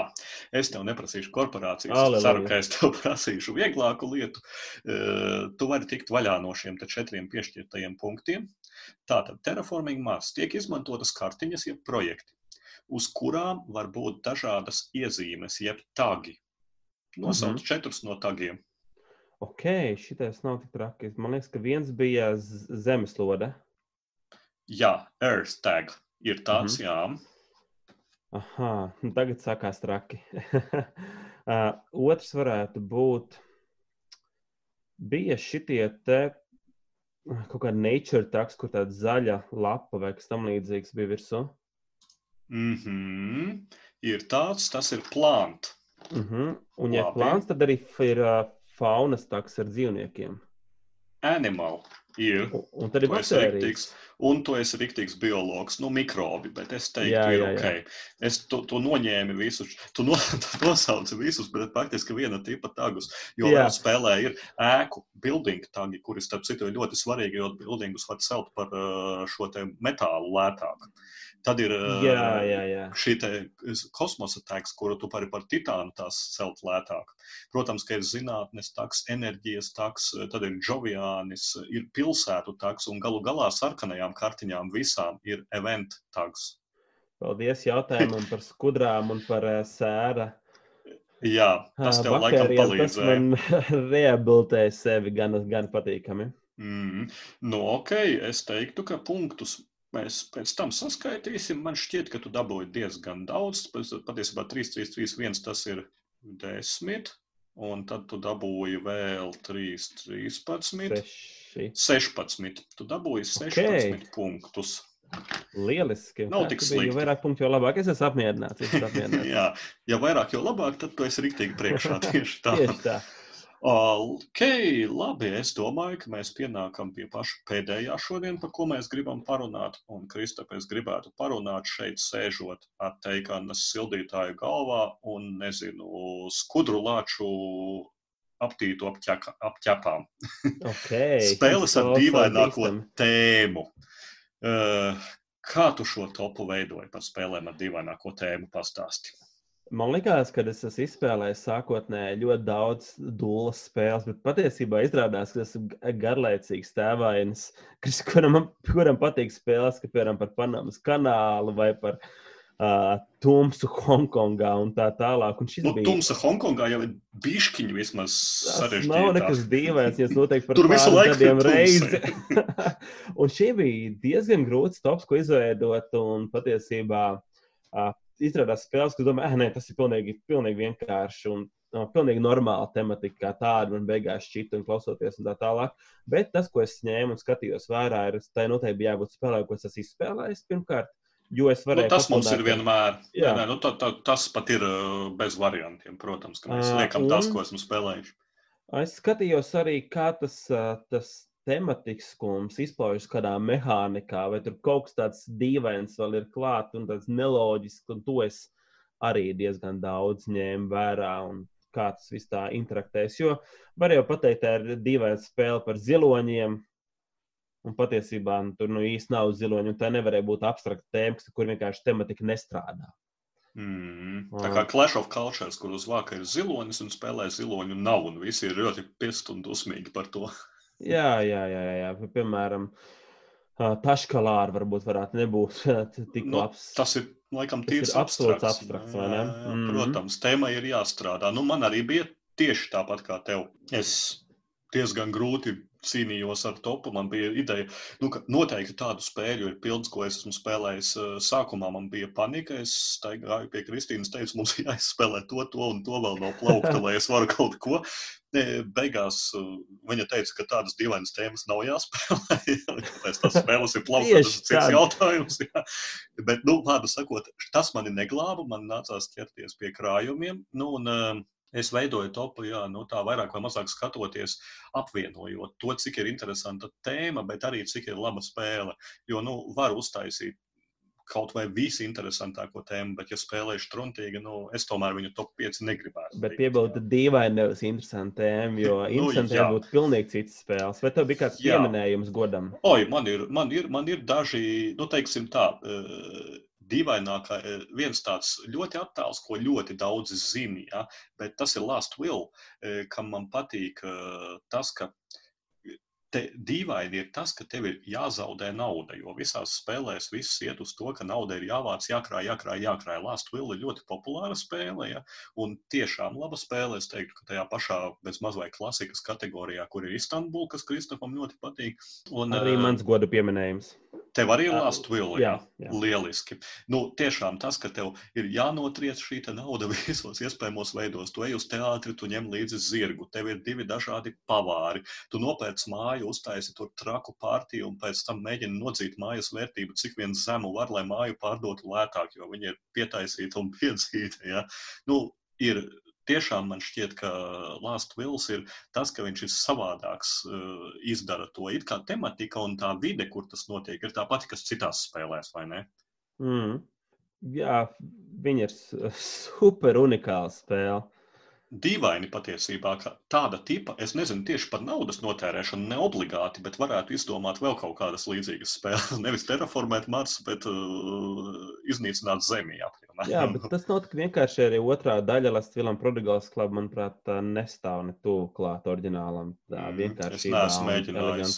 [SPEAKER 1] es tev neprasīšu korporācijas. Aleluja. Es ceru, ka es tev prasīšu vieglāku lietu. Uh, tu vari tikt vaļā no šiem četriem piešķirtajiem punktiem. Tātad Terraforming Mars tiek izmantotas kartiņas, jeb projekti uz kurām var būt dažādas iezīmes, jeb tagi. Nosauc mm -hmm. četrus no tagiem.
[SPEAKER 2] Ok, šitais nav tik traki. Man liekas, ka viens bija zemeslode.
[SPEAKER 1] Jā, Earth tag ir tāds, mm -hmm. jā.
[SPEAKER 2] Aha, nu tagad sākās traki. uh, otrs varētu būt, bija šitie te kaut kāda nature taks, kur tāda zaļa lapa vai kas tam līdzīgs bija virsū.
[SPEAKER 1] Mm -hmm. Ir tāds, tas ir plāns.
[SPEAKER 2] Mm -hmm. Un, ja Labi. plāns, tad arī ir uh, faunas taks ar dzīvniekiem.
[SPEAKER 1] Animal ir.
[SPEAKER 2] Un, tad ir baktērijas.
[SPEAKER 1] Un tu esi rīktīgs biologs, nu, mikrobi, bet es teiktu, jā, ir jā, ok. Jā. Es tu, tu noņēmi visus, tu, no, tu nosauci visus, bet faktiski viena tipa tagus. Jo jā. spēlē ir ēku building tagi, kuri, starp citu, ir ļoti svarīgi, jo buildingus var celt par šo te metālu lētāku. Tad ir
[SPEAKER 2] jā, jā, jā.
[SPEAKER 1] šī kosmosa tēks, kuru tu vari par titānu tās celt lētāk. Protams, ka ir zinātnes taks, enerģijas taks, tad ir džoviānis, ir pilsētu tags, un galu galā sarkanajām kartiņām visām ir event tags.
[SPEAKER 2] Paldies jautājumam par skudrām un par uh, sēra.
[SPEAKER 1] Jā, tas tev laikam palīdzēja.
[SPEAKER 2] Tas man rehabilitēja sevi gan, gan patīkami.
[SPEAKER 1] Mm. Nu, ok, es teiktu, ka punktus mēs pēc tam saskaitīsim. Man šķiet, ka tu dabūji diezgan daudz. Patiesībā 3, 3, 3, 1 tas ir 10. Un tad tu dabūji vēl 3, 13, 6. 16. Tu dabūji 16 okay. punktus.
[SPEAKER 2] Lieliski.
[SPEAKER 1] Nav tik slikti.
[SPEAKER 2] Jo vairāk punktu, jo labāk. Es esmu apmierināts. Es esmu apmierināts.
[SPEAKER 1] Jā, ja vairāk, jo labāk, tad tu esi rīktīgi priekšā. Tieši tā.
[SPEAKER 2] Tieši tā.
[SPEAKER 1] Ok, labi. Es domāju, ka mēs pienākam pie paša pēdējā šodien, par ko mēs gribam parunāt. Un, Kristap, es gribētu parunāt šeit, sēžot ar teikanas sildītāju galvā un, nezinu, skudru lāču aptītu ap, ķeka, ap ķepām.
[SPEAKER 2] Okay,
[SPEAKER 1] Spēles ar dīvaināko tēmu. Uh, kā tu šo topu veidoji par spēlēm ar dīvaināko tēmu pastāstīt?
[SPEAKER 2] Man liekas, ka es esmu izspēlējis sākotnēji ļoti daudz dūlas spēles, bet patiesībā izrādās, ka esmu garlaicīgs tēvājs, kuram, kuram patīk spēles, ka, piemēram, par Panamas kanālu vai par uh, Tumsu Hongkongā un tā tālāk. Un
[SPEAKER 1] nu, bija... Tumsa Hongkongā jau ir bišķiņi vismaz sarežģīti.
[SPEAKER 2] Nav nekas dīvains, ja es noteikti par
[SPEAKER 1] Tur visu laiku
[SPEAKER 2] reizi. un šī bija diezgan grūts tops, ko izveidot, un patiesībā uh, izrādās spēles, kas domā, eh, nē, tas ir pilnīgi, pilnīgi vienkārši un no, pilnīgi normāla tematika, kā tāda man beigās šķita un klausoties un tā tālāk. Bet tas, ko es ņēmu un skatījos vērā, ir, tai noteikti bija jābūt spēlē, ko es esmu izspēlējis pirmkārt. Jo es varēju.
[SPEAKER 1] Nu, tas mums ir vienmēr. Jā, nē, nu, tā, tā, tas pat ir bez variantiem, protams, ka mēs liekam tās, ko esmu spēlējuši.
[SPEAKER 2] Es skatījos arī, kā tas, uh, tas tematiskums izpaužas kādā mehānikā, vai tur kaut kas tāds dīvains vēl ir klāts un tāds neloģisks, un to es arī diezgan daudz ņēmu vērā. Kā tas viss tā interaktēs. Jo var jau pateikt, tā ir dīvaina spēle par ziloņiem, Un patiesībā nu, tur nu, īstenībā nav ziloņa, un tā nevarēja būt abstrakta tēma, kur vienkārši tematika nestrādā.
[SPEAKER 1] Mm. Tā kā Clash of Cultures, kur uz vāka ir zilonis un spēlē ziloņu nav, un visi ir ļoti pisti un dusmīgi par to.
[SPEAKER 2] Jā, jā, jā, jā. piemēram, Taškalāra varbūt varētu nebūt tik
[SPEAKER 1] nu,
[SPEAKER 2] labs.
[SPEAKER 1] Tas ir laikam tīrs
[SPEAKER 2] absolūts abstrakts, vai ne?
[SPEAKER 1] Jā, mm. Protams, tēma ir jāstrādā. Nu, man arī bija tieši tāpat kā tev. Es diezgan grūti cīnījos ar topu. Man bija ideja, nu, ka noteikti tādu spēļu ir pilns, ko es esmu spēlējis. Sākumā man bija panika. Es gāju pie Kristīnas, teicu, mums ir jāizspēlē to, to un to vēl no plaukta, lai es varu kaut ko. Beigās viņa teica, ka tādas dīvainas tēmas nav jāspēlē. Tāpēc tas spēles ir plauktas, tas ir cits jautājums. Jā. Bet, nu, vārdu sakot, tas mani neglāba. Man nācās ķerties pie krājumiem. Nu, un, Es veidoju topu, jā, nu, tā vairāk vai mazāk skatoties, apvienojot to, cik ir interesanta tēma, bet arī cik ir laba spēle. Jo, nu, var uztaisīt kaut vai visinteresantāko tēmu, bet, ja spēlēšu truntīgi, nu, es tomēr viņu top 5 negribētu.
[SPEAKER 2] Bet piebildu dīvaini nevis interesanti tēma, jo nu, interesanti nu, būtu pilnīgi cits spēles. Vai tev bija kāds jā. pieminējums godam?
[SPEAKER 1] Oi, man ir, man ir, man ir daži, nu, teiksim tā, uh, dīvainākā, e, viens tāds ļoti attēls, ko ļoti daudzi zina, ja, bet tas ir Last Will, e, kam man patīk e, tas, ka te dīvaini ir tas, ka tev ir jāzaudē nauda. Jo visās spēlēs viss iet uz to, ka nauda ir jāvāc, jākrāj, jākrāj, jākrāj. Last Will ir ļoti populāra spēle, ja? un tiešām laba spēle. Es teiktu, ka tajā pašā bez mazliet klasikas kategorijā, kur ir Istanbul, kas Kristofam ļoti patīk. Un,
[SPEAKER 2] arī mans godu pieminējums.
[SPEAKER 1] Tev arī ir last will.
[SPEAKER 2] Jā, jā.
[SPEAKER 1] Lieliski. Nu, tiešām tas, ka tev ir jānotriec šī nauda visos iespējamos veidos. Tu ej uz teātri, tu ņem līdzi zirgu, tev ir divi dažādi pavāri. Tu nopērc māju, uztaisi tur traku pārtīju un pēc tam mēģini nodzīt mājas vērtību, cik vien zemu var, lai māju pārdotu lētāk, jo viņi ir pietaisīti un piedzīti. Ja? Nu, ir tiešām man šķiet, ka Last Wills ir tas, ka viņš ir savādāks, uh, izdara to. It kā tematika un tā vide, kur tas notiek, ir tā pati, kas citās spēlēs, vai ne?
[SPEAKER 2] Mm. Jā, viņa ir super unikāla spēle.
[SPEAKER 1] Dīvaini patiesībā, ka tāda tipa, es nezinu tieši par naudas notērēšanu, ne obligāti, bet varētu izdomāt vēl kaut kādas līdzīgas spēles. Nevis terraformēt Marsu, bet uh, iznīcināt Zemi apjomā.
[SPEAKER 2] Jā, bet tas notika vienkārši arī otrā daļa, Last Villam Prodigals Club, manuprāt, nestāv ne tuvu klāt oriģinālam. Tā
[SPEAKER 1] Mm,
[SPEAKER 2] vienkārši
[SPEAKER 1] es neesmu mēģinājis.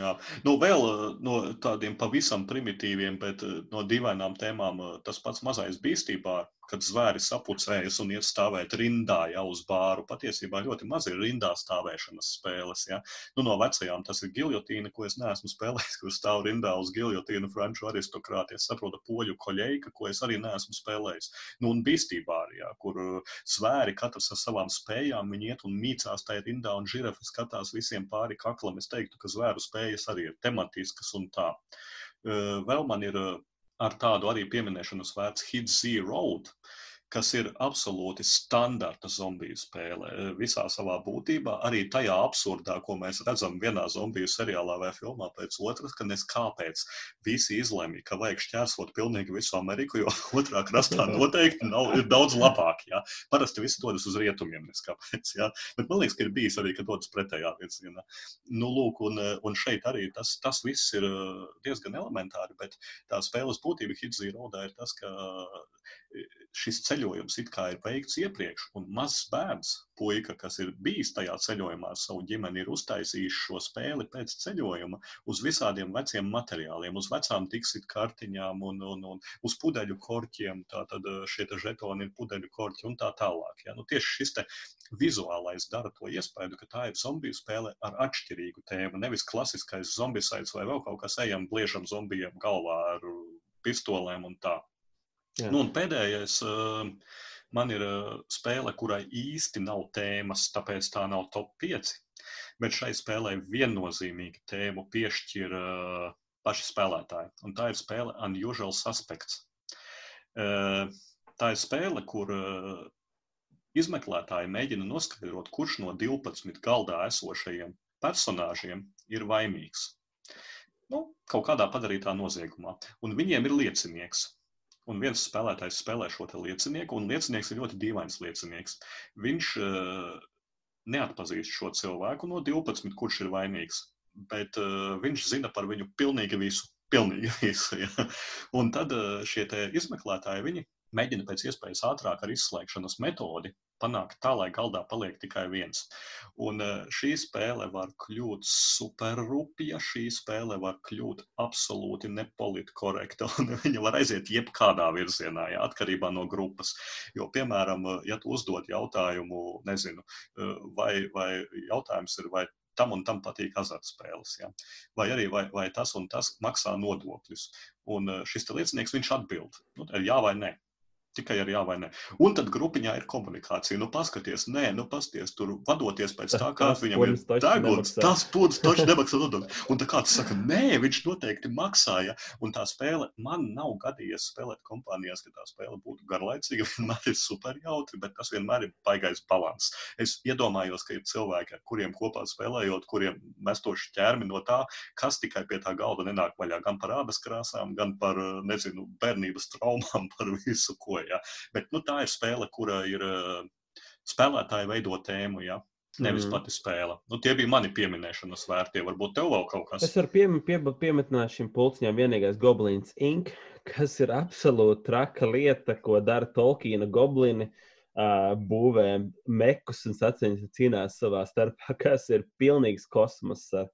[SPEAKER 1] Jā. Nu, vēl eh, no tādiem pavisam primitīviem, bet eh, no dīvainām tēmām eh, tas pats mazais bīstībā, kad zvēri sapucējas un iet stāvēt rindā jau uz bāru. Patiesībā ļoti maz ir rindā stāvēšanas spēles. Ja? Nu, no vecajām tas ir giljotīna, ko es neesmu spēlējis, kur stāv rindā uz giljotīnu franču aristokrāti. Es saprotu poļu koļeika, ko es arī neesmu spēlējis. Nu, un bīstībā arī, ja, kur eh, zvēri katrs ar savām spējām, viņi iet un mīcās tajā rindā un žirafi skatās visiem pāri kaklam. Es teiktu, ka zvēru spējas arī ir tematiskas un tā. Eh, Vēl man ir eh, ar tādu arī pieminēšanas vērts Zero Road, kas ir absolūti standarta zombiju spēle. eh, Visā savā būtībā, arī tajā absurdā, ko mēs redzam vienā zombiju seriālā vai filmā pēc otras, ka nes kāpēc visi izlemj, ka vajag šķērsot pilnīgi visu Ameriku, jo otrā krastā noteikti nav, ir daudz labāk. Ja? Parasti visi dodas uz rietumiem, neskāpēc. Ja? Bet man liekas, ka ir bijis arī, ka dodas pretējā virzienā. Nu, lūk, un, eh, un šeit arī tas, tas viss ir eh, diezgan elementāri, bet tā spēles būtība Hitzīrodā ir tas, ka šis ceļojums it kā ir veikts iepriekš, un mazs bērns, puika, kas ir bijis tajā ceļojumā ar savu ģimeni, ir uztaisījis šo spēli pēc ceļojuma uz visādiem veciem materiāliem, uz vecām tiksit kartiņām un, un, un uz pudeļu korķiem. Tātad šie žetoni ir pudeļu korķi un tā tālāk. Ja? Nu, tieši šis vizuālais dara to iespēju, ka tā ir zombiju spēle ar atšķirīgu tēmu. Nevis klasiskais zombicīds vai vēl kaut kas ejam, bliežam zombijiem galvā ar pistolēm un tā.
[SPEAKER 2] Jā.
[SPEAKER 1] Nu, un pēdējais eh, man ir eh, spēle, kurai īsti nav tēmas, tāpēc tā nav top 5. Bet šai spēlē viennozīmīgi tēmu piešķir eh, paši spēlētāji. Un tā ir spēle Unusual Suspects. Tā ir spēle, kur izmeklētāji mēģina noskaidrot, kurš no 12 galdā esošajiem personāžiem ir vainīgs. Nu, kaut kādā padarītā noziegumā. Un viņiem ir liecinieks. Un viens spēlētājs spēlē šo liecinieku, un liecinieks ir ļoti dīvains liecinieks. Viņš uh, neatpazīst šo cilvēku no 12, kurš ir vainīgs, bet uh, viņš zina par viņu pilnīgi visu. Pilnīgi visu ja. Un tad uh, šie izmeklētāji viņi mēģina pēc iespējas ātrāk ar izslēgšanas metodi panākt tā, lai galdā paliek tikai viens. Un eh, šī spēle var kļūt superrupja, šī spēle var kļūt absolūti nepolitkorekta, un viņa var aiziet jebkādā virzienā, jā, atkarībā no grupas. Jo, piemēram, ja tu uzdod jautājumu, nezinu, eh, vai, vai jautājums ir, vai tam un tam patīk azartspēles. Ja? Vai arī vai, vai tas un tas maksā nodokļus. Un eh, šis liecinieks viņš atbild nu, jā vai nē. Tikai ar jā vai nē. Un tad grupiņā ir komunikācija. Nu, paskaties, nē, nu, pasties, tur vadoties pēc tā, kāds viņam ir deguns. Tas pūlis taču nemaksā nodokļus. Un tā kāds saka, nē, viņš noteikti maksāja. Un tā spēle man nav gadījies spēlēt kompānijās, ka tā spēle būtu garlaicīga. Vienmēr ir super jautri, bet tas vienmēr ir baigais balans. Es iedomājos, ka ir cilvēki, ar kuriem kopā spēlējot, kuriem mestoši ķermi no tā, kas tikai pie tā galda nenāk vaļā. Gan par ādas krāsām, gan par, nezinu, bērnības traumām, par visu ko. Ja. Bet nu, tā ir spēle, kura ir eh, spēlētāji veido tēmu. Ja. Nevis
[SPEAKER 2] Mm.
[SPEAKER 1] pati spēle. Nu, tie bija mani pieminēšanas vērtie. Varbūt tev vēl kaut kas
[SPEAKER 2] Es varu pie, pie, pieminēt šim pulciņam vienīgais Goblins Inc., kas ir absolūti traka lieta, ko dara Tolkiena goblini. Uh, būvē mekus un un cīnās savā starpā, kas ir pilnīgs kosmos. Uh,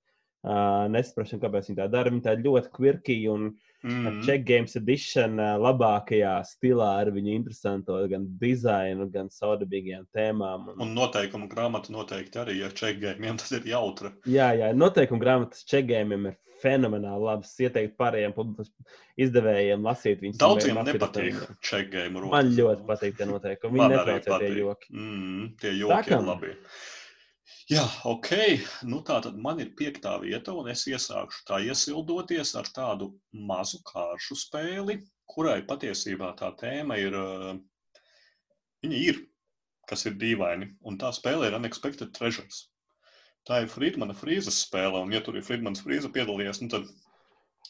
[SPEAKER 2] nesaprotu, kāpēc viņi tā dara. Viņi tā ļoti kvirkīgi un mm.
[SPEAKER 1] mm.
[SPEAKER 2] Check Games Edition labākajā stilā ar viņu interesanto gan dizainu, gan saudabīgajām tēmām. Un,
[SPEAKER 1] Un noteikumu grāmatu noteikti arī ar čekgējumiem tas ir jautra.
[SPEAKER 2] Jā, jā, noteikumi grāmatas čekgējumiem ir fenomenāli labs. Ieteikt pārējiem izdevējiem lasīt viņus.
[SPEAKER 1] Daudziem nepatīk čekgējumu
[SPEAKER 2] Man ļoti patīk tie noteikumi. Viņi netraucē tie joki.
[SPEAKER 1] Mm, tie joki
[SPEAKER 2] Sākam.
[SPEAKER 1] ir labi. Jā, ok. Nu, tā tad man ir piektā vieta, un es iesākšu tā iesildoties ar tādu mazu kāršu spēli, kurai patiesībā tā tēma ir. ā, Viņa ir, kas ir dīvaini, un tā spēle ir Unexpected Treasures. Tā ir Friedmana Frīzes spēle, un, ja tur ir Friedmans Frīze piedalījies, nu, tad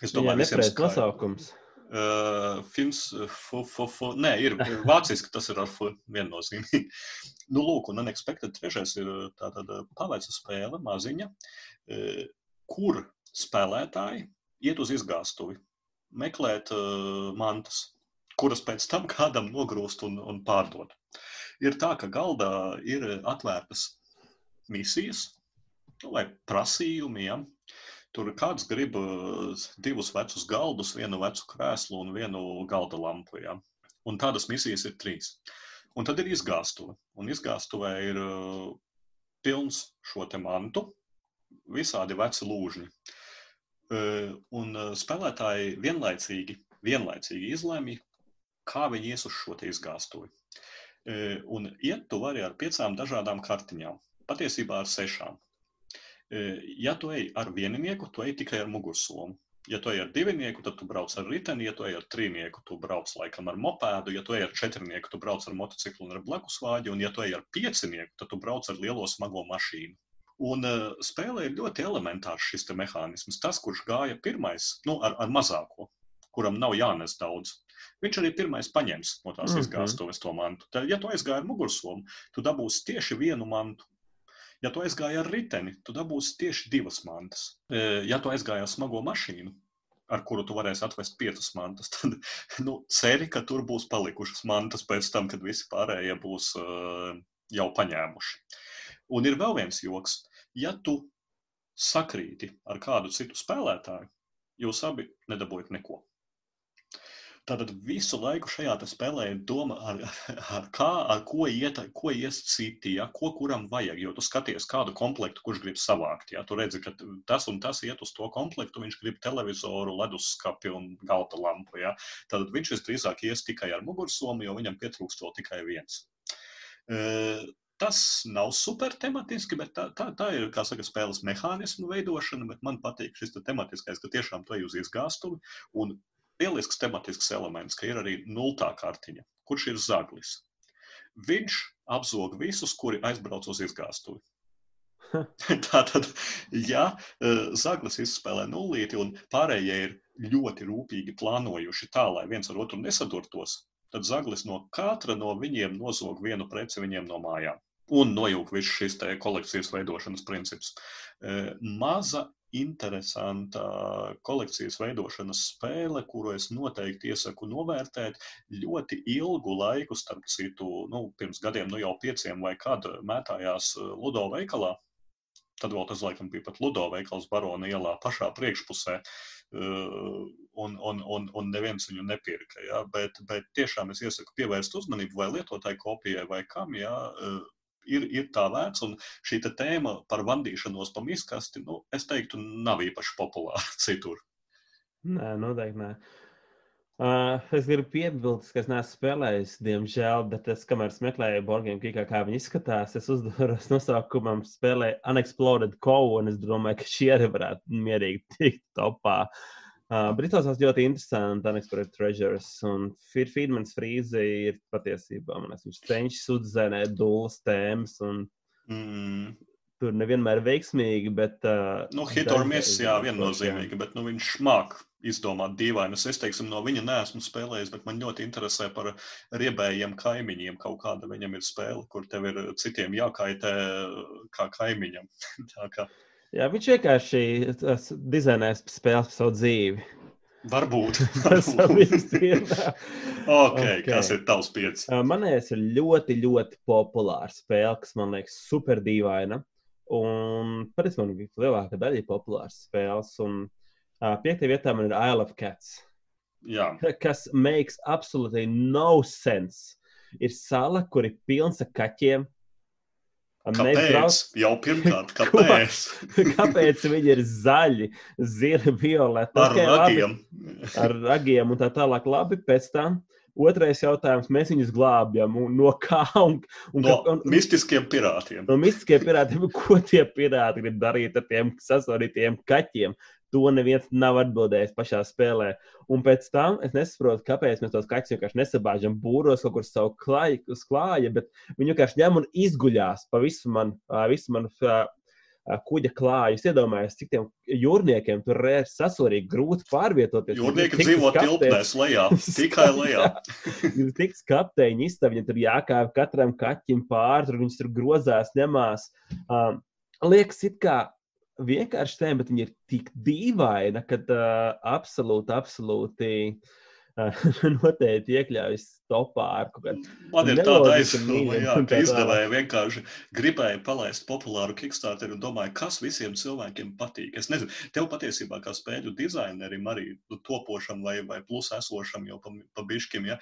[SPEAKER 1] es domāju, visiem
[SPEAKER 2] nepareizs
[SPEAKER 1] skaidrs.
[SPEAKER 2] nosaukums.
[SPEAKER 1] Uh, films, fu, fu, fu. Nē, ir vāciski, tas ir ar fu viennozīmīgi. Nu, lūk, un Unexpected Treasures ir uh, tā tāda paveica spēle, maziņa, uh, kur spēlētāji iet uz izgāstuvi, meklēt uh, mantas. kuras pēc tam kādam nogrūst un, un pārdod. Ir tā, ka galdā ir atvērtas misijas nu, vai prasījumi. Ja? Tur kāds grib divus vecus galdus, vienu vecu krēslu un vienu galda lampu. Ja? Un tādas misijas ir trīs. Un tad ir izgāstuve. Un izgāstuvē ir uh, pilns šo te mantu, visādi veci lūžņi. Uh, un spēlētāji vienlaicīgi, vienlaicīgi izlēma, kā viņi ies uz šo izgāstuvi. Un iet tu vari ar piecām dažādām kartiņām, patiesībā ar sešām. Ja tu ej ar vieninieku, tu ej tikai ar mugursomu. Ja tu ej ar divinieku, tad tu brauc ar riteni, ja tu ej ar trīnieku, tu brauc laikam ar mopēdu, ja tu ej ar četrnieku, tu brauc ar motociklu un ar blakusvāģi, un ja tu ej ar piecinieku, tad tu brauc ar lielo smago mašīnu. Un uh, spēlē ir ļoti elementārs šis mehānisms. Tas, kurš gāja pirmais, nu, ar, ar mazāko, kuram nav jānes daudz, viņš arī pirmais paņems no tās mm -hmm. izgāstuves to mantu. Tad, ja tu aizgāji ar mugursomu, tu dabūsi tieši vienu mantu. Ja tu aizgāji ar riteni, tu dabūsi tieši divas mantas. E, ja tu aizgāji ar smago mašīnu, ar kuru tu varēsi atvest piecas mantas, tad nu, ceri, ka tur būs palikušas mantas pēc tam, kad visi pārējie būs uh, jau paņēmuši. Un ir vēl viens joks. Ja tu sakrīti ar kādu citu spēlētāju, jūs abi nedabūjat neko. Tātad visu laiku šajā spēlē ir doma, ar, ar kā, ar ko iet, ko ies citi, ja, ko kuram vajag. Jo tu skaties kādu komplektu, kurš grib savākt. Ja, tu redzi, ka tas un tas iet uz to komplektu, viņš grib televizoru, leduskapi un galta lampu. Ja. Tad viņš visdrīzāk ies tikai ar mugursomu, jo viņam pietrūkst vēl tikai viens. Uh, Tas nav super tematiski, bet tā, tā, tā ir saka, spēles mehānismu veidošana. Man patīk šis te tematiskais, ka tiešām to jūs izgāstuvi. Un lielisks tematisks elements, ka ir arī nultā kartiņa, kurš ir zaglis. Viņš apzog visus, kuri aizbrauc uz izgāstuvi. Tātad, ja e, zaglis izspēlē nulīti un pārējie ir ļoti rūpīgi plānojuši tā, lai viens ar otru nesadurtos, tad zaglis no katra no viņiem nozog vienu preci viņiem no mājām. Un nojūg visu šis kolekcijas veidošanas princips. E, maza interesanta kolekcijas veidošanas spēle, kuru es noteikti iesaku novērtēt. Ļoti ilgu laiku, starp citu, nu, pirms gadiem, nu jau pieciem vai kad mētājās eh, Ludo veikalā. Tad vēl tas laikam bija pat Ludo veikals Barona ielā pašā priekšpusē. Uh, un, un, un, un neviens viņu nepirka. Ja? Bet, bet tiešām es iesaku pievērst uzmanību vai lietotāju kopijai, vai kam. Ja? Ir, ir tā vērts. Un šī tēma par vandīšanos pa miskasti, nu, es teiktu, nav īpaši populāra citur.
[SPEAKER 2] Nē, noteikti nē. Uh, es gribu piebilst, ka es neesmu spēlējis, diemžēl, bet es, kamēr meklēju Borgiem, kā, kā viņi izskatās, es uzdevu nosaukumam, spēlēju Unexploded Cow, un es domāju, ka šie arī varētu mierīgi tikt topā. Uh, Uh, Britos ļoti interesanti, Unexpected Treasures. Un Friedmans Frīze ir patiesībā, man liekas, viņš cenšas uzzēnēt dūlas tēmas. Un, mm. Tur nevienmēr veiksmīgi, bet. Uh,
[SPEAKER 1] nu, hit or miss, jā, viennozīmīgi, bet nu, viņš māk izdomāt dīvainas. Es teiksim, no viņa neesmu spēlējis, bet man ļoti interesē par riebējiem kaimiņiem. Kaut kāda viņam ir spēle, kur tev ir citiem jākaitē kā kaimiņam. Tā kā
[SPEAKER 2] Jā, viņš vienkārši dizainēs spēles par savu dzīvi.
[SPEAKER 1] Varbūt. varbūt. okay, okay. Kas ir tavs pieci?
[SPEAKER 2] Manējais ir ļoti, ļoti populāra spēle, kas man liekas super dīvaina. Un patiesībā man lielākā daļa ir populāras spēles. Un uh, piektajā vietā man ir Isle of Cats.
[SPEAKER 1] Jā.
[SPEAKER 2] Kas makes absolutely no sense. Ir sala, kur ir pilns ar kaķiem,
[SPEAKER 1] Kāpēc? Jau pirmkārt, kāpēc?
[SPEAKER 2] kāpēc viņi ir zaļi, zili, violeti?
[SPEAKER 1] Ar okay, ragiem.
[SPEAKER 2] Labi, ar ragiem un tā tālāk. Labi, pēc tam. Otrais jautājums, mēs viņus glābjam no kā? Un,
[SPEAKER 1] un, no un, mistiskiem pirātiem.
[SPEAKER 2] No mistiskiem pirātiem, ko tie pirāti grib darīt ar tiem sasodītiem kaķiem? To neviens nav atbildējis pašā spēlē. Un pēc tam es nesaprotu, kāpēc mēs tos kaķus vienkārši nesabāžam būros kaut kur savu klāju, uz klāja, bet viņi vienkārši ņem un izguļās pa visu manu visu man, kuģa klāju. Es iedomājos, cik tiem jūrniekiem tur ir sasorīgi, grūti pārvietoties.
[SPEAKER 1] Jūrnieki dzīvo tilpnēs lejā, tikai lejā.
[SPEAKER 2] Tiks kapteiņi istab, viņam tur jākāp katram kaķim pāri, tur viņus tur grozās, ņemās. Um, liekas, it kā vienkārši tēma, bet viņa ir tik dīvaina, ka uh, absolūti, absolūti noteikti iekļaujas topā ar kaut kādu.
[SPEAKER 1] Man ir tāda aizsardzība, jā, ka izdevēji vienkārši gribēja palaist populāru Kickstarter un domāja, kas visiem cilvēkiem patīk. Es nezinu, tev patiesībā kā spēļu dizainerim arī nu, topošam vai, vai plus esošam jau pa, pa bišķim, ja,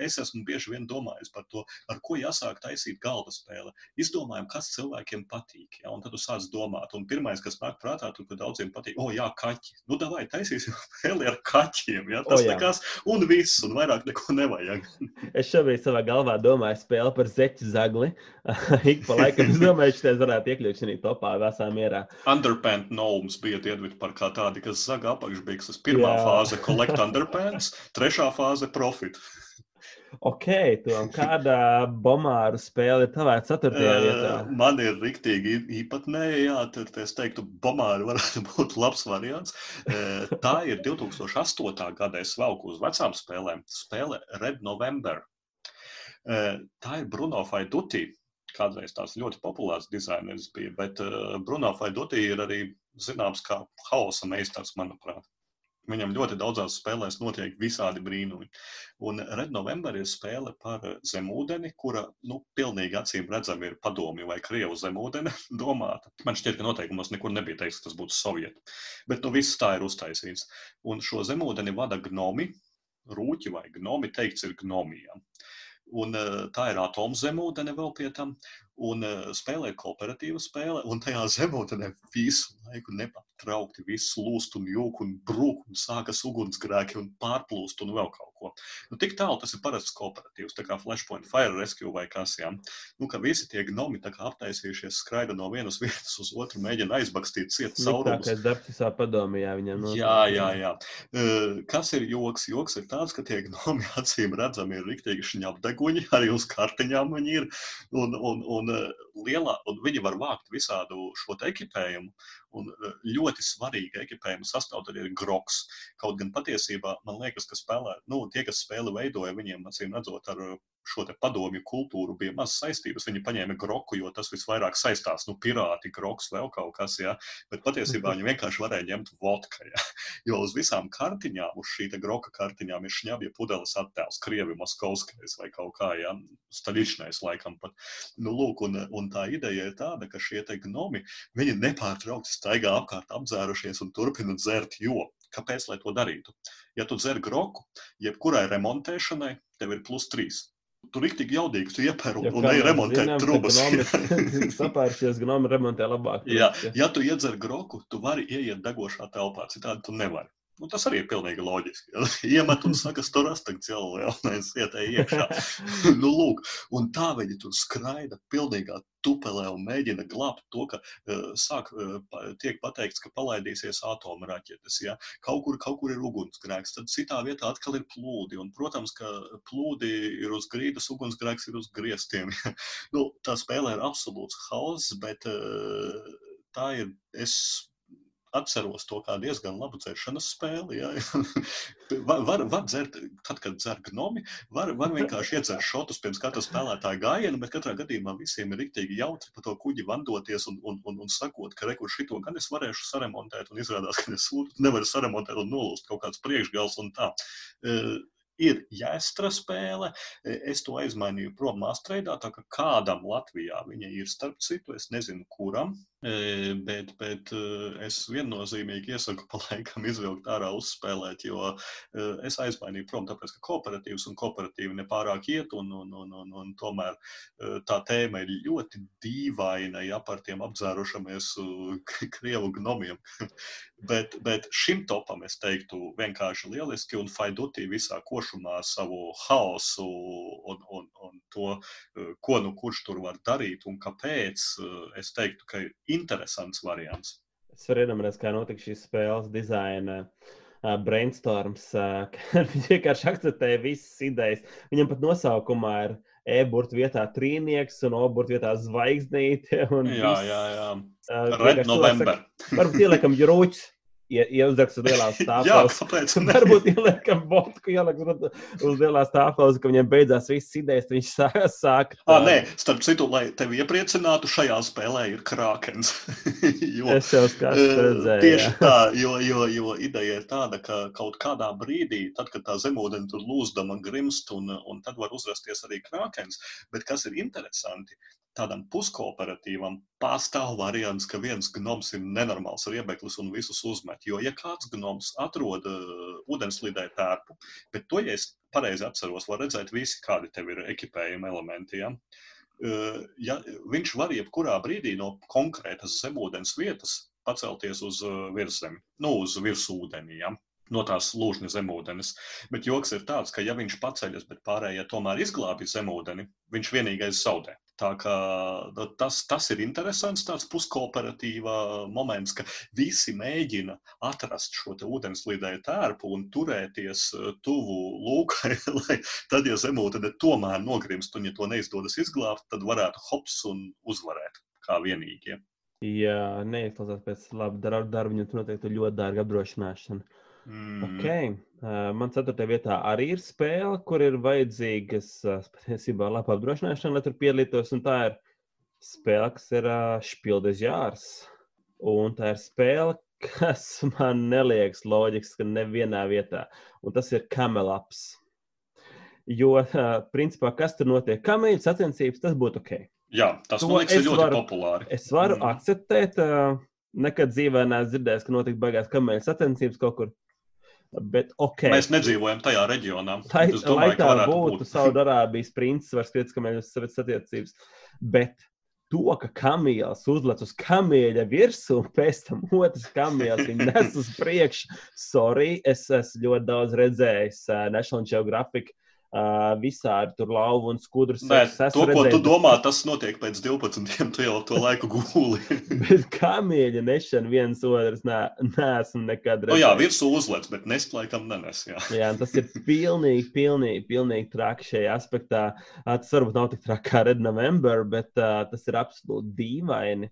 [SPEAKER 1] es esmu bieži vien domājis par to, ar ko jāsāk taisīt galda spēle. Izdomājam, kas cilvēkiem patīk, ja, un tad tu sāc domāt. Un pirmais, kas nāk prātā, tur, ka daudziem patīk, o jā, kaķi. Nu, davai, taisīsim spēli ar kaķiem, ja, tas o, jā. nekas, un viss, un vairāk neko nevajag.
[SPEAKER 2] es šobrīd savā galvā domāju, spēle par zeķu zagli. Ik pa laikam es domāju, ka tas varētu iekļūt šajā topā visā mierā.
[SPEAKER 1] Underpants gnomes bija Dienvidu par kā tādi, kas zaga apakšbīgs. Tas pirmā Jā. fāze - collect underpants, trešā fāze - profit.
[SPEAKER 2] Ok, Tom, kāda bomāra spēle ir tavā ceturtajā vietā?
[SPEAKER 1] Uh, man ir rīktīgi īpatnēji, jā, tad es teiktu, bomāra varētu būt labs variants. Uh, tā ir 2008. gada, es velku uz vecām spēlēm, spēle Red November. Uh, tā ir Bruno Faiduti. Kādreiz tās ļoti populārs dizainers bija, bet Bruno Faiduti ir arī zināms kā hausa meistars, manuprāt. Viņam ļoti daudzās spēlēs notiek visādi brīnumi. Un Red November ir spēle par zemūdeni, kura, nu, pilnīgi acīm redzami ir padomju vai krievu zemūdene domāta. Man šķiet, ka noteikumos nekur nebija teikts, ka tas būtu sovieti. Bet, nu, viss tā ir uztaisīts. Un šo zemūdeni vada gnomi, rūķi vai gnomi, teikts ir gnomijām. Un, tā ir atomzemūdene vēl pie tam un uh, spēlē kooperatīvu spēli, un tajā zemūdenē visu laiku nepārtraukti viss lūst un jūg un brūk un sākas ugunsgrēki un pārplūst un vēl kaut ko. Nu, tik tālu tas ir parasts kooperatīvs, tā kā Flashpoint Fire Rescue vai kas, jā. Nu, ka visi tie gnomi tā kā aptaisījušies skraida no vienas vietas uz otru, mēģina aizbakstīt ciet saurumus.
[SPEAKER 2] Tā kā darbs visā padomījā viņam.
[SPEAKER 1] No... Jā, jā, jā. Kas ir joks? Joks ir tāds, ka tie gnomi acīm redzami ir riktīgi šņapdeguņi, arī uz kartiņām viņi ir, un, un, un lielā, un viņi var vākt visādu šo ekipējumu. Un eh, ļoti svarīga ekipējuma sastāvdaļa ir groks. Kaut gan patiesībā man liekas, ka spēlē, nu, tie, kas spēli veidoja, viņiem acīm redzot ar šo padomju kultūru bija maz saistības. Viņi paņēma groku, jo tas visvairāk saistās, nu, pirāti, groks, vēl kaut kas, jā. Bet patiesībā viņi vienkārši varēja ņemt vodka, jā. Jo uz visām kartiņām, uz šī groka kartiņām ir šņabja pudeles attēls, Krievi, Moskovskais vai kaut kā, jā, Staļišnais laikam pat. Nu, lūk, un, un tā ideja ir tāda, ka šie te gnomi, viņi nepārtraukti staigā apkārt apdzērušies un turpina dzert, jo Kāpēc lai to darītu? Ja tu dzer groku, jebkurai remontēšanai, tev ir plus 3. Tur ir tik iepēr un, ja un ej remontēt zinām, trubas.
[SPEAKER 2] Sapēršies, gnomi remontē labāk.
[SPEAKER 1] Jā, ja tu iedzer groku, tu vari ieiet degošā telpā, citādi tu nevari. Nu, tas arī ir pilnīgi loģiski. Ja? Iemet un saka, tur astag cilvēku jaunais ietēja iekšā. nu, lūk, un tā viņi tur skraida pilnīgā tupelē un mēģina glābt to, ka uh, sāk, uh, tiek pateikts, ka palaidīsies atomraķetes. Ja? Kaut, kur, kaut kur ir ugunsgrēks, tad citā vietā atkal ir plūdi. Un, protams, ka plūdi ir uz grīdas, ugunsgrēks ir uz griestiem. Ja? nu, tā spēlē ir absolūts hauss, bet uh, tā ir. Es atceros to kā diezgan labu dzeršanas spēli. Ja? var, var, var dzert, tad, kad dzer gnomi, var, var vienkārši iedzert šotus pirms katra spēlētāja gājiena, bet katrā gadījumā visiem ir rīktīgi jautri pa to kuģi vandoties un, un, un, un sakot, ka rekur šito gan es varēšu saremontēt, un izrādās, ka es nevaru saremontēt un nolūst kaut kāds priekšgals un tā. Uh, ir jēstra spēle. Es to aizmainīju prom māstrēdā, tā ka kādam Latvijā viņa ir starp citu, es nezinu, kuram. Bet, bet es viennozīmīgi iesaku pa laikam izvilkt ārā uzspēlēt, jo es aizmainīju prom, tāpēc, ka kooperatīvs un kooperatīvi nepārāk iet, un, un, un, un, un tomēr tā tēma ir ļoti dīvaina, ja par tiem apdzērušamies krievu gnomiem. bet, bet šim topam es teiktu vienkārši lieliski, un Faidutī visā košumā savu haosu un, un, un to, ko nu kurš tur var darīt un kāpēc, es teiktu, ka interesants variants.
[SPEAKER 2] Es varu iedomāties, kā notika šīs spēles dizaina. Uh, brainstorms, uh, kad viņš vienkārši akceptēja visas idejas. Viņam pat nosaukumā ir e-burta vietā trīnieks un o-burta vietā zvaigznīte.
[SPEAKER 1] Jā, jā, jā. Uh, Red November.
[SPEAKER 2] Varbūt ieliekam jūrūķis ieuzrakstu lielās
[SPEAKER 1] Jā,
[SPEAKER 2] tāfeles.
[SPEAKER 1] kāpēc?
[SPEAKER 2] Varbūt ieliekam vodku, ieliekam uz lielās tāfeles, ka viņam beidzās viss idejas, viņš sāk. sāk
[SPEAKER 1] Ah, nē, starp citu, lai tevi iepriecinātu, šajā spēlē ir krākens. jo,
[SPEAKER 2] Es jau skatos.
[SPEAKER 1] Tieši
[SPEAKER 2] jā.
[SPEAKER 1] tā, jo, jo, jo ideja ir tāda, ka kaut kādā brīdī, tad, kad tā zemūdens tur lūzdama grimst, un, un tad var uzrasties arī krākens. Bet kas ir interesanti, tādam puskooperatīvam pastāv variants, ka viens gnoms ir nenormāls riebeklis un visus uzmet. Jo, ja kāds gnoms atrod uh, ūdenslīdē tērpu, bet to, ja es pareizi atceros, var redzēt visi, kādi tev ir ekipējuma elementi. Ja? Uh, ja, viņš var jebkurā brīdī no konkrētas zemūdens vietas pacelties uz uh, virsmu, nu, uz virsūdeni. Ja? No tās lūžņa zemūdens. Bet joks ir tāds, ka, ja viņš paceļas, bet pārējie tomēr izglābj zemūdeni, viņš vienīgais zaudē. Tā kā nu, tas, tas ir interesants, tāds puskooperatīvā moments, ka visi mēģina atrast šo ūdenslīdēju tērpu un turēties eh, tuvu lūkai, lai tad, ja zemūdene tomēr nogrimst un ja to neizdodas izglābt, tad varētu hops un uzvarēt kā vienīgie.
[SPEAKER 2] Jā, neizklausās pēc laba darba, tur noteikti ļoti dārga apdrošināšana.
[SPEAKER 1] Mm.
[SPEAKER 2] Okay. Uh, man ceturtajā vietā arī ir spēle, kur ir vajadzīgas uh, patiesībā laba apdrošināšana, lai tur piedalītos. un Tā ir spēle, kas ir Spildes jārs. Un tā ir spēle, kas man neliekas loģiski, ka nevienā vietā. Un tas ir kamelaps. Jo, principā, kas tur notiek? Kameļu sacensības, tas būtu ok.
[SPEAKER 1] Jā, tas
[SPEAKER 2] To
[SPEAKER 1] man liekas, ļoti
[SPEAKER 2] varu-
[SPEAKER 1] populāri.
[SPEAKER 2] Es varu
[SPEAKER 1] Mm.
[SPEAKER 2] akceptēt, nekad dzīvē neesmu dzirdējis, ka notiek baigās kameļu sacensības kaut kur. Bet ok.
[SPEAKER 1] Mēs nedzīvojam tajā reģionā.
[SPEAKER 2] Tā ir
[SPEAKER 1] ka
[SPEAKER 2] tā
[SPEAKER 1] varētu
[SPEAKER 2] būtu
[SPEAKER 1] būt.
[SPEAKER 2] Saudārābijas princis, var skriet kameļus savas attiecības. Bet to, ka kamielis uzlec uz kamieļa virsmu, un pēc tam otrs kamielis viņu nes uz priekšu, sorry, es esmu ļoti daudz redzējis uh, National Geographic. Uh, visādi tur lauva un skudras.
[SPEAKER 1] Nē,
[SPEAKER 2] es esmu
[SPEAKER 1] to, ko
[SPEAKER 2] redzējis,
[SPEAKER 1] tu domā, tas notiek pēc 12. Tu jau to laiku gūli.
[SPEAKER 2] Bet kamieļa nešana viens otrs nē, neesmu nekad
[SPEAKER 1] nu, jā, virsū uzlec, bet nest laikam nenes. Jā.
[SPEAKER 2] Jā, tas ir pilnīgi, pilnīgi, pilnīgi traki šajā aspektā. Ā, Tas varbūt nav tik traki kā Red November, bet uh, tas ir absolūti dīvaini.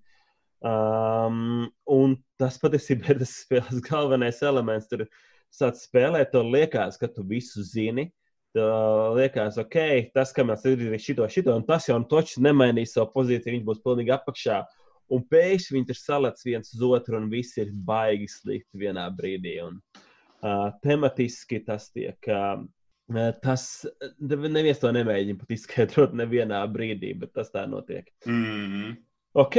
[SPEAKER 2] Um, un tas patiesībā ir tas spēles galvenais elements. Tur sāc spēlēt, to liekas, ka tu visu zini. Tev liekas, ok, tas, ka mēs darām šito, šito, un tas jau točs nemainīs savu pozīciju, viņš būs pilnīgi apakšā. Un pēkšņi viņi ir salēts viens uz otru, un viss ir baigi slikti vienā brīdī. Un, uh, tematiski tas tiek. Uh, Tas neviens to nemēģina pat izskaidrot nevienā brīdī, bet tas tā notiek.
[SPEAKER 1] Mm.
[SPEAKER 2] Ok,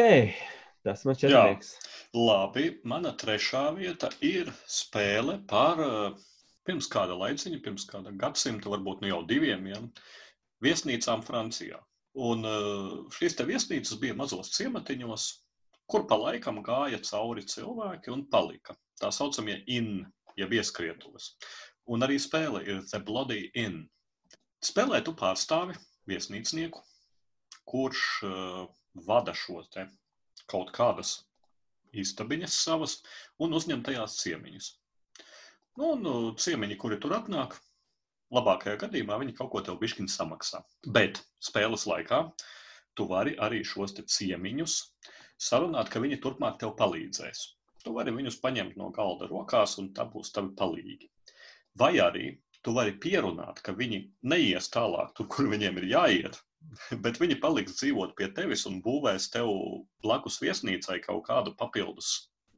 [SPEAKER 2] tas man šķiet.
[SPEAKER 1] Labi, mana trešā vieta ir spēle par uh, pirms kāda laiciņa, pirms kāda gadsimta, varbūt nu jau diviem, ja, viesnīcām Francijā. Un uh, šīs te viesnīcas bija mazos ciematiņos, kur pa laikam gāja cauri cilvēki un palika. Tā saucamie in, jeb ieskrietuves. Un arī spēle ir The Bloody Inn. Spēlē tu pārstāvi viesnīcnieku, kurš uh, vada šo te kaut kādas istabiņas savas un uzņem tajās ciemiņus. Nu, un uh, ciemiņi, kuri tur atnāk, labākajā gadījumā viņi kaut ko tev bišķiņu samaksā. Bet spēles laikā tu vari arī šos ciemiņus sarunāt, ka viņi turpmāk tev palīdzēs. Tu vari viņus paņemt no galda rokās, un tā būs tavi palīgi. Vai arī tu vari pierunāt, ka viņi neies tālāk, tur, kur viņiem ir jāiet, bet viņi paliks dzīvot pie tevis un būvēs tev blakus viesnīcai kaut kādu papildus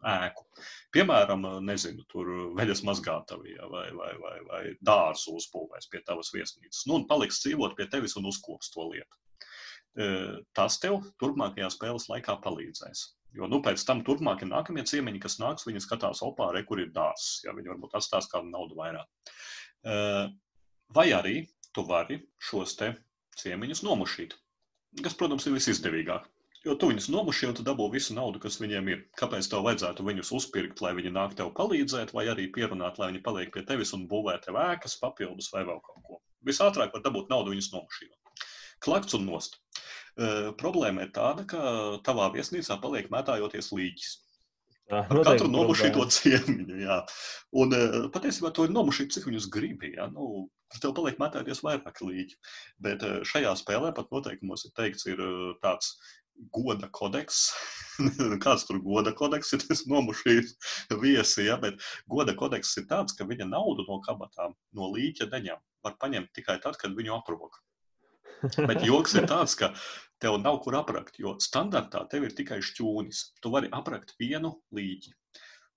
[SPEAKER 1] ēku. Piemēram, nezinu, tur veļas mazgātavī ja, vai, vai, vai, vai dārzu uzbūvēs pie tavas viesnīcas. Nu, un paliks dzīvot pie tevis un uzkops to lietu. E, Tas tev turpmākajā spēles laikā palīdzēs. Jo nu, pēc tam turpmākie nākamie ciemiņi, kas nāks, viņi skatās opā, re, kur ir dārzs. Ja, viņi varbūt atstās kādu naudu vairāk. E, Vai arī tu vari šos te ciemiņus nomušīt. Kas, protams, ir visizdevīgāk. Jo tu viņus nomuši, un tu dabū visu naudu, kas viņiem ir. Kāpēc tev vajadzētu viņus uzpirkt, lai viņi nāk tev palīdzēt, vai arī pierunāt, lai viņi paliek pie tevis un būvē tev ēkas, papildus vai vēl kaut ko. Visātrāk var dabūt naudu viņus nomušīt. Klakts un nost. Uh, problēma ir tāda, ka tavā viesnīcā paliek mētājoties līķis. Ar katru nomušīto ciemiņu. Jā. Un patiesībā to ir nomušīt, cik viņus gribi. Jā. Nu, tev paliek mētāties vairāk līķi. Bet šajā spēlē pat noteikumos ir teikts, ir tāds goda kodeks. Kāds tur goda kodeks ir? Tas nomušīs viesi, ja, bet goda kodeks ir tāds, ka viņa naudu no kabatām, no līķa deņām var paņemt tikai tad, kad viņu aprok. Bet joks ir tāds, ka tev nav kur aprakt, jo standartā tev ir tikai šķūnis. Tu vari aprakt vienu līķi.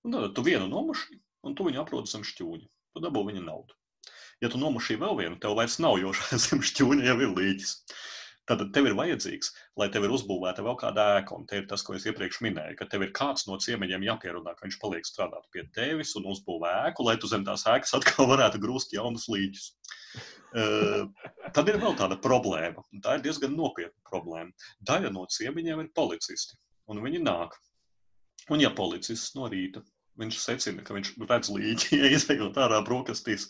[SPEAKER 1] Un tad tu vienu nomuši, un tu viņu aprodi zem šķūņa. Tu dabū viņa naudu. Ja tu nomušī vēl vienu, tev vairs nav, jo zem šķūņa jau ir līķis. Tad tev ir vajadzīgs, lai tev ir uzbūvēta vēl kāda ēka. Un te ir tas, ko es iepriekš minēju, ka tev ir kāds no ciemiņiem jāpierunā, ka viņš paliek strādāt pie tevis un uzbūvē ēku, lai tu zem tās ēkas atkal varētu grūst jaunus līķus. Uh, tad ir vēl tāda problēma, un tā ir diezgan nopietna problēma. Daļa no ciemiņiem ir policisti, un viņi nāk. Un ja policists no rīta viņš secina, ka viņš redz līķi, ja izējot ārā brokastīs,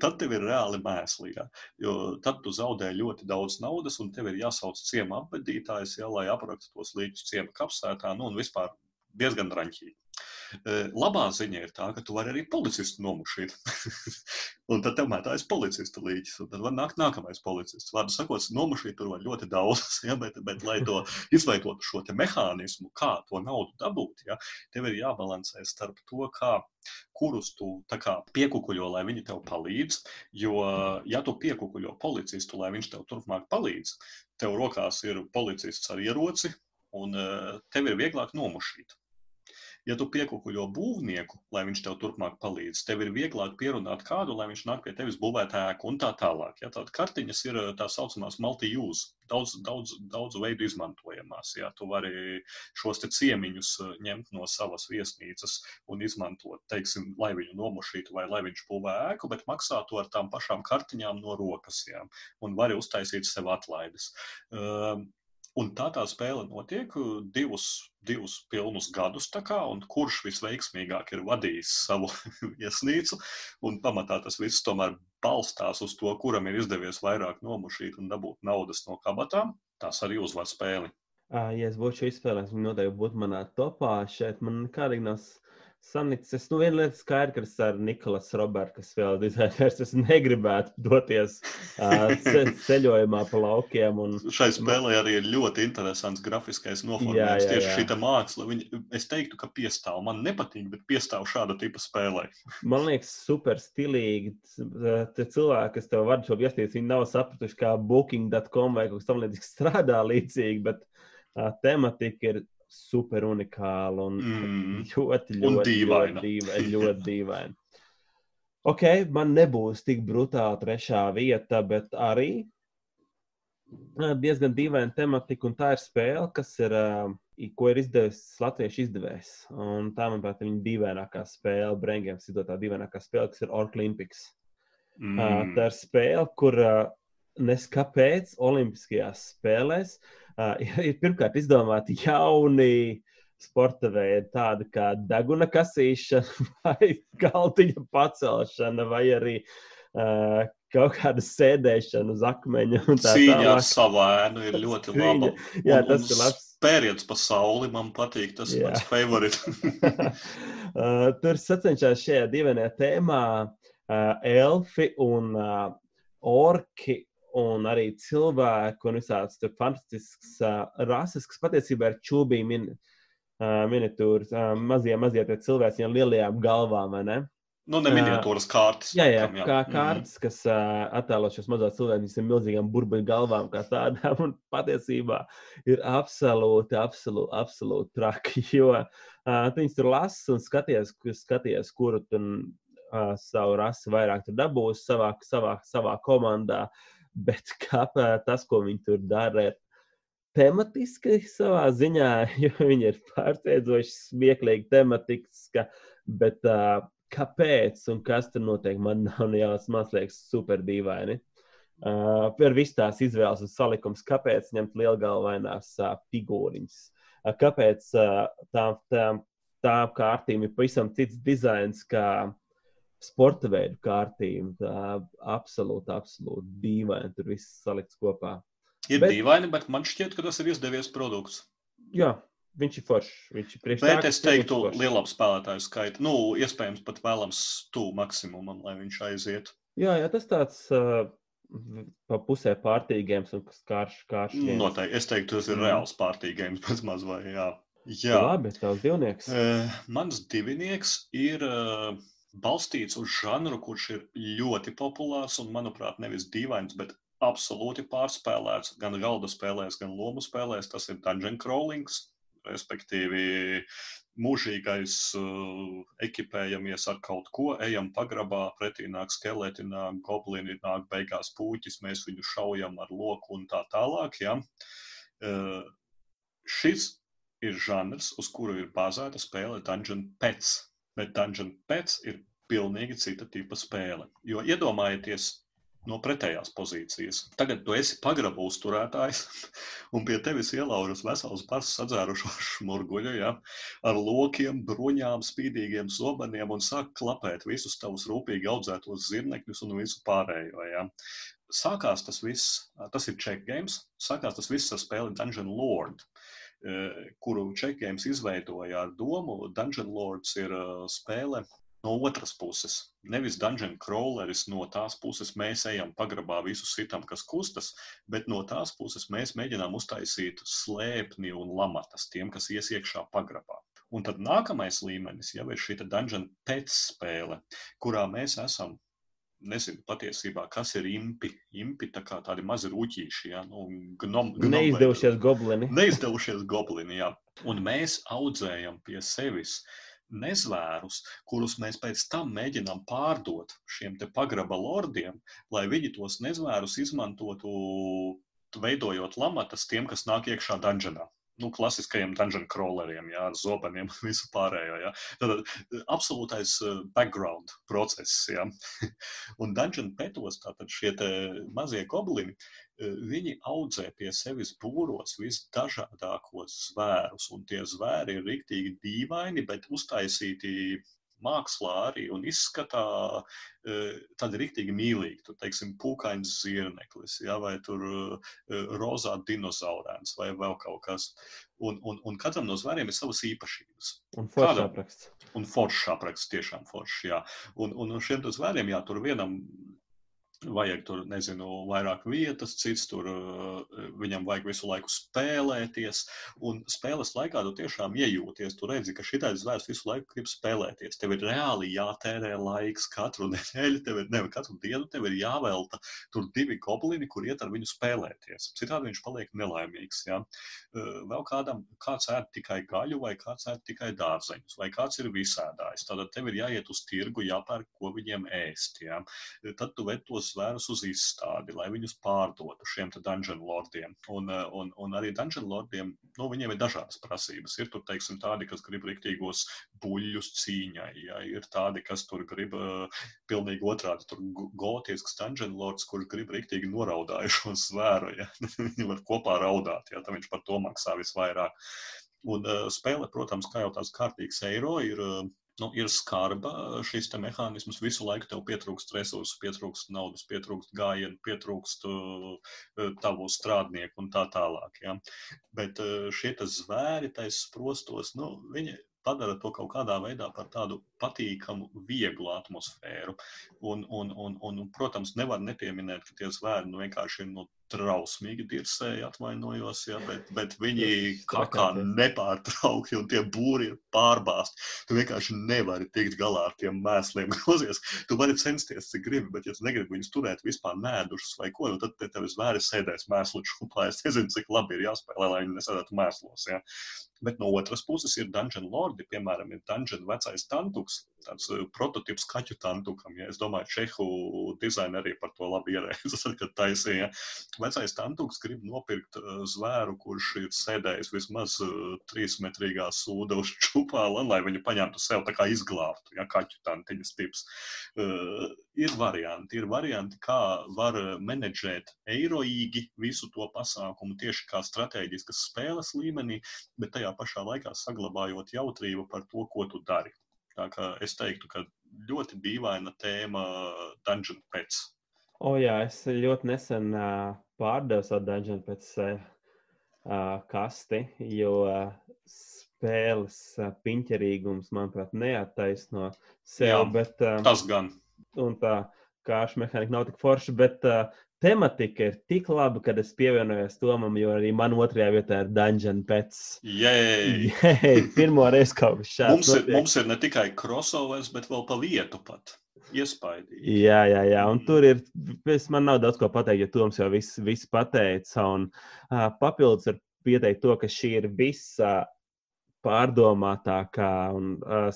[SPEAKER 1] tad tev ir reāli mēsli. Ja? Jo tad tu zaudē ļoti daudz naudas, un tev ir jāsauc ciema apbedītājs, ja, lai apraktu tos līķus ciema kapsētā, nu un vispār diezgan raņķīgi. Labā ziņa ir tā, ka tu vari arī policistu nomušīt. un tad tev mētājas policista līķis, un tad var nākt nākamais policists. Vārdu sakot, nomušīt tur var ļoti daudz, ja, bet, bet lai to izveidotu šo mehānismu, kā to naudu dabūt, ja, tev ir jābalansē starp to, kā kurus tu kā, piekukuļo, lai viņi tev palīdz. Jo, ja tu piekukuļo policistu, lai viņš tev turpmāk palīdz, tev rokās ir policists ar ieroci, un tev ir vieglāk nomušīt. Ja tu piekukuļo būvnieku, lai viņš tev turpmāk palīdz, tev ir vieglāk pierunāt kādu, lai viņš nāk pie tevis būvēt ēku un tā tālāk. Ja, Tādas kartiņas ir tā saucamās multi-use, daudz, daudz, daudz veidu izmantojamās. Ja. Tu vari šos ciemiņus ņemt no savas viesnīcas un izmantot, teiksim, lai viņu nomušītu vai lai viņš būvē ēku, bet maksā to ar tām pašām kartiņām no rokas. Ja, un vari uztaisīt sev atlaides. Uh, Un tā tā spēle notiek divus, divus pilnus gadus, kā, un kurš visveiksmīgāk ir vadījis savu viesnīcu. Pamatā tas viss tomēr balstās uz to, kuram ir izdevies vairāk nomušīt un dabūt naudas no kabatām. Tas arī uzvar spēli.
[SPEAKER 2] Ja es būtu izspēlējis, viņa noteikti būtu manā topā. Šeit man kādīgi nav Sanicis, nu, viena lieta skaidra, ka es ar Nikolaus Robertu, kas vēl dizainers, es negribētu doties uh, ce ceļojumā pa laukiem. Un...
[SPEAKER 1] Šai spēlē arī ir ļoti interesants grafiskais noformējums. Tieši šī māksla, viņa, es teiktu, ka piestāv. Man nepatīk, bet piestāv šāda tipa spēlē.
[SPEAKER 2] Man liekas, super stilīgi. Tie cilvēki, kas tev vada šo viesnīcu, viņi nav sapratuši, kā booking.com vai kaut kas tamlīdzīgs strādā līdzīgi, bet uh, tematika ir super unikāla un mm. ļoti, ļoti, un dīvaina. ļoti dīvaina. Ļoti dīvaina. ok, man nebūs tik brutāla trešā vieta, bet arī diezgan dīvaina tematika, un tā ir spēle, kas ir, ko ir izdevis latviešu izdevējs. Un tā, manuprāt, ir viņa dīvainākā spēle, Brengēns izdotā dīvainākā spēle, kas ir Orklimpiks. Mm. Tā ir spēle, kur nes kāpēc Olimpiskajās spēlēs uh, ir pirmkārt izdomāti jauni sporta veidi, tādi kā deguna kasīšana, vai galdiņa pacelšana, vai arī uh, kaut kāda sēdēšana uz akmeņa.
[SPEAKER 1] Cīņā ar savu ēnu ir ļoti laba. Jā, un, tas un ir labs. Pēriens pa sauli man patīk, tas ir mans favorits.
[SPEAKER 2] uh, tur sacenšās šajā divainajā tēmā uh, elfi un uh, orki un arī cilvēku un visādas fantastiskas uh, rases, kas patiesībā ir čūbīgi min, uh, miniatūras, uh, mazie, mazie cilvēki ar lielajām galvām. Ne?
[SPEAKER 1] Nu, ne miniatūras kārtas.
[SPEAKER 2] Jā, jā, kam, jā. kā mhm. kārtas, kas uh, attēlo šos mazos cilvēkus ar milzīgām burbuļu galvām, kā tādām. Un patiesībā ir absolūti, absolūti, absolūti traki. Jo uh, viņas tur lasa un skaties, skaties kuru tu uh, savu rasi vairāk dabūsi savā, savā, savā komandā. Uh, bet kāpēc tas, ko viņi tur dara, ir tematiski savā ziņā, jo viņi ir pārsteidzoši smieklīgi tematiski, bet uh, kāpēc un kas tur notiek, man nav jāsaka, man liekas, super dīvaini. Uh, par visu tās izvēles un salikums, kāpēc ņemt lielgalvainās uh, figūriņas, uh, kāpēc uh, tām, tām, tām kārtīm ir pavisam cits dizains, kā sporta veidu kārtību. Tā absolūti, absolūti dīvaini tur viss salikts kopā.
[SPEAKER 1] Ir bet, dīvaini, bet man šķiet, ka tas ir izdevies produkts.
[SPEAKER 2] Jā, viņš ir foršs. Viņš ir
[SPEAKER 1] priekšā. Bet es teiktu, lielāku spēlētāju skaitu. Nu, iespējams, pat vēlams tuvu maksimumam, lai viņš aiziet.
[SPEAKER 2] Jā, jā tas tāds. Uh, pa pusē pārtīgiem un karš, karš.
[SPEAKER 1] Noteikti. Es teiktu, tas ir mm. reāls pārtīgiem, pēc maz vai jā.
[SPEAKER 2] Jā, labi, tavs divnieks.
[SPEAKER 1] Uh, mans divnieks ir uh, balstīts uz žanru, kurš ir ļoti populārs un, manuprāt, nevis dīvains, bet absolūti pārspēlēts gan galda spēlēs, gan lomu spēlēs. Tas ir dungeon crawlings, respektīvi mūžīgais uh, ekipējamies ar kaut ko, ejam pagrabā, pretī nāk skeleti, nāk goblini, nāk beigās puķis, mēs viņu šaujam ar loku un tā tālāk. Ja? Uh, šis ir žanrs, uz kuru ir bāzēta spēle Dungeon Pets, bet Dungeon Pets ir pilnīgi cita tipa spēle. Jo iedomājieties, no pretējās pozīcijas. Tagad tu esi pagrabu uzturētājs, un pie tevis ielaužas vesels pars sadzērušo šmurguļu, ja, ar lokiem, bruņām, spīdīgiem zobeniem un sāk klapēt visus tavus rūpīgi audzētos zirnekļus un visu pārējo. Ja. Sākās tas viss, tas ir check games, sākās tas viss ar spēli Dungeon Lord kuru check games izveidoja ar domu. Dungeon Lords ir eh, spēle, no otras puses. Nevis dungeon crawleris no tās puses mēs ejam pagrabā visu sitam, kas kustas, bet no tās puses mēs mēģinām uztaisīt slēpni un lamatas tiem, kas ies iekšā pagrabā. Un tad nākamais līmenis jau ir šī dungeon pēc spēle, kurā mēs esam nezinu patiesībā, kas ir impi. Impi tā kā tādi mazi rūtīši, ja? nu,
[SPEAKER 2] gnom, gnom, neizdevušies goblini.
[SPEAKER 1] Neizdevušies goblini, jā. Un mēs audzējam pie sevis nezvērus, kurus mēs pēc tam mēģinām pārdot šiem pagraba lordiem, lai viņi tos nezvērus izmantotu, veidojot lamatas tiem, kas nāk iekšā dungeonā. Nu, klasiskajiem dungeon crawleriem, jā, ar zobeniem un visu pārējo. Jā. Tad absolūtais eh, background process. Jā. un dungeon petos tātad šie mazie goblini, viņi audzē pie sevis būros visdažādākos zvērus, un tie zvēri ir riktīgi dīvaini, bet uztaisīti mākslā arī un izskatā tādi riktīgi mīlīgi. Tur, teiksim, pūkains zirneklis, ja, vai tur rozā dinozaurēns vai vēl kaut kas. Un, un, un katram no zvēriem ir savas īpašības.
[SPEAKER 2] Un foršs apraksts.
[SPEAKER 1] Un foršs apraksts, tiešām foršs, jā. Un, un šiem zvēriem, jā, tur vienam vajag tur, nezinu, vairāk vietas, cits tur uh, viņam vajag visu laiku spēlēties. Un spēles laikā tu tiešām iejūties. Tu redzi, ka šitais zvērs visu laiku grib spēlēties. Tev ir reāli jātērē laiks katru nedēļu, tev ir nevis katru dienu, tev ir jāvelta tur divi goblini, kur iet ar viņu spēlēties. Citādi viņš paliek nelaimīgs. Ja? Uh, vēl kādam, kāds ēd tikai gaļu, vai kāds ēd tikai dārzeņus, vai kāds ir visādājs. Tad tev ir jāiet uz tirgu, jāpērk, ko viņiem ēst. Ja? Tad tu ved tos zvērus uz izstādi, lai viņus pārdotu šiem dungeon lordiem. Un, eh, un, un arī dungeon lordiem, nu, viņiem ir dažādas prasības. Ir tur, teiksim, tādi, kas grib riktīgos buļļus cīņai, ja ir tādi, kas tur grib uh, pilnīgi otrādi, tur gotisks dungeon lords, kurš grib riktīgi noraudājušo zvēru, ja viņi var kopā raudāt, ja tad viņš par to maksā visvairāk. Un uh, spēle, protams, kā jau tās kārtīgas eiro, ir uh, nu, ir skarba šis mehānisms. Visu laiku tev pietrūkst resursu, pietrūkst naudas, pietrūkst gājienu, pietrūkst uh, tavu strādnieku un tā tālāk. Ja. Bet uh, šie zvēri, tais sprostos, nu, viņi padara to kaut kādā veidā par tādu patīkamu, vieglu atmosfēru. Un, un, un, un, protams, nevar nepieminēt, ka tie zvēri nu, vienkārši ir nu, trausmīgi dirsēji, atvainojos, ja, bet, bet viņi kā, kā nepārtraukti un tie būri ir pārbāzti. Tu vienkārši nevari tikt galā ar tiem mēsliem grozies. Tu vari censties, cik gribi, bet ja tu negribi viņus turēt vispār nēdušus vai ko, tad te tev zvēri sēdēs mēslu čupā. Es nezinu, cik labi ir jāspēlē, lai viņi nesēdētu mēslos. Ja. Bet no otras puses ir dungeon lordi, piemēram, ir dungeon vecais tantuks, tāds uh, prototyps kaķu tantukam. Ja? Es domāju, čehu dizaineri par to labi ierēzas, kad taisīja. Vecais tantuks grib nopirkt uh, zvēru, kurš ir sēdējis vismaz uh, trīsmetrīgā sūda uz čupāla, lai viņu paņemtu sev tā kā izglābtu, ja kaķu tantiņas tips. Uh, ir varianti, ir varianti, kā var menedžēt eiroīgi visu to pasākumu tieši kā strateģiskas spēles līmenī, bet tajā pašā laikā saglabājot jautrību par to, ko tu dari. Tā kā es teiktu, ka ļoti dīvaina tēma Dungeon Pets.
[SPEAKER 2] O, jā, es ļoti nesen uh, pārdevu savu Dungeon Pets uh, kasti, jo uh, spēles uh, piņķerīgums, manuprāt, neattaisno sev. Jā,
[SPEAKER 1] bet, uh, tas gan.
[SPEAKER 2] Un tā, kāršu mehānika nav tik forša, bet uh, tematika ir tik laba, ka es pievienojos Tomam, jo arī man otrajā vietā ir Dungeon Pets.
[SPEAKER 1] Jei,
[SPEAKER 2] pirmo reizi kaut kas šāds.
[SPEAKER 1] Mums ir, mums ir ne tikai crossovers, bet vēl pa vietu pat. Iespaidīgi.
[SPEAKER 2] Jā, jā, jā. Un tur ir, es man nav daudz ko pateikt, jo Toms jau viss, viss pateica. Un uh, papildus ar pieteikt to, ka šī ir visa pārdomātākā un uh,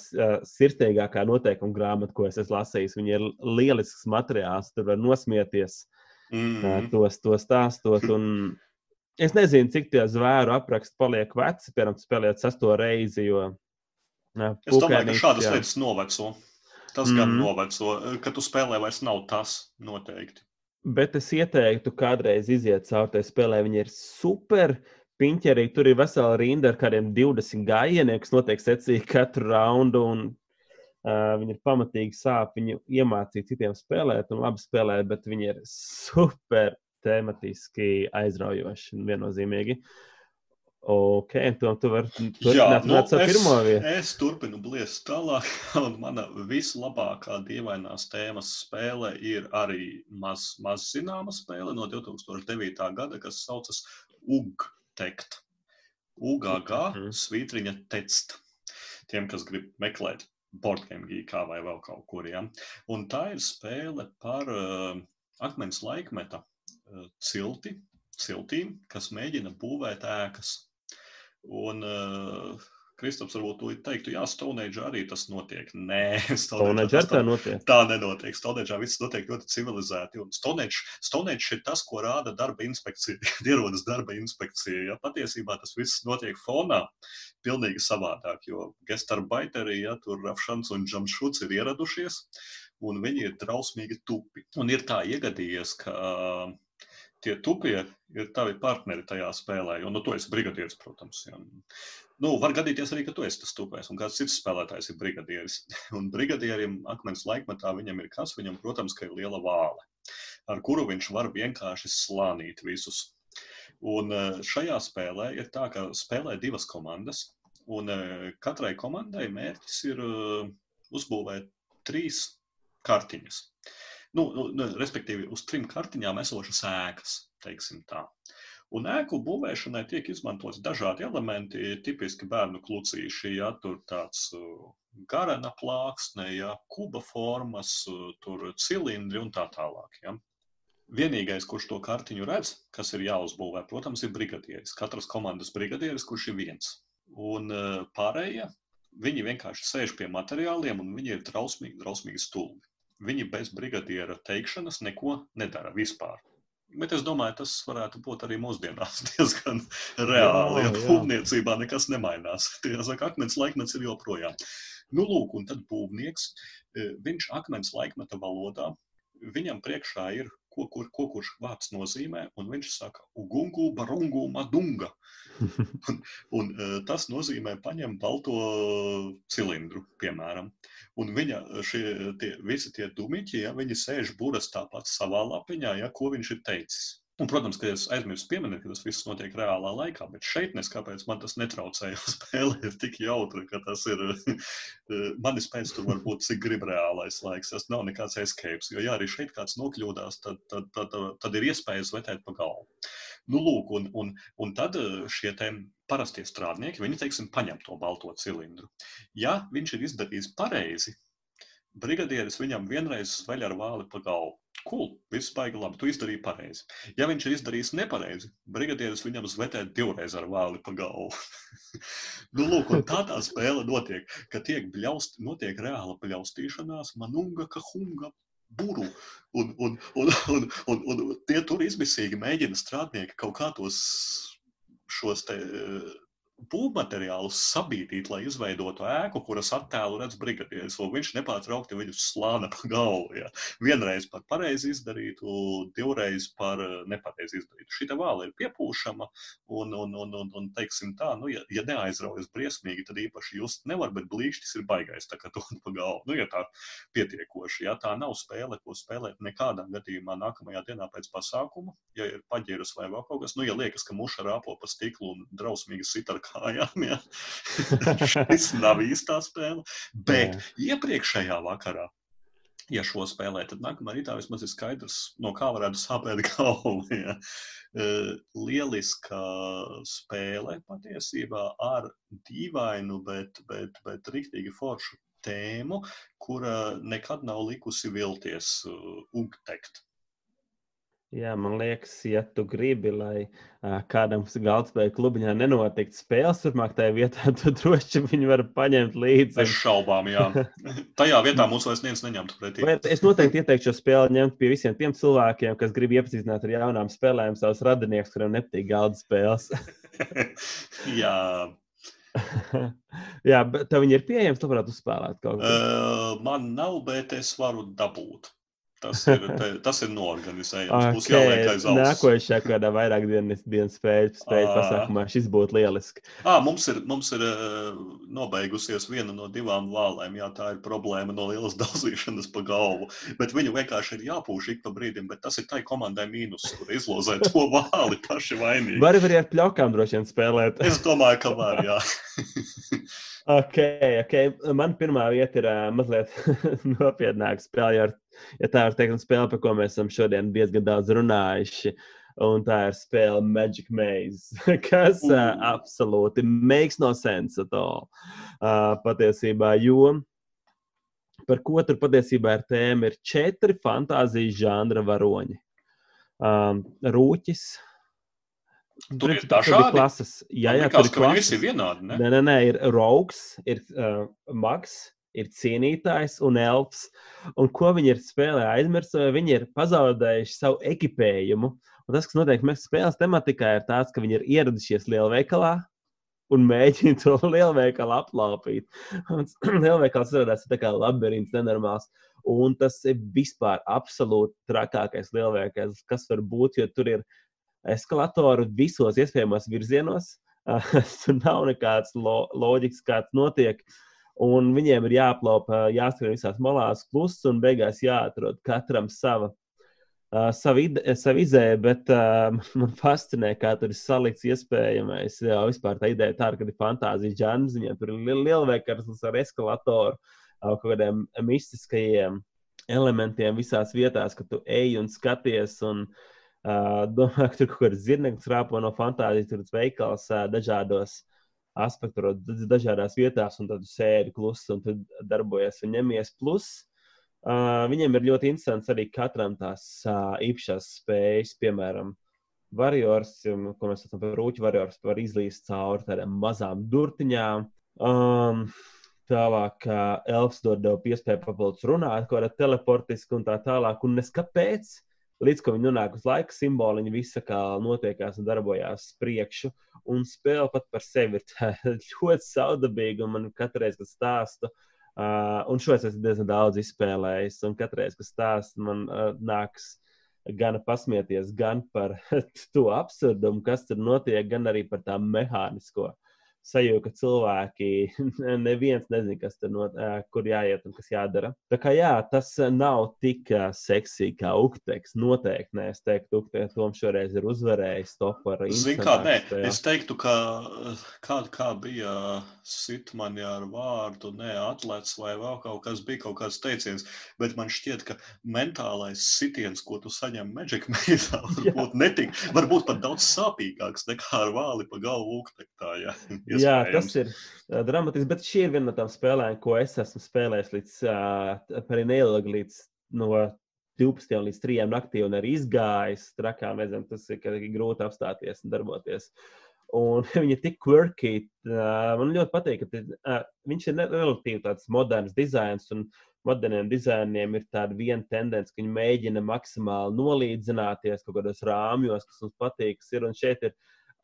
[SPEAKER 2] sirsnīgākā noteikuma grāmata, ko es esmu lasījis. Viņa ir lielisks materiāls, tur var nosmieties mm -hmm. tos, to stāstot. Un es nezinu, cik tie zvēru apraksti paliek veci, piemēram, spēlēt sesto reizi. Jo,
[SPEAKER 1] uh, es domāju, ka šādas jā. lietas noveco. Tas mm. gan mhm. noveco, ka tu spēlē vairs nav tas noteikti.
[SPEAKER 2] Bet es ieteiktu kādreiz iziet cauri tai spēlē. Viņa ir super piņķerī. Tur ir vesela rinda ar kādiem 20 gājieniem, kas notiek secīgi katru raundu. Un, viņi ir pamatīgi sāpīgi. Viņu iemācīt citiem spēlēt, un labi spēlēt, bet viņi ir super tematiski aizraujoši un viennozīmīgi. Ok, tu, tu vari turpināt
[SPEAKER 1] nu,
[SPEAKER 2] savu pirmo vietu.
[SPEAKER 1] Es turpinu bliest tālāk, un mana vislabākā dīvainās tēmas spēle ir arī maz, maz zināma spēle no 2009. gada, kas saucas UG tekt. UGG mhm. svītriņa tekst. Tiem, kas grib meklēt boardgame geekā vai vēl kaut kur. Ja? Un tā ir spēle par uh, akmens laikmeta uh, cilti, ciltīm, kas mēģina būvēt ēkas. Un uh, Kristaps varbūt to teiktu, jā, Stonehenge arī tas notiek. Nē,
[SPEAKER 2] Stonehenge tā notiek.
[SPEAKER 1] Tā nenotiek. Stonehenge viss notiek ļoti civilizēti. Un Stonehenge ir tas, ko rāda darba inspekcija, ierodas darba inspekcija. Ja? Patiesībā tas viss notiek fonā pilnīgi savādāk, jo Gestarbaiteri, ja tur Rafšans un Džamšuts ir ieradušies, un viņi ir drausmīgi tupi. Un ir tā iegadījies, ka tie tupie ir tavi partneri tajā spēlē. Jo, nu, tu esi brigadieris, protams. Ja. Nu, var gadīties arī, ka tu esi tas tupējs, un kāds cits spēlētājs ir brigadieris. Un brigadierim akmens laikmetā viņam ir kas? Viņam, protams, ir liela vāle, ar kuru viņš var vienkārši slānīt visus. Un eh, šajā spēlē ir tā, ka spēlē divas komandas, un eh, katrai komandai mērķis ir eh, uzbūvēt trīs kartiņas. Nu, nu, respektīvi, uz trim kartiņām esošas ēkas. Un ēku būvēšanai tiek izmantoti dažādi elementi, tipiski bērnu klucīši, ja tur tāds uh, garena plāksne, ja kuba formas, uh, tur cilindri un tā tālāk. Ja. Vienīgais, kurš to kartiņu redz, kas ir jāuzbūvē, protams, ir brigadieris. Katras komandas brigadieris, kurš ir viens. Un uh, pārējie, viņi vienkārši sēž pie materiāliem un viņi ir drausmīgi, drausmīgi stulbi. Viņi bez brigadiera teikšanas neko nedara vispār. Bet es domāju, tas varētu būt arī mūsdienās diezgan reāli. Jā, ja būvniecībā nekas nemainās. Tie saka, akmens laikmets ir joprojām. Nu, lūk, un tad būvnieks, e, viņš akmens laikmeta valodā, viņam priekšā ir, ko, kur, ko kurš vārds nozīmē, un viņš saka, ugungu, barungu, madunga. un, un e, tas nozīmē paņem balto cilindru, piemēram. Un viņa šie, tie, visi tie dumiķi, ja viņi sēž buras tāpat savā lapiņā, ja, ko viņš ir teicis. Un, protams, ka es aizmirsu pieminēt, ka tas viss notiek reālā laikā, bet šeit nes kāpēc man tas netraucēja. Spēle ir tik jautra, ka tas ir. Manis pēc tam var būt cik grib reālais laiks. Tas nav nekāds escapes. Jo, ja arī šeit kāds nokļūdās, tad, tad, tad, tad, tad ir iespējas vetēt pa galvu. Nu, lūk, un, un, un tad šie parastie strādnieki, viņi, teiksim, paņem to balto cilindru. Ja viņš ir izdarījis pareizi, brigadieris viņam vienreiz zveļ ar vāli pa galvu. Cool, viss baigi labi, tu izdarīji pareizi. Ja viņš ir izdarījis nepareizi, brigadieris viņam zvetē divreiz ar vāli pa galvu. nu, lūk, un tā tā spēle notiek, ka tiek bļaust, notiek reāla bļaustīšanās, manunga, kahunga, buru. Un, un, un, un, un, un tie tur izmisīgi mēģina strādnieki kaut kā tos šos te būvmateriālus sabīdīt, lai izveidotu ēku, kuras attēlu redz brigadieris, viņš nepārtraukti viņu slāna pa galvu. Ja. Vienreiz par pareizi izdarītu, divreiz par eh, nepareizi izdarītu. Šī vāla ir piepūšama, un, un, un, un, un teiksim tā, nu, ja, ja neaizraujas briesmīgi, tad īpaši just nevar, bet blīšķis ir baigais, tā kā to pa galvu. Nu, ja tā pietiekoši, ja tā nav spēle, ko spēlēt nekādā gadījumā nākamajā dienā pēc pasākuma, ja ir paģēras vai vēl kaut kas, nu, ja liekas, ka muša rāpo pa stiklu un drausmīgi sit ar kājām. Ja? Šis nav īstā spēle. Bet Jā. iepriekšējā vakarā ja šo spēlē, tad nākamā rītā vismaz ir skaidrs, no kā varētu sāpēt galva. Ja. Lieliska spēle patiesībā ar dīvainu, bet, bet, bet rīktīgi foršu tēmu, kura nekad nav likusi vilties, ugtekt.
[SPEAKER 2] Jā, man liekas, ja tu gribi, lai uh, kādam galdspēļu klubiņā nenotiktu spēles turpmāk tajā vietā, tad droši viņu var paņemt līdzi.
[SPEAKER 1] Bez šaubām, jā. Tajā vietā mums vairs neviens neņemtu pretī.
[SPEAKER 2] Bet es noteikti ieteiktu šo spēli ņemt pie visiem tiem cilvēkiem, kas grib iepazīstināt ar jaunām spēlēm savus radiniekus, kuriem nepatīk galda spēles.
[SPEAKER 1] jā.
[SPEAKER 2] jā, bet tev viņi ir pieejams, tu varētu uzspēlēt kaut ko.
[SPEAKER 1] Uh, man nav, bet es varu dabūt. Tas ir, te, tas ir noorganizējams. Okay. Būs
[SPEAKER 2] jāliek aiz auss. Nākošajā kādā vairāk dienas, dienas spēļu, spēļu pasākumā šis būtu lieliski.
[SPEAKER 1] À, mums ir, mums ir nobeigusies viena no divām vālēm. Jā, tā ir problēma no lielas daudzīšanas pa galvu. Bet viņu vienkārši ir jāpūš ik pa brīdim. Bet tas ir tai komandai mīnus, kur izlozē to vāli paši vainīgi.
[SPEAKER 2] Var arī ar pļaukām droši vien spēlēt.
[SPEAKER 1] es domāju, ka var, jā.
[SPEAKER 2] ok, ok. Man pirmā vieta ir mazliet nopietnāka spēle ar ja tā var teikt, spēle, par ko mēs esam šodien diezgan daudz runājuši. Un tā ir spēle Magic Maze, kas uh, absolūti makes no sense at all. Uh, patiesībā, jo par ko tur patiesībā ir tēma, ir četri fantāzijas žanra varoņi. Um, rūķis,
[SPEAKER 1] Tur ir dažādi
[SPEAKER 2] klases. Jā, jā,
[SPEAKER 1] likās, tur ir klases. Visi vienādi. Ne?
[SPEAKER 2] Nē, nē, nē, ir Rogs, ir uh, Mags, ir cienītājs un elfs. Un ko viņi ir spēlē aizmirsuši, viņi ir pazaudējuši savu ekipējumu. Un tas, kas notiek mēs spēles tematikā, ir tāds, ka viņi ir ieradušies lielveikalā un mēģina to lielveikalu aplaupīt. Lielveikals radās tā kā labirints, nenormāls. Un tas ir vispār absolūti trakākais lielveikals, kas var būt, jo tur ir eskalatori visos iespējamos virzienos. tur nav nekāds lo loģikas, kāds notiek. Uh, Un viņiem ir jāplaupa, jāskrien visās malās, kluss un beigās jāatrod katram sava. Uh, savu, ide, savu izēju, bet uh, man fascinē, kā tur ir salikts iespējamais. Jā, vispār tā ideja tāda, ka ir fantāzija džans, viņiem tur ir lielveikars ar eskalatoru, uh, kaut kādiem mistiskajiem elementiem visās vietās, ka tu ej un skaties. Un, uh, domāju, ka tur kaut kāds zirneklis rāpo no fantāzijas, tur ir veikals uh, dažādos uh, aspektu dažādās vietās, un tad sēdi klusi un tad darbojas un ņemies. Plus, uh, viņiem ir ļoti interesants arī katram tās uh, īpašās spējas, piemēram, Warriors, ko mēs saucam par rūķu Warriors, var izlīst cauri tādām mazām durtiņām. Um, tālāk, uh, Elfs dod tev iespēju papildus runāt, ko ar teleportiski un tā tālāk. Un es kāpēc? Līdz ko viņi nonāk uz laika simbolu, viņi visi kā notiekās un darbojās priekšu. Un spēle pat par sevi ir ļoti saudabīga. Man katru reizi, kad stāstu, uh, un šo es esmu diezgan daudz izspēlējis, un katru reizi, kad stāstu, man uh, nāks gan pasmieties gan par to absurdumu, kas tur notiek, gan arī par tā mehānisko sajūta, ka cilvēki neviens nezina, kas tur no, kur jāiet un kas jādara. Tā kā jā, tas nav tik seksīgi kā Ukteks. Noteikti nē, es teiktu, ka Toms šoreiz ir uzvarējis to par
[SPEAKER 1] Zinu, kā, nē, es teiktu, ka kā, kā bija sitmani ar vārdu, ne atlets vai vēl kaut kas bija kaut kāds teiciens, bet man šķiet, ka mentālais sitiens, ko tu saņem Magic Maze, varbūt netik, varbūt pat daudz sāpīgāks nekā ar vāli pa galvu Uktektā. Jā.
[SPEAKER 2] Jā, tas ir uh, dramatiski, bet šī ir viena no tām spēlēm, ko es esmu spēlējis līdz uh, neilgi līdz no 12 līdz 3 naktī un arī izgājis. Trakā, nezinu, tas ir, ir grūti apstāties un darboties. Un viņi ir tik quirky. Uh, man ļoti patīk, ka uh, viņš ir relatīvi tāds moderns dizains. Un moderniem dizainiem ir tāda viena tendence, ka viņi mēģina maksimāli nolīdzināties kaut kādos rāmjos, kas mums patīk. Ir, un šeit ir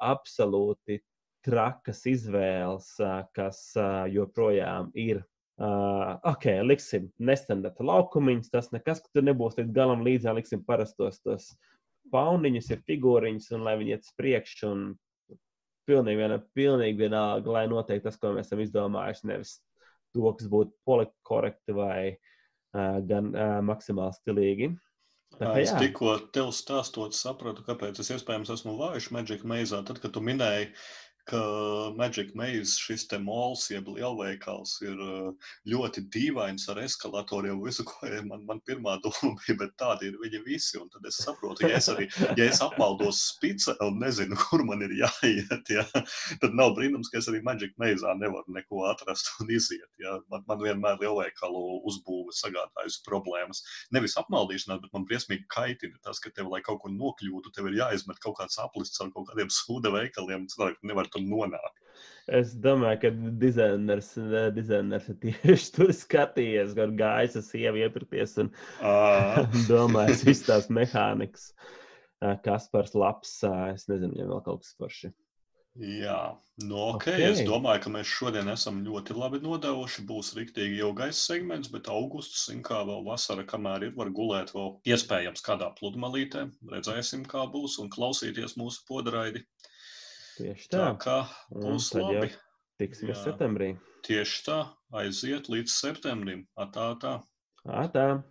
[SPEAKER 2] absolūti trakas izvēles, kas joprojām ir. Uh, ok, liksim nestandarta laukumiņus. Tas nekas, ka tur nebūs līdz galam līdzā. Liksim parastos tos pauniņus, ir figūriņas, un lai viņi iet uz priekšu. Un pilnīgi, viena, pilnīgi vienalga, lai notiek tas, ko mēs esam izdomājuši. Nevis to, kas būtu polikorekti vai uh, gan uh, maksimāli stilīgi.
[SPEAKER 1] Tā, es jā. tikko tev stāstot, sapratu, kāpēc es iespējams esmu vājš Magic Maze. Tad, kad tu minēji, ka Magic Maze, šis te mols, jeb lielveikals, ir ļoti dīvains ar eskalatoriem. Visu, ko man, man pirmā doma bija, bet tādi ir viņi visi. Un tad es saprotu, ja es arī, ja es apmaldos spice un nezinu, kur man ir jāiet, ja, tad nav brīnums, ka es arī Magic Maze nevaru neko atrast un iziet. Ja. Man, man vienmēr lielveikalu uzbūve sagādājusi problēmas. Nevis apmaldīšanās, bet man briesmīgi kaitina tas, ka tev, lai kaut kur nokļūtu, tev ir jāizmet kaut kāds aplists ar kaut kādiem sūda veikaliem. Cilvēki nevar tur nonākt.
[SPEAKER 2] Es domāju, ka dizainers, dizainers ir tieši tur skatījies, gan gājis ar sievu iepirkties un domājis visas tās mehānikas. Kas par labs, es nezinu, ja vēl kaut kas forši.
[SPEAKER 1] Jā, nu, okay. Okay. Es domāju, ka mēs šodien esam ļoti labi nodevuši. Būs rīktīgi ilgais segments, bet augusts, kā vēl vasara, kamēr ir, var gulēt vēl iespējams kādā pludmalītē. Redzēsim, kā būs un klausīties mūsu podraidi.
[SPEAKER 2] Tieši tā.
[SPEAKER 1] Tā kā būs labi.
[SPEAKER 2] Tiksimies Jā. septembrī.
[SPEAKER 1] Tieši tā, aiziet līdz septembrim. Atā, tā.
[SPEAKER 2] Atā.